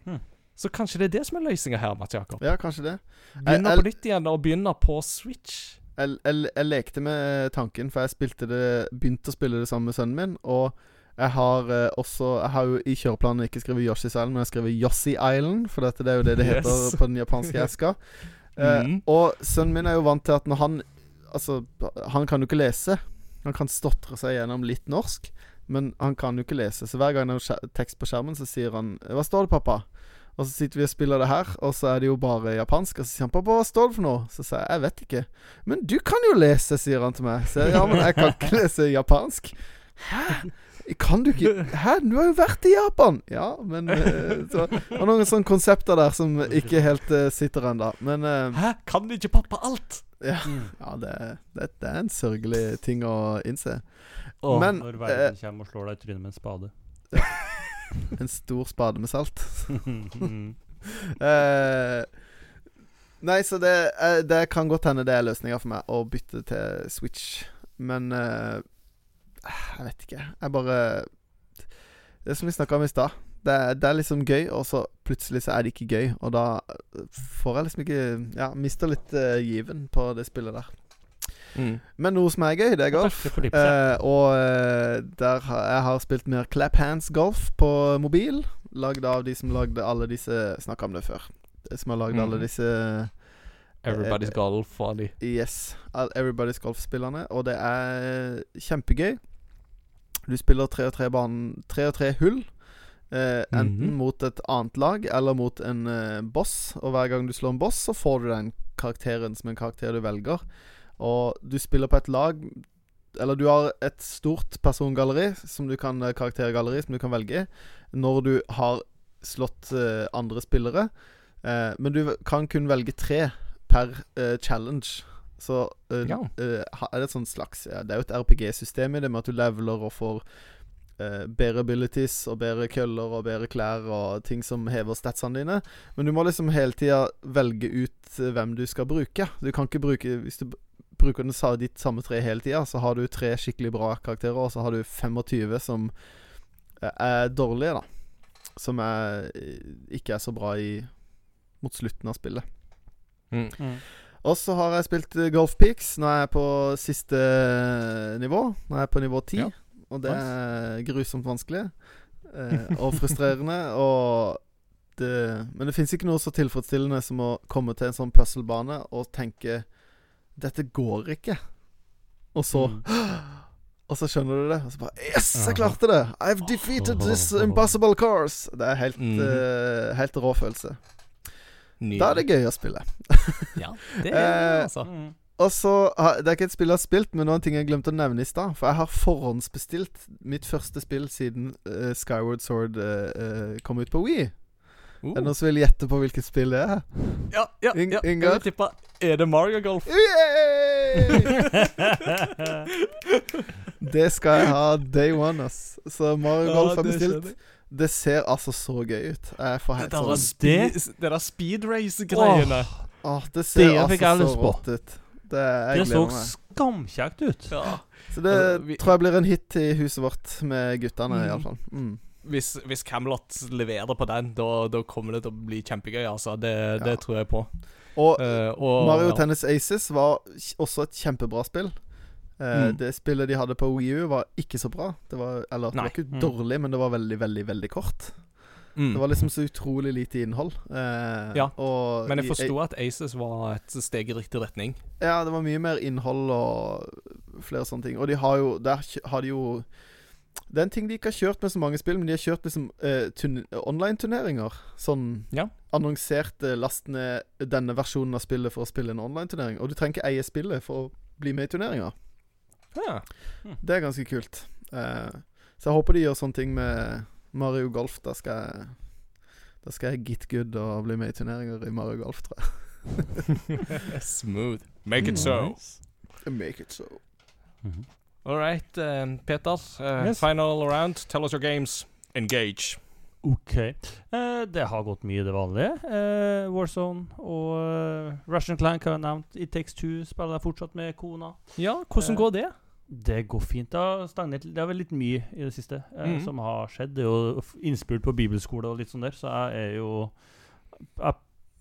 Hmm. Så kanskje det er det som er løsninga her, Mats Jakob. Ja, kanskje det. Begynne på nytt igjen og begynne på Switch. Jeg, jeg, jeg lekte med tanken, for jeg spilte det begynte å spille det sammen med sønnen min. Og jeg har eh, også Jeg har jo i kjøreplanen ikke skrevet Yoshi's Island, men jeg har skrevet Yossi Island, for dette, det er jo det det Yes. heter på den japanske eska. Eh, mm. Og sønnen min er jo vant til at når han Altså, han kan jo ikke lese. Han kan stotre seg gjennom litt norsk, men han kan jo ikke lese. Så hver gang det er tekst på skjermen, så sier han 'Hva står det, pappa?' Og så sitter vi og spiller det her, og så er det jo bare japansk. Og så sier han 'Pappa, hva står det for noe?' Så sier jeg 'Jeg vet ikke'. 'Men du kan jo lese', sier han til meg. Så jeg, 'Ja, men jeg kan ikke lese japansk'. Hæ? Kan du ikke Hæ? Du har jo vært i Japan! Ja, men eh, så, var noen sånne konsepter der som ikke helt uh, sitter ennå. Men uh, Hæ, kan ikke pappa alt? ja, ja det, det, det er en sørgelig ting å innse. Åh, Men Når verden verden kommer og slår deg i trynet med en spade. En stor spade med salt. Eh, nei, så det, uh, det kan godt hende det er løsninga for meg å bytte til Switch. Men uh, jeg vet ikke. Jeg bare Det som vi snakka om i stad. Det, det er liksom gøy, og så plutselig så er det ikke gøy. Og da får jeg liksom ikke Ja, mister litt given på det spillet der. Mm. Men noe som er gøy, det er golf. Eh, og eh, der har, jeg har spilt mer Clap Hands Golf på mobil. Lagd av de som lagde alle disse Snakka om det før. De som har lagd mm. alle disse Everybody's Golf og de Yes. Everybody's Golf-spillerne. Og det er kjempegøy. Du spiller tre og tre banen Tre og tre hull Eh, enten Mhm. mot et annet lag eller mot en eh, boss. Og hver gang du slår en boss, så får du den karakteren som en karakter du velger. Og du spiller på et lag Eller du har et stort persongalleri, som du kan eh, karaktergalleri, som du kan velge når du har slått eh, andre spillere. Eh, men du kan kun velge tre per eh, challenge. Så eh, Ja. eh, er det et sånt slags ja, Det er jo et RPG-system i det, med at du leveler og får bedre abilities og bedre køller og bedre klær og ting som hever statsene dine. Men du må liksom hele tida velge ut hvem du skal bruke. Du kan ikke bruke Hvis du bruker den sa- ditt samme tre hele tida, så har du tre skikkelig bra karakterer, og så har du 25 som eh, er dårlige, da. Som er, eh, ikke er så bra i mot slutten av spillet. Mm. Mm. Og så har jeg spilt eh, Golf Peaks. Nå er jeg på siste nivå. Nå er jeg på nivå 10. Ja. Og det er grusomt vanskelig. Eh, og frustrerende. og det, men det fins ikke noe så tilfredsstillende som å komme til en sånn puzzle-bane og tenke Dette går ikke. Og så Mm. Og så skjønner du det. Og så bare Yes, jeg klarte det! I've defeated this impossible course. Det er helt, mm. uh, helt rå følelse. Nydelig. Da er det gøy å spille. Ja, det er det, altså. Mm. Og så Det er ikke et spill jeg har spilt, men noen ting jeg glemte å nevne i stad. For jeg har forhåndsbestilt mitt første spill siden uh, Skyward Sword uh, eh, kom ut på Wii. Uh. Er det noen som vil gjette på hvilket spill det er? Ja, ja, In ja. Ingar? Jeg vil tippe Er det Mario Golf? Det skal jeg ha day one, ass. Så Mario Golf er bestilt. Det ser altså så gøy ut. Jeg får helt der, sånn speed, det der speed race-greiene. Åh, Det ser Det altså så rått ut. Det, jeg Det så skamkjekt ut. Ja. Så det Altså, vi- tror jeg blir en hit i huset vårt med guttene, Mm. iallfall. Mm. Hvis, hvis Camelot leverer på den, da, da kommer det til å bli kjempegøy, altså. Det, det tror jeg på. Og uh, og, Mario ja. Tennis Aces var også et kjempebra spill. Uh, Mm. Det spillet de hadde på Wii U, var ikke så bra. Det var, eller det var ikke Mm. dårlig, men det var veldig, veldig veldig kort. Mm. Det var liksom så utrolig lite innhold. Uh, Ja, Men jeg forsto at Aces var et steg i riktig retning. Ja, det var mye mer innhold og flere sånne ting. Og de har jo Der har de jo Det er en ting de ikke har kjørt med så mange spill, men de har kjørt liksom uh, online-turneringer. Sånn Ja. annonsert eh, last ned denne versjonen av spillet for å spille en online-turnering. Og du trenger ikke eie spillet for å bli med i turneringa. Ja. Det er ganske kult. Uh, så jeg håper de gjør sånne ting med Mario Golf. Da skal jeg Da skal jeg get good og bli med i turneringer i Mario Golf, tror jeg. Smooth. Make it so. Nice. Make it so. Mhm. All right, uh, Peter. Uh, Yes. Final round. Tell us your games. Engage. OK. Uh, det har gått mye det vanlige. Eh, Warzone og uh, Russian Clank har jeg nevnt. It Takes Two spiller jeg fortsatt med kona. Ja, hvordan Eh, går det? Det går fint. Det. Det er vel litt mye i det siste eh, Mhm. som har skjedd. Det er jo innspurt på bibelskole og litt sånn der, så jeg er jo Jeg,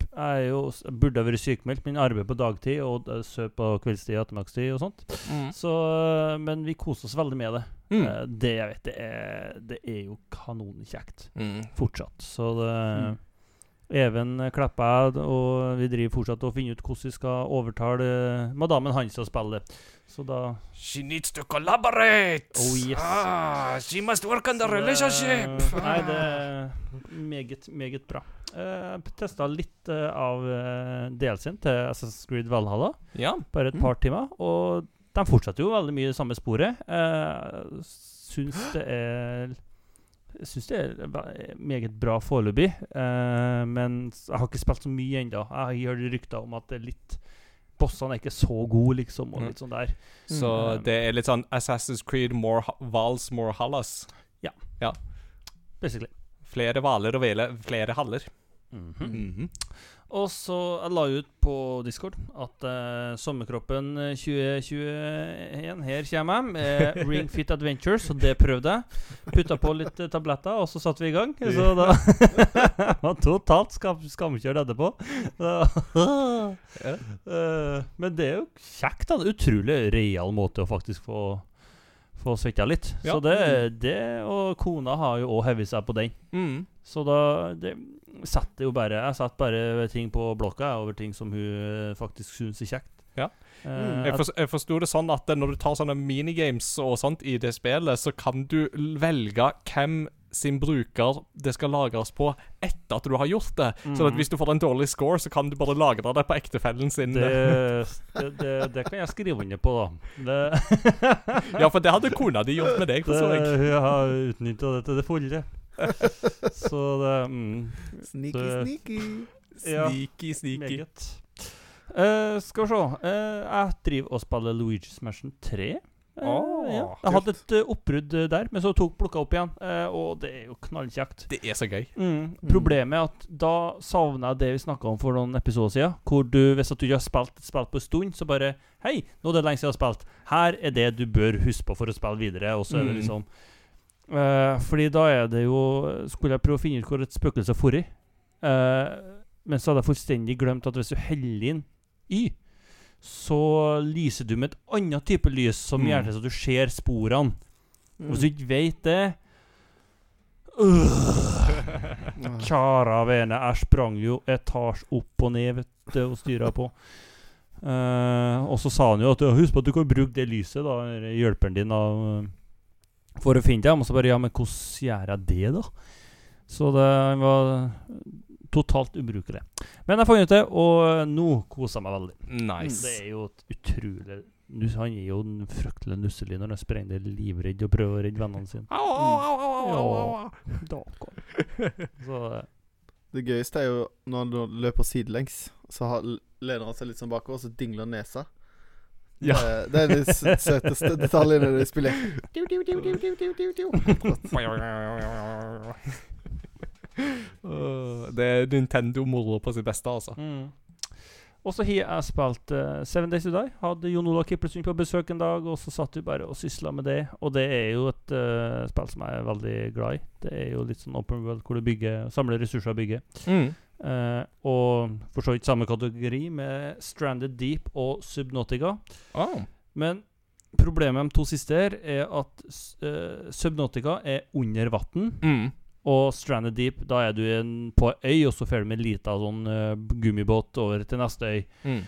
jeg er jo burde ha vært sykemeldt, men arbeider på dagtid og sover på kveldstid og ettermiddagstid og sånt. Så, eh, men vi koser oss veldig med det. Mm. Eh, det jeg vet, det er, det er jo kanonkjekt Mm. fortsatt. Så det Even jeg, og vi driver fortsatt og finner ut hvordan vi skal overtale eh, madammen hans til å spille. Så da She needs to collaborate. Oh, yes. ah, she must work on the det- relationship. Nei, det er meget, meget bra. Eh, Jeg testa litt uh, av uh, DLC-en til Assassin's Creed Valhalla. Ja. Bare et Mm. par timer. Og de fortsetter jo veldig mye i samme sporet. Uh, syns det er jeg syns det er meget bra foreløpig, eh, men jeg har ikke spilt så mye ennå. Jeg hørt rykter om at det er litt Bossene er ikke så gode, liksom, og Mm. litt sånn der. Så Mm. det er litt sånn Assassin's Creed, more Vals, more Hallas. Ja. ja. Basically. Flere hvaler og vele, flere haller. Mhm. Mhm. Og så jeg la ut på Discord at uh, Sommerkroppen eh, 2021 Her kommer jeg med Ring Fit Adventures, og det prøvde jeg. Putta på litt uh, tabletter, og så satte vi i gang. Så da var totalt skam, skamkjørt etterpå. Eh, men det er jo kjekt. da er Utrolig real måte å faktisk få Få svetta litt. Ja. Så det, det Og kona har jo òg hevet seg på den. Mm. Så da det, setter jo bare Jeg satt bare ting på blokka over ting som hun eh, faktisk syns er kjekt. Ja. Mm. Jeg, for, jeg forsto det sånn at når du tar sånne minigames og sånt i det spillet, så kan du velge hvem sin bruker det skal lagres på etter at du har gjort det. Mm. Så at hvis du får en dårlig score, så kan du bare lagre det på ektefellen sin. Det, det, det, kan jeg skrive under på, da. Det, Ja, for det hadde kona di gjort med deg, hun har utnytta det til det fulle. Så det mm, Sneaky, Det- sneaky. ja. Sneaky, sneaky. Meget. Uh, skal vi se. Uh, jeg driver og spiller Luigi's Mansion 3. Uh, oh, ja. Jeg hadde et eh, oppbrudd der, men så tok plukka opp igjen. eh, og det er jo knallkjekt. Det er så gøy. Mm. Problemet er at da savner jeg det vi snakka om for noen episoder siden. Hvor du, hvis at du ikke har spilt et spill på en stund, så bare Hei, nå er det lenge siden jeg har spilt. Her er det du bør huske på for å spille videre. Og så er det Mm. Eh, Fordi da er det jo Skulle jeg prøve å finne ut hvor et spøkelse har i. uh, men så hadde jeg fullstendig glemt at hvis du heller inn Y, så lyser du med et annet type lys som Mm. gjør det så du ser sporene. Mm. hvis du ikke vet det øh, Kjære vene, jeg sprang jo etasje opp og ned vet du, og styra på. Uh, og så sa han jo at husk på at du kan bruke det lyset, da, hjelperen din, eh, for å finne dem. Og så bare ja, men hvordan gjør jeg det, da? Så det var totalt ubrukelig. Men jeg fant ut det, og nå koser jeg meg veldig. Nice. Det er jo et utrolig Han er jo den fryktelig nusselig når han sprenger livredd og prøver å redde vennene sine. Au, au, au, au, eh, Det gøyeste er jo når han løper sidelengs, så har, lener han seg litt sånn bakover, og så dingler nesa. Ja. Det, det er de søteste detaljene i spillet. Øh, det er Nintendo-moro på sitt beste, altså. Mm. Og så har jeg spilt uh, Seven Days to Die. Hadde Jon Olav Kiplesund på besøk en dag, og så satt vi bare og sysla med det. Og det er jo et uh, spill som jeg er veldig glad i. Det er jo litt sånn open world hvor du bygger, samler ressurser og bygger. Mm. Eh, og for så vidt samme kategori med Stranded Deep og Subnautica. Oh. Men problemet med de to siste her er at uh, Subnotica Subnautica er under vann. Mm. Og Stranded Deep, da er du en, på ei øy, og så får du med en lita sånn uh, gummibåt over til neste øy. Mm.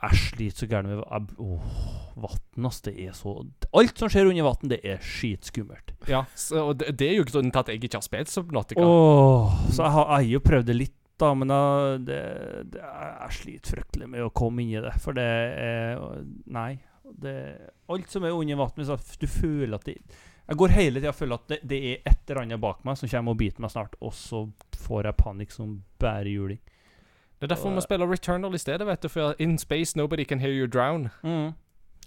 Jeg sliter så gærent med Åh, vann, ass. Det er så Alt som skjer under vann, det er skitskummelt. Ja, så, og det, det er jo ikke sånn at jeg ikke har spilt Subnautica. Åh, så jeg har, jeg har jo prøvd det litt, da, men jeg, det, det, jeg sliter fryktelig med å komme inn i det. For det er Nei. Det, alt som er under vann, du føler at det Jeg går hele tida og føler at det, det er et eller annet bak meg som kommer og biter meg snart, og så får jeg panikk som bare juling. Det er derfor vi spiller Returnal i stedet, vet du. For in space nobody can hear you drown. Mm.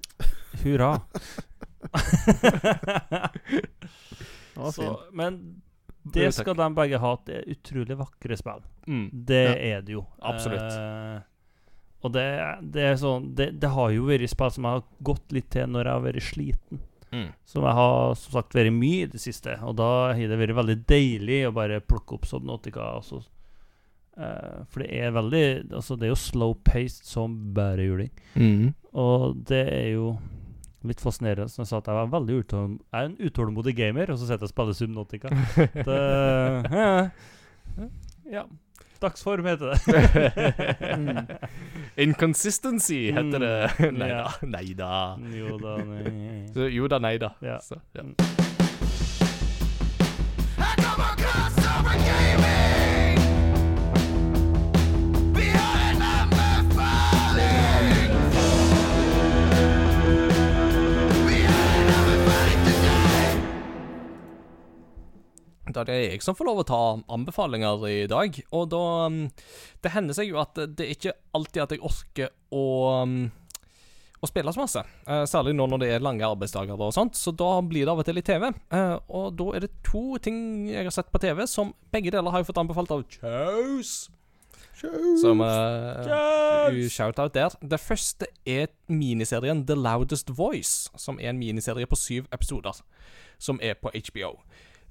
Hurra. Så, men det skal de begge ha. Det er utrolig vakre spill. Mm. Det Ja. er det jo. Absolutt. Eh, og det, det er sånn det, det har jo vært spill som jeg har gått litt til når jeg har vært sliten. Mm. Som jeg har som sagt vært mye i det siste. Og da har det vært veldig deilig å bare plukke opp Subnautica. Altså, eh, for det er veldig Altså, det er jo slow-paced som bare juling. Mm. Og det er jo litt fascinerende. Som jeg sa, at jeg var veldig utålmodig. jeg er en utålmodig gamer, og så sitter jeg og spiller Subnotica. det, ja. ja. Dagsform heter det. Inconsistency heter det. Mm. nei da. Nei da. jo da, nei. Så, jo da, nei da. Ja. Så, ja. Da det er jeg som får lov å ta anbefalinger i dag. Og da um, Det hender seg jo at det er ikke alltid at jeg orker å um, å spille så masse. Eh, særlig nå når det er lange arbeidsdager og sånt. Så da blir det av og til litt TV. Eh, og da er det to ting jeg har sett på TV som begge deler har jeg fått anbefalt av Chose. Som uh, Shout-out der. Det første er miniserien The Loudest Voice, som er en miniserie på syv episoder, som er på HBO.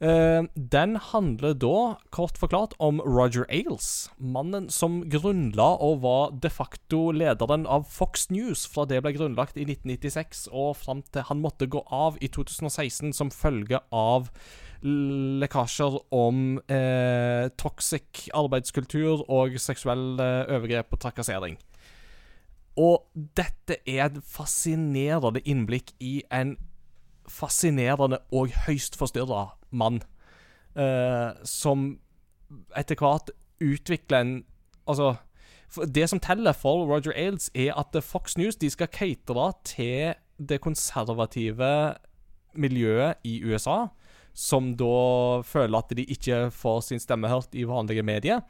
Eh, den handler da, kort forklart, om Roger Ailes. Mannen som grunnla og var de facto lederen av Fox News fra det ble grunnlagt i 1996 og fram til han måtte gå av i 2016 som følge av lekkasjer om eh, toxic arbeidskultur og seksuelle overgrep og trakassering. Og dette er et fascinerende innblikk i en fascinerende og høyst forstyrra mann. eh, som etter hvert utvikler en Altså Det som teller for Roger Ailes, er at Fox News de skal catere til det konservative miljøet i USA, som da føler at de ikke får sin stemme hørt i vanlige medier.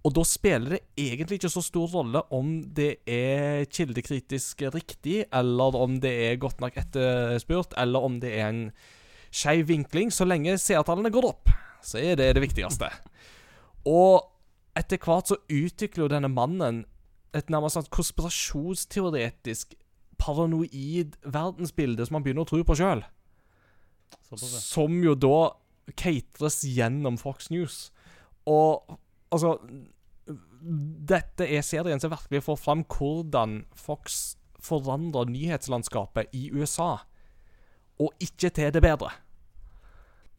Og da spiller det egentlig ikke så stor rolle om det er kildekritisk riktig, eller om det er godt nok etterspurt, eller om det er en skeiv vinkling. Så lenge seertallene går opp, så er det det viktigste. Og etter hvert så utvikler jo denne mannen et nærmest sånn konspirasjonsteoretisk, paranoid verdensbilde som han begynner å tro på sjøl. Som jo da cateres gjennom Fox News. Og altså Dette er serien som virkelig får fram hvordan Fox forandrer nyhetslandskapet i USA. Og ikke til det bedre.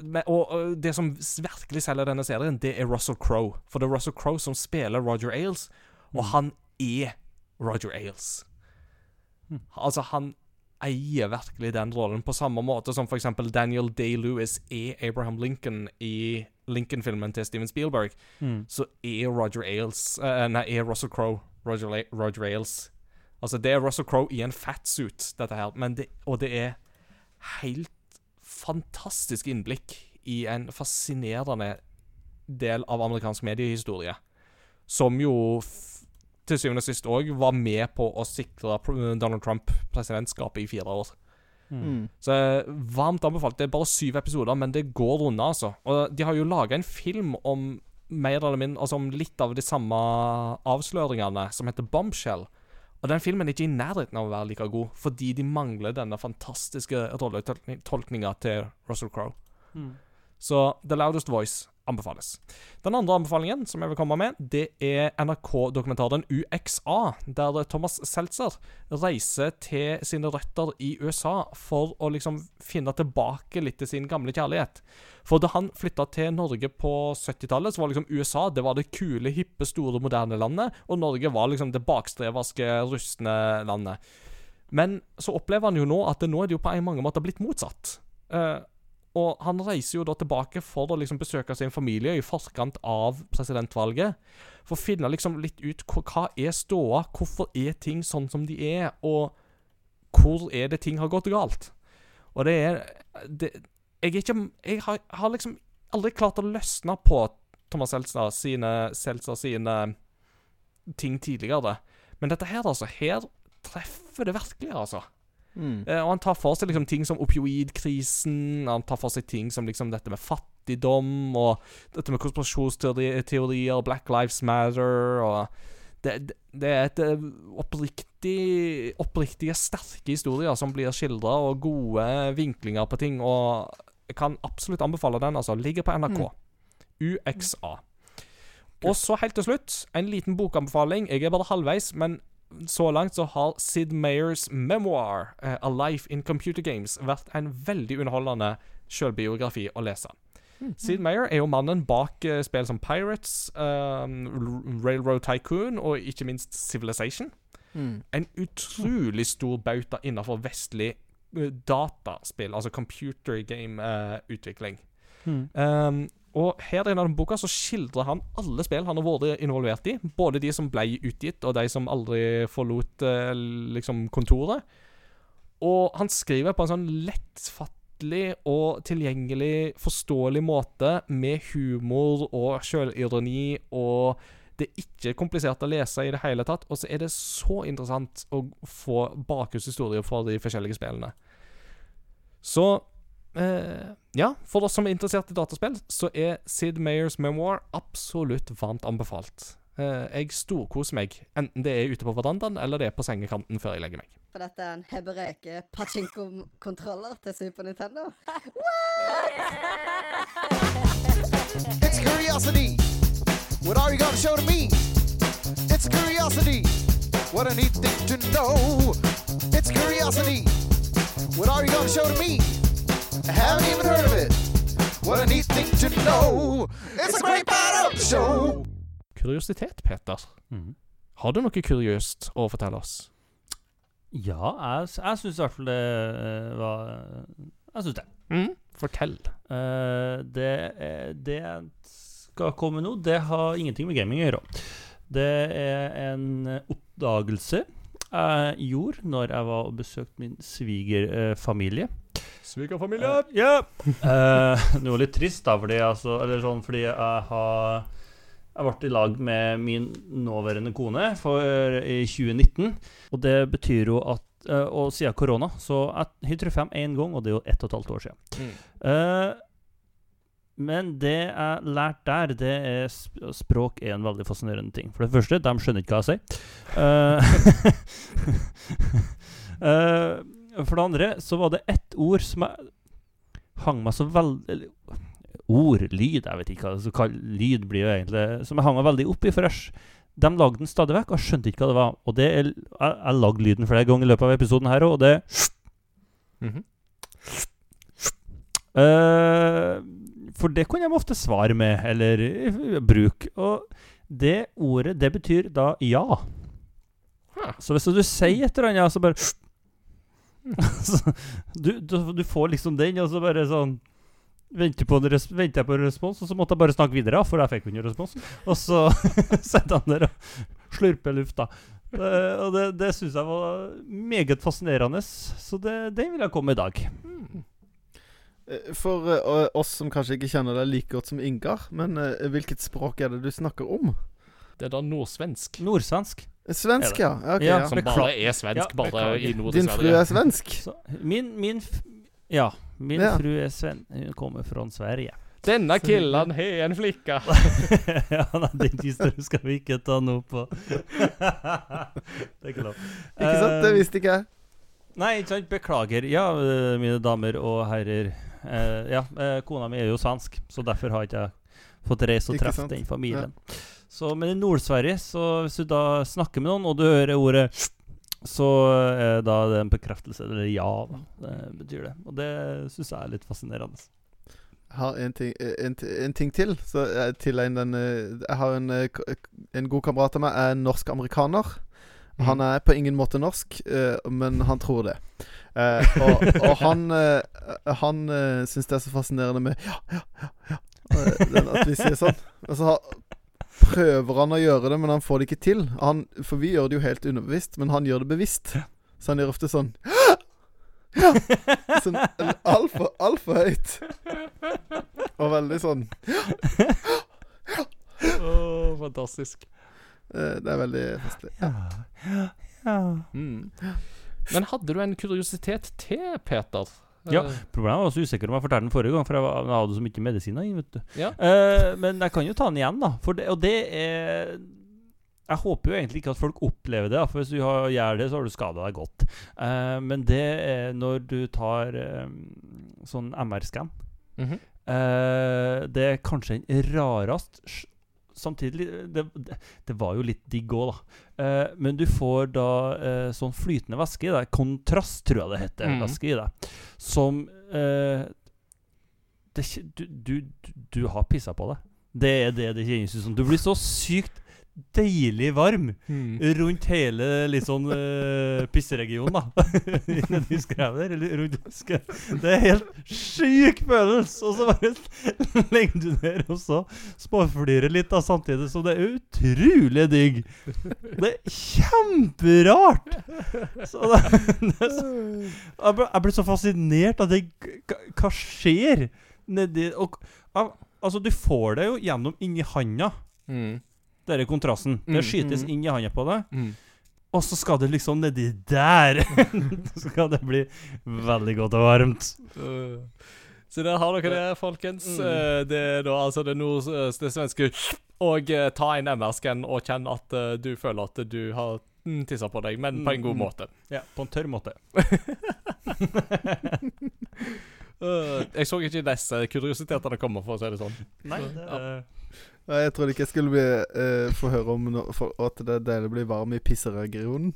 Men, og, det som virkelig selger denne serien, det er Russell Crowe. For det er Russell Crowe som spiller Roger Ailes, og han er Roger Ailes. Altså, han eier virkelig den rollen, på samme måte som f.eks. Daniel Day-Lewis er Abraham Lincoln i Lincoln-filmen til Steven Spielberg. Mm. Så er Roger Ailes uh, Nei, er Russell Crowe Roger, Roger Ailes. Altså, det er Russell Crowe i en fatsuit, dette her, men det, og det er helt fantastisk innblikk i en fascinerende del av amerikansk mediehistorie, som jo til syvende og sist òg var med på å sikre Donald Trump presidentskapet i fire år. Mm. Så eh, varmt anbefalt. Det er bare syv episoder, men det går unna, altså. Og de har jo laga en film om mer eller mindre Altså om litt av de samme avsløringene, som heter Bombshell. Og den filmen er ikke i nærheten av å være like god, fordi de mangler denne fantastiske rolletolkninga til Russell Crowe. Mm. Så The Loudest Voice anbefales. Den andre anbefalingen som jeg vil komme med, det er NRK-dokumentaren UXA, der Thomas Seltzer reiser til sine røtter i USA for å liksom finne tilbake litt til sin gamle kjærlighet. For da han flytta til Norge på 70-tallet, så var liksom USA det var det kule, hippe, store, moderne landet, og Norge var liksom det bakstreverske, rustne landet. Men så opplever han jo nå at det nå er det jo på en mange måter blitt motsatt. Eh, og han reiser jo da tilbake for å liksom besøke sin familie i forkant av presidentvalget. For å finne liksom litt ut hva, er ståa, hvorfor er ting sånn som de er, og hvor er det ting har gått galt. Og det er det, Jeg er ikke Jeg har, har liksom aldri klart å løsne på Thomas Seltzer sine, Seltzer sine ting tidligere. Men dette her, altså. Her treffer det virkelig, altså. Mm. Eh, og han tar for seg liksom ting som opioidkrisen, han tar for seg ting som liksom dette med fattigdom, og dette med konspirasjonsteorier, Black Lives Matter, og det, det, er et eh, oppriktig Oppriktige, sterke historier som blir skildra, og gode vinklinger på ting, og jeg kan absolutt anbefale den, altså. Ligger på NRK. UXA. Og så helt til slutt, en liten bokanbefaling. Jeg er bare halvveis, men så langt så har Sid Mayers memoir, uh, 'A Life in Computer Games', vært en veldig underholdende selvbiografi å lese. Sid Mayer er jo mannen bak uh, spill som Pirates, um, Railroad Tycoon og ikke minst Civilization. Mm. En utrolig stor bauta innenfor vestlig eh, dataspill, altså computer game-utvikling. Mm. Um, og her i denne boka så skildrer han alle spill han har vært involvert i. Både de som ble utgitt, og de som aldri forlot uh, liksom kontoret. Og han skriver på en sånn lettfattelig og tilgjengelig, forståelig måte, med humor og sjølironi, og det er ikke komplisert å lese i det hele tatt. Og så er det så interessant å få bakgrunnshistorier for de forskjellige spillene. Så eh, ja, for oss som er interessert i dataspill, så er Sid Mayers memoir absolutt varmt anbefalt. Eh, jeg storkoser meg, enten det er ute på verandaen eller det er på sengekanten før jeg legger meg. For dette er en hebreke pachinko-kontroller til Super Nintendo. It's curiosity. What are you gonna show to me? It's curiosity. What a neat thing to know. It's curiosity. What are you gonna show to me? I haven't even heard of it. What a neat thing to know. It's a great part of the show. Kuriositet, Peter. Mm. Har du noe kuriøst å fortelle oss? Ja, jeg, jeg syns i hvert fall det eh, var Jeg syns det. Mm. Fortell. Uh, det, det skal komme nå, det har ingenting med gaming å gjøre. Det er en eh, oppdagelse jeg gjorde når jeg var og besøkte min svigerfamilie. Svigerfamilie. Ja! Eh, det var litt trist, da, fordi, altså, eller sånn, fordi jeg har Jeg ble i lag med min nåværende kone for, i 2019. Og det betyr jo at eh, Og siden korona, så jeg har truffet dem én gang, og det er jo ett og et halvt år siden. Mm. Uh, men det jeg lærte der, det er sp språk er en veldig fascinerende ting. For det første, de skjønner ikke hva jeg sier. Uh, eh, for det andre så var det ett ord som jeg hang meg så veldig Ord, lyd, jeg vet ikke hva så kall, lyd blir jo egentlig Som jeg hang meg veldig opp i. For jeg, de lagde den stadig vekk, og jeg skjønte ikke hva det var. Og det er, jeg, jeg lagde lyden flere ganger i løpet av episoden her òg, og det mm -hmm. uh, For det kunne de ofte svare med, eller eh, bruke. Og det ordet, det betyr da ja. Så hvis du sier et eller annet, så bare du, du, du får liksom den, og så bare sånn Venter, på en res venter jeg på en respons, og så måtte jeg bare snakke videre, for jeg fikk ikke respons. Og så sitter han der og slurper luft, da. Eh, og det, det syns jeg var meget fascinerende, så det, det vil jeg komme med i dag. Eh, For uh, oss som kanskje ikke kjenner deg like godt som Ingar, men uh, hvilket språk er det du snakker om? Det er da nordsvensk. Nordsvensk. Svensk, ja. Okay, Ja, ja. Som bare er svensk, bare i noe Din fru er svensk? Så, min, min f Ja, min Ja. fru er sven... Hun kommer fra Sverige. Denne killen har en flikka. ja, nei, den historien skal vi ikke ta noe på. det er ikke lov. Ikke sant? Det Eh, visste ikke jeg. Nei, ikke sant. Beklager. Ja, eh, mine damer og herrer. Eh, ja, kona mi er jo svensk, så derfor har jeg ikke fått reise og treffe den familien. Så, men i Nord-Sverige, så hvis du da snakker med noen, og du hører ordet så er da det en bekreftelse, eller ja, da. Det betyr det. Og det syns jeg er litt fascinerende. Jeg har en ting, eh, en, en ting til. Så jeg tilegner den eh, Jeg har en, eh, en god kamerat av meg er norsk-amerikaner. Han er på ingen måte norsk, eh, men han tror det. Eh, og, og han Han syns det er så fascinerende med Ja, ja, ja. ja eh, At vi sier sånn. Og så har, prøver han å gjøre det, men han får det ikke til. Han, for vi gjør det jo helt underbevisst, men han gjør det bevisst. Så han gjør ofte sånn Ja! Sånn altfor, altfor høyt. Og veldig sånn Åh, fantastisk. eh, Det er veldig festlig. Ja, ja, ja. Mm. Men hadde du en kuriositet til, Peter? Ja. Eh, Problemet var så usikker om jeg fortalte den forrige gang, for jeg, var, jeg hadde så mye medisiner inn. vet du. Ja. Eh, men jeg kan jo ta den igjen, da. Det, og det er Jeg håper jo egentlig ikke at folk opplever det, for hvis du har, gjør det, så har du skada deg godt. Eh, men det er når du tar eh, sånn MR-scan mm -hmm. Eh, det er kanskje den rarest Samtidig det, det, var jo litt digg òg, da. Eh, men du får da eh, sånn flytende væske i deg. Kontrast, tror jeg det heter. mm. Væske i deg. Som eh, det, du, du, du, du har pissa på deg. Det er det det kjennes ut som. Du blir så sykt deilig varm Mm. rundt hele litt sånn uh, pisseregionen, da. Nedi skrevet der. Rundt. Det er helt sjuk følelse! Og så bare legger du ned, og så småflirer litt, da, samtidig som det er utrolig digg. Det er kjemperart! Så det, det er så, jeg, ble, jeg ble så fascinert av det Hva skjer nedi og, al- Altså, du får det jo gjennom inni handa, Mm. Denne kontrasten. Det Mm, skytes mm. inn i handa på deg. Mm. Og så skal det liksom nedi der Så skal det bli veldig godt og varmt. Uh, Så der har dere det, folkens. Eh, Det er da altså det, nord, det svenske Og uh, ta en MR-skann og kjenn at eh, du føler at du har tissa på deg, men på en god måte. Ja, på en tørr måte. Jeg så ikke disse kuriositetene komme, for å si det sånn. Nei, det Nei, Jeg trodde ikke jeg skulle bli, uh, få høre om no, for, at det er deilig å bli varm i pisseregionen.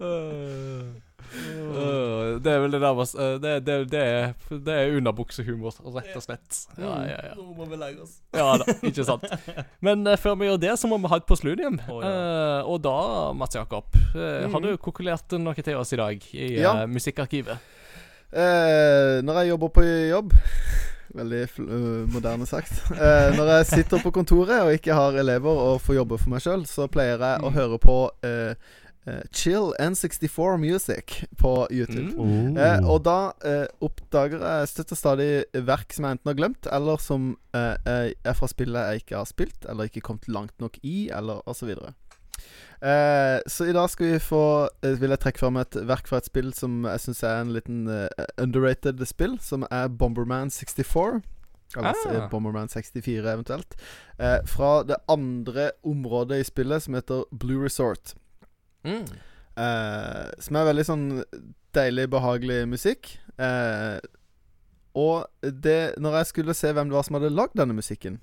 Øh, øh, det er vel det der med, eh, det, det, det, er, det er underbuksehumor, rett og slett. Ja, ja, ja. Nå må vi legge oss. Ja da, ikke sant. Men uh, før vi gjør det, så må vi ha et postludium. Oh, ja. Eh, og da, Mats Jakob, mm. har du kokulert noe til oss i dag i Ja. eh, Musikkarkivet? Når jeg jobber på jobb Veldig fl moderne sagt. Eh, når jeg sitter på kontoret og ikke har elever og får jobbe for meg sjøl, så pleier jeg å høre på eh, chill N64 music på YouTube. Mm. Eh, og da eh, oppdager jeg støtt og stadig verk som jeg enten har glemt, eller som er fra spillet jeg ikke har spilt, eller ikke kommet langt nok i, eller osv. Eh, så i dag skal vi få uh, vil jeg trekke fram et verk fra et spill som jeg syns er en liten uh, underrated spill, som er Bomberman 64. Altså Ah. Bomberman 64 eventuelt. Eh, fra det andre området i spillet, som heter Blue Resort. Mm. Eh, som er veldig sånn deilig, behagelig musikk. Eh, og det Når jeg skulle se hvem det var som hadde lagd denne musikken,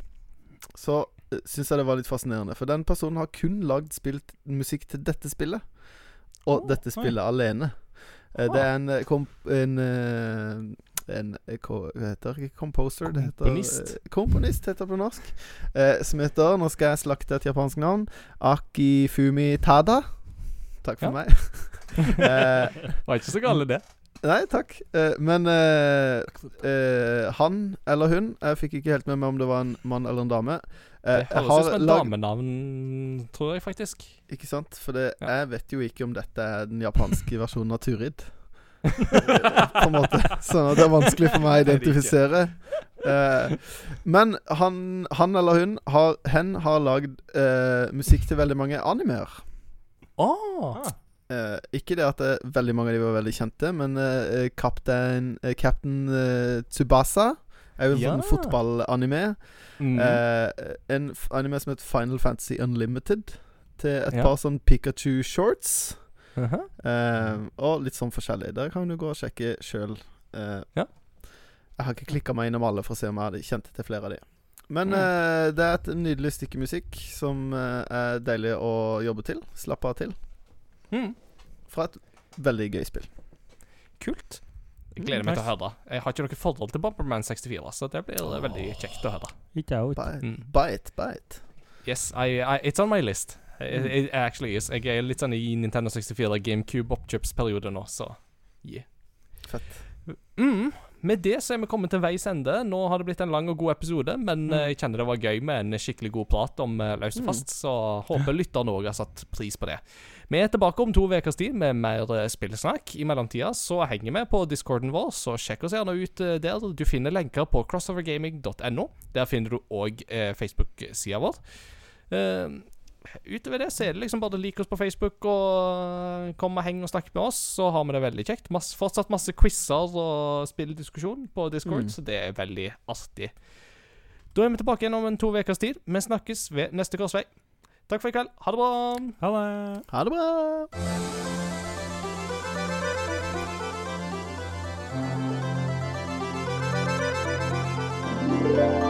så syns jeg det var litt fascinerende. For den personen har kun lagd spilt musikk til dette spillet. Og oh, dette spillet alene. Eh, det er en eh. En, eh, en Hva heter det? Composer? Komponist. det heter Komponist. heter det på norsk. Eh, som heter Nå skal jeg slakte et japansk navn. Akifumi Tada. Takk for Ja. meg. eh, Var ikke så gale, det. Nei, takk. Eh, men eh, eh, han eller hun Jeg fikk ikke helt med meg om det var en mann eller en dame. Eh, Det høres ut som et lag- damenavn, tror jeg faktisk. Ikke sant? For det, Ja. jeg vet jo ikke om dette er den japanske versjonen av Turid. på en måte. Sånn at det er vanskelig for meg å er identifisere. Eh, men han, han eller hun har, hen har lagd eh, musikk til veldig mange animer Åh Eh, ikke det at det, veldig mange av de var veldig kjente, men uh, Captain, uh, Captain eh, Tsubasa er jo en Ja. sånn fotballanime. Mm. Eh, en anime som heter Final Fantasy Unlimited. Til et Ja. par sånn Pikachu shorts. -huh. Eh, og litt sånn forskjellig. Der kan du gå og sjekke sjøl. Eh, Ja. Jeg har ikke klikka meg innom alle for å se om jeg hadde kjent til flere av de. Men Mm. eh, det er et nydelig stykke musikk som eh, er deilig å jobbe til. Slappe av til. Mm. Fra et veldig gøy spill. Kult. Jeg gleder meg til å høre. Jeg har ikke noe forhold til Bomberman 64, så det blir oh. veldig kjekt å høre. Ikke. Buy, Mm. buy it. Yes, I, I, it's on my list. It, Mm. it actually is. Jeg er litt sånn i Nintendo 64 GameCube-oppkjøpsperiode nå, så yeah. Fett. Mm. Med det så er vi kommet til veis ende. Nå har det blitt en lang og god episode, men mm. jeg kjenner det var gøy med en skikkelig god prat om uh, løs og fast, så håper lytterne òg har satt pris på det. Vi er tilbake om to ukers tid med mer eh, spillsnakk. I mellomtida så henger vi på discorden vår, så sjekk oss gjerne ut eh, der. Du finner lenker på crossovergaming.no. Der finner du òg eh, Facebook-sida vår. Eh, utover det så er det liksom bare å like oss på Facebook og kom og heng og snakk med oss, så har vi det veldig kjekt. Masse, fortsatt masse quizer og spilldiskusjon på Discord, Mm. så det er veldig artig. Da er vi tilbake igjen om en to ukers tid. Vi snakkes ved neste korsvei. Takk for i kveld. Ha det bra. Ha det. Ha det bra. Yeah.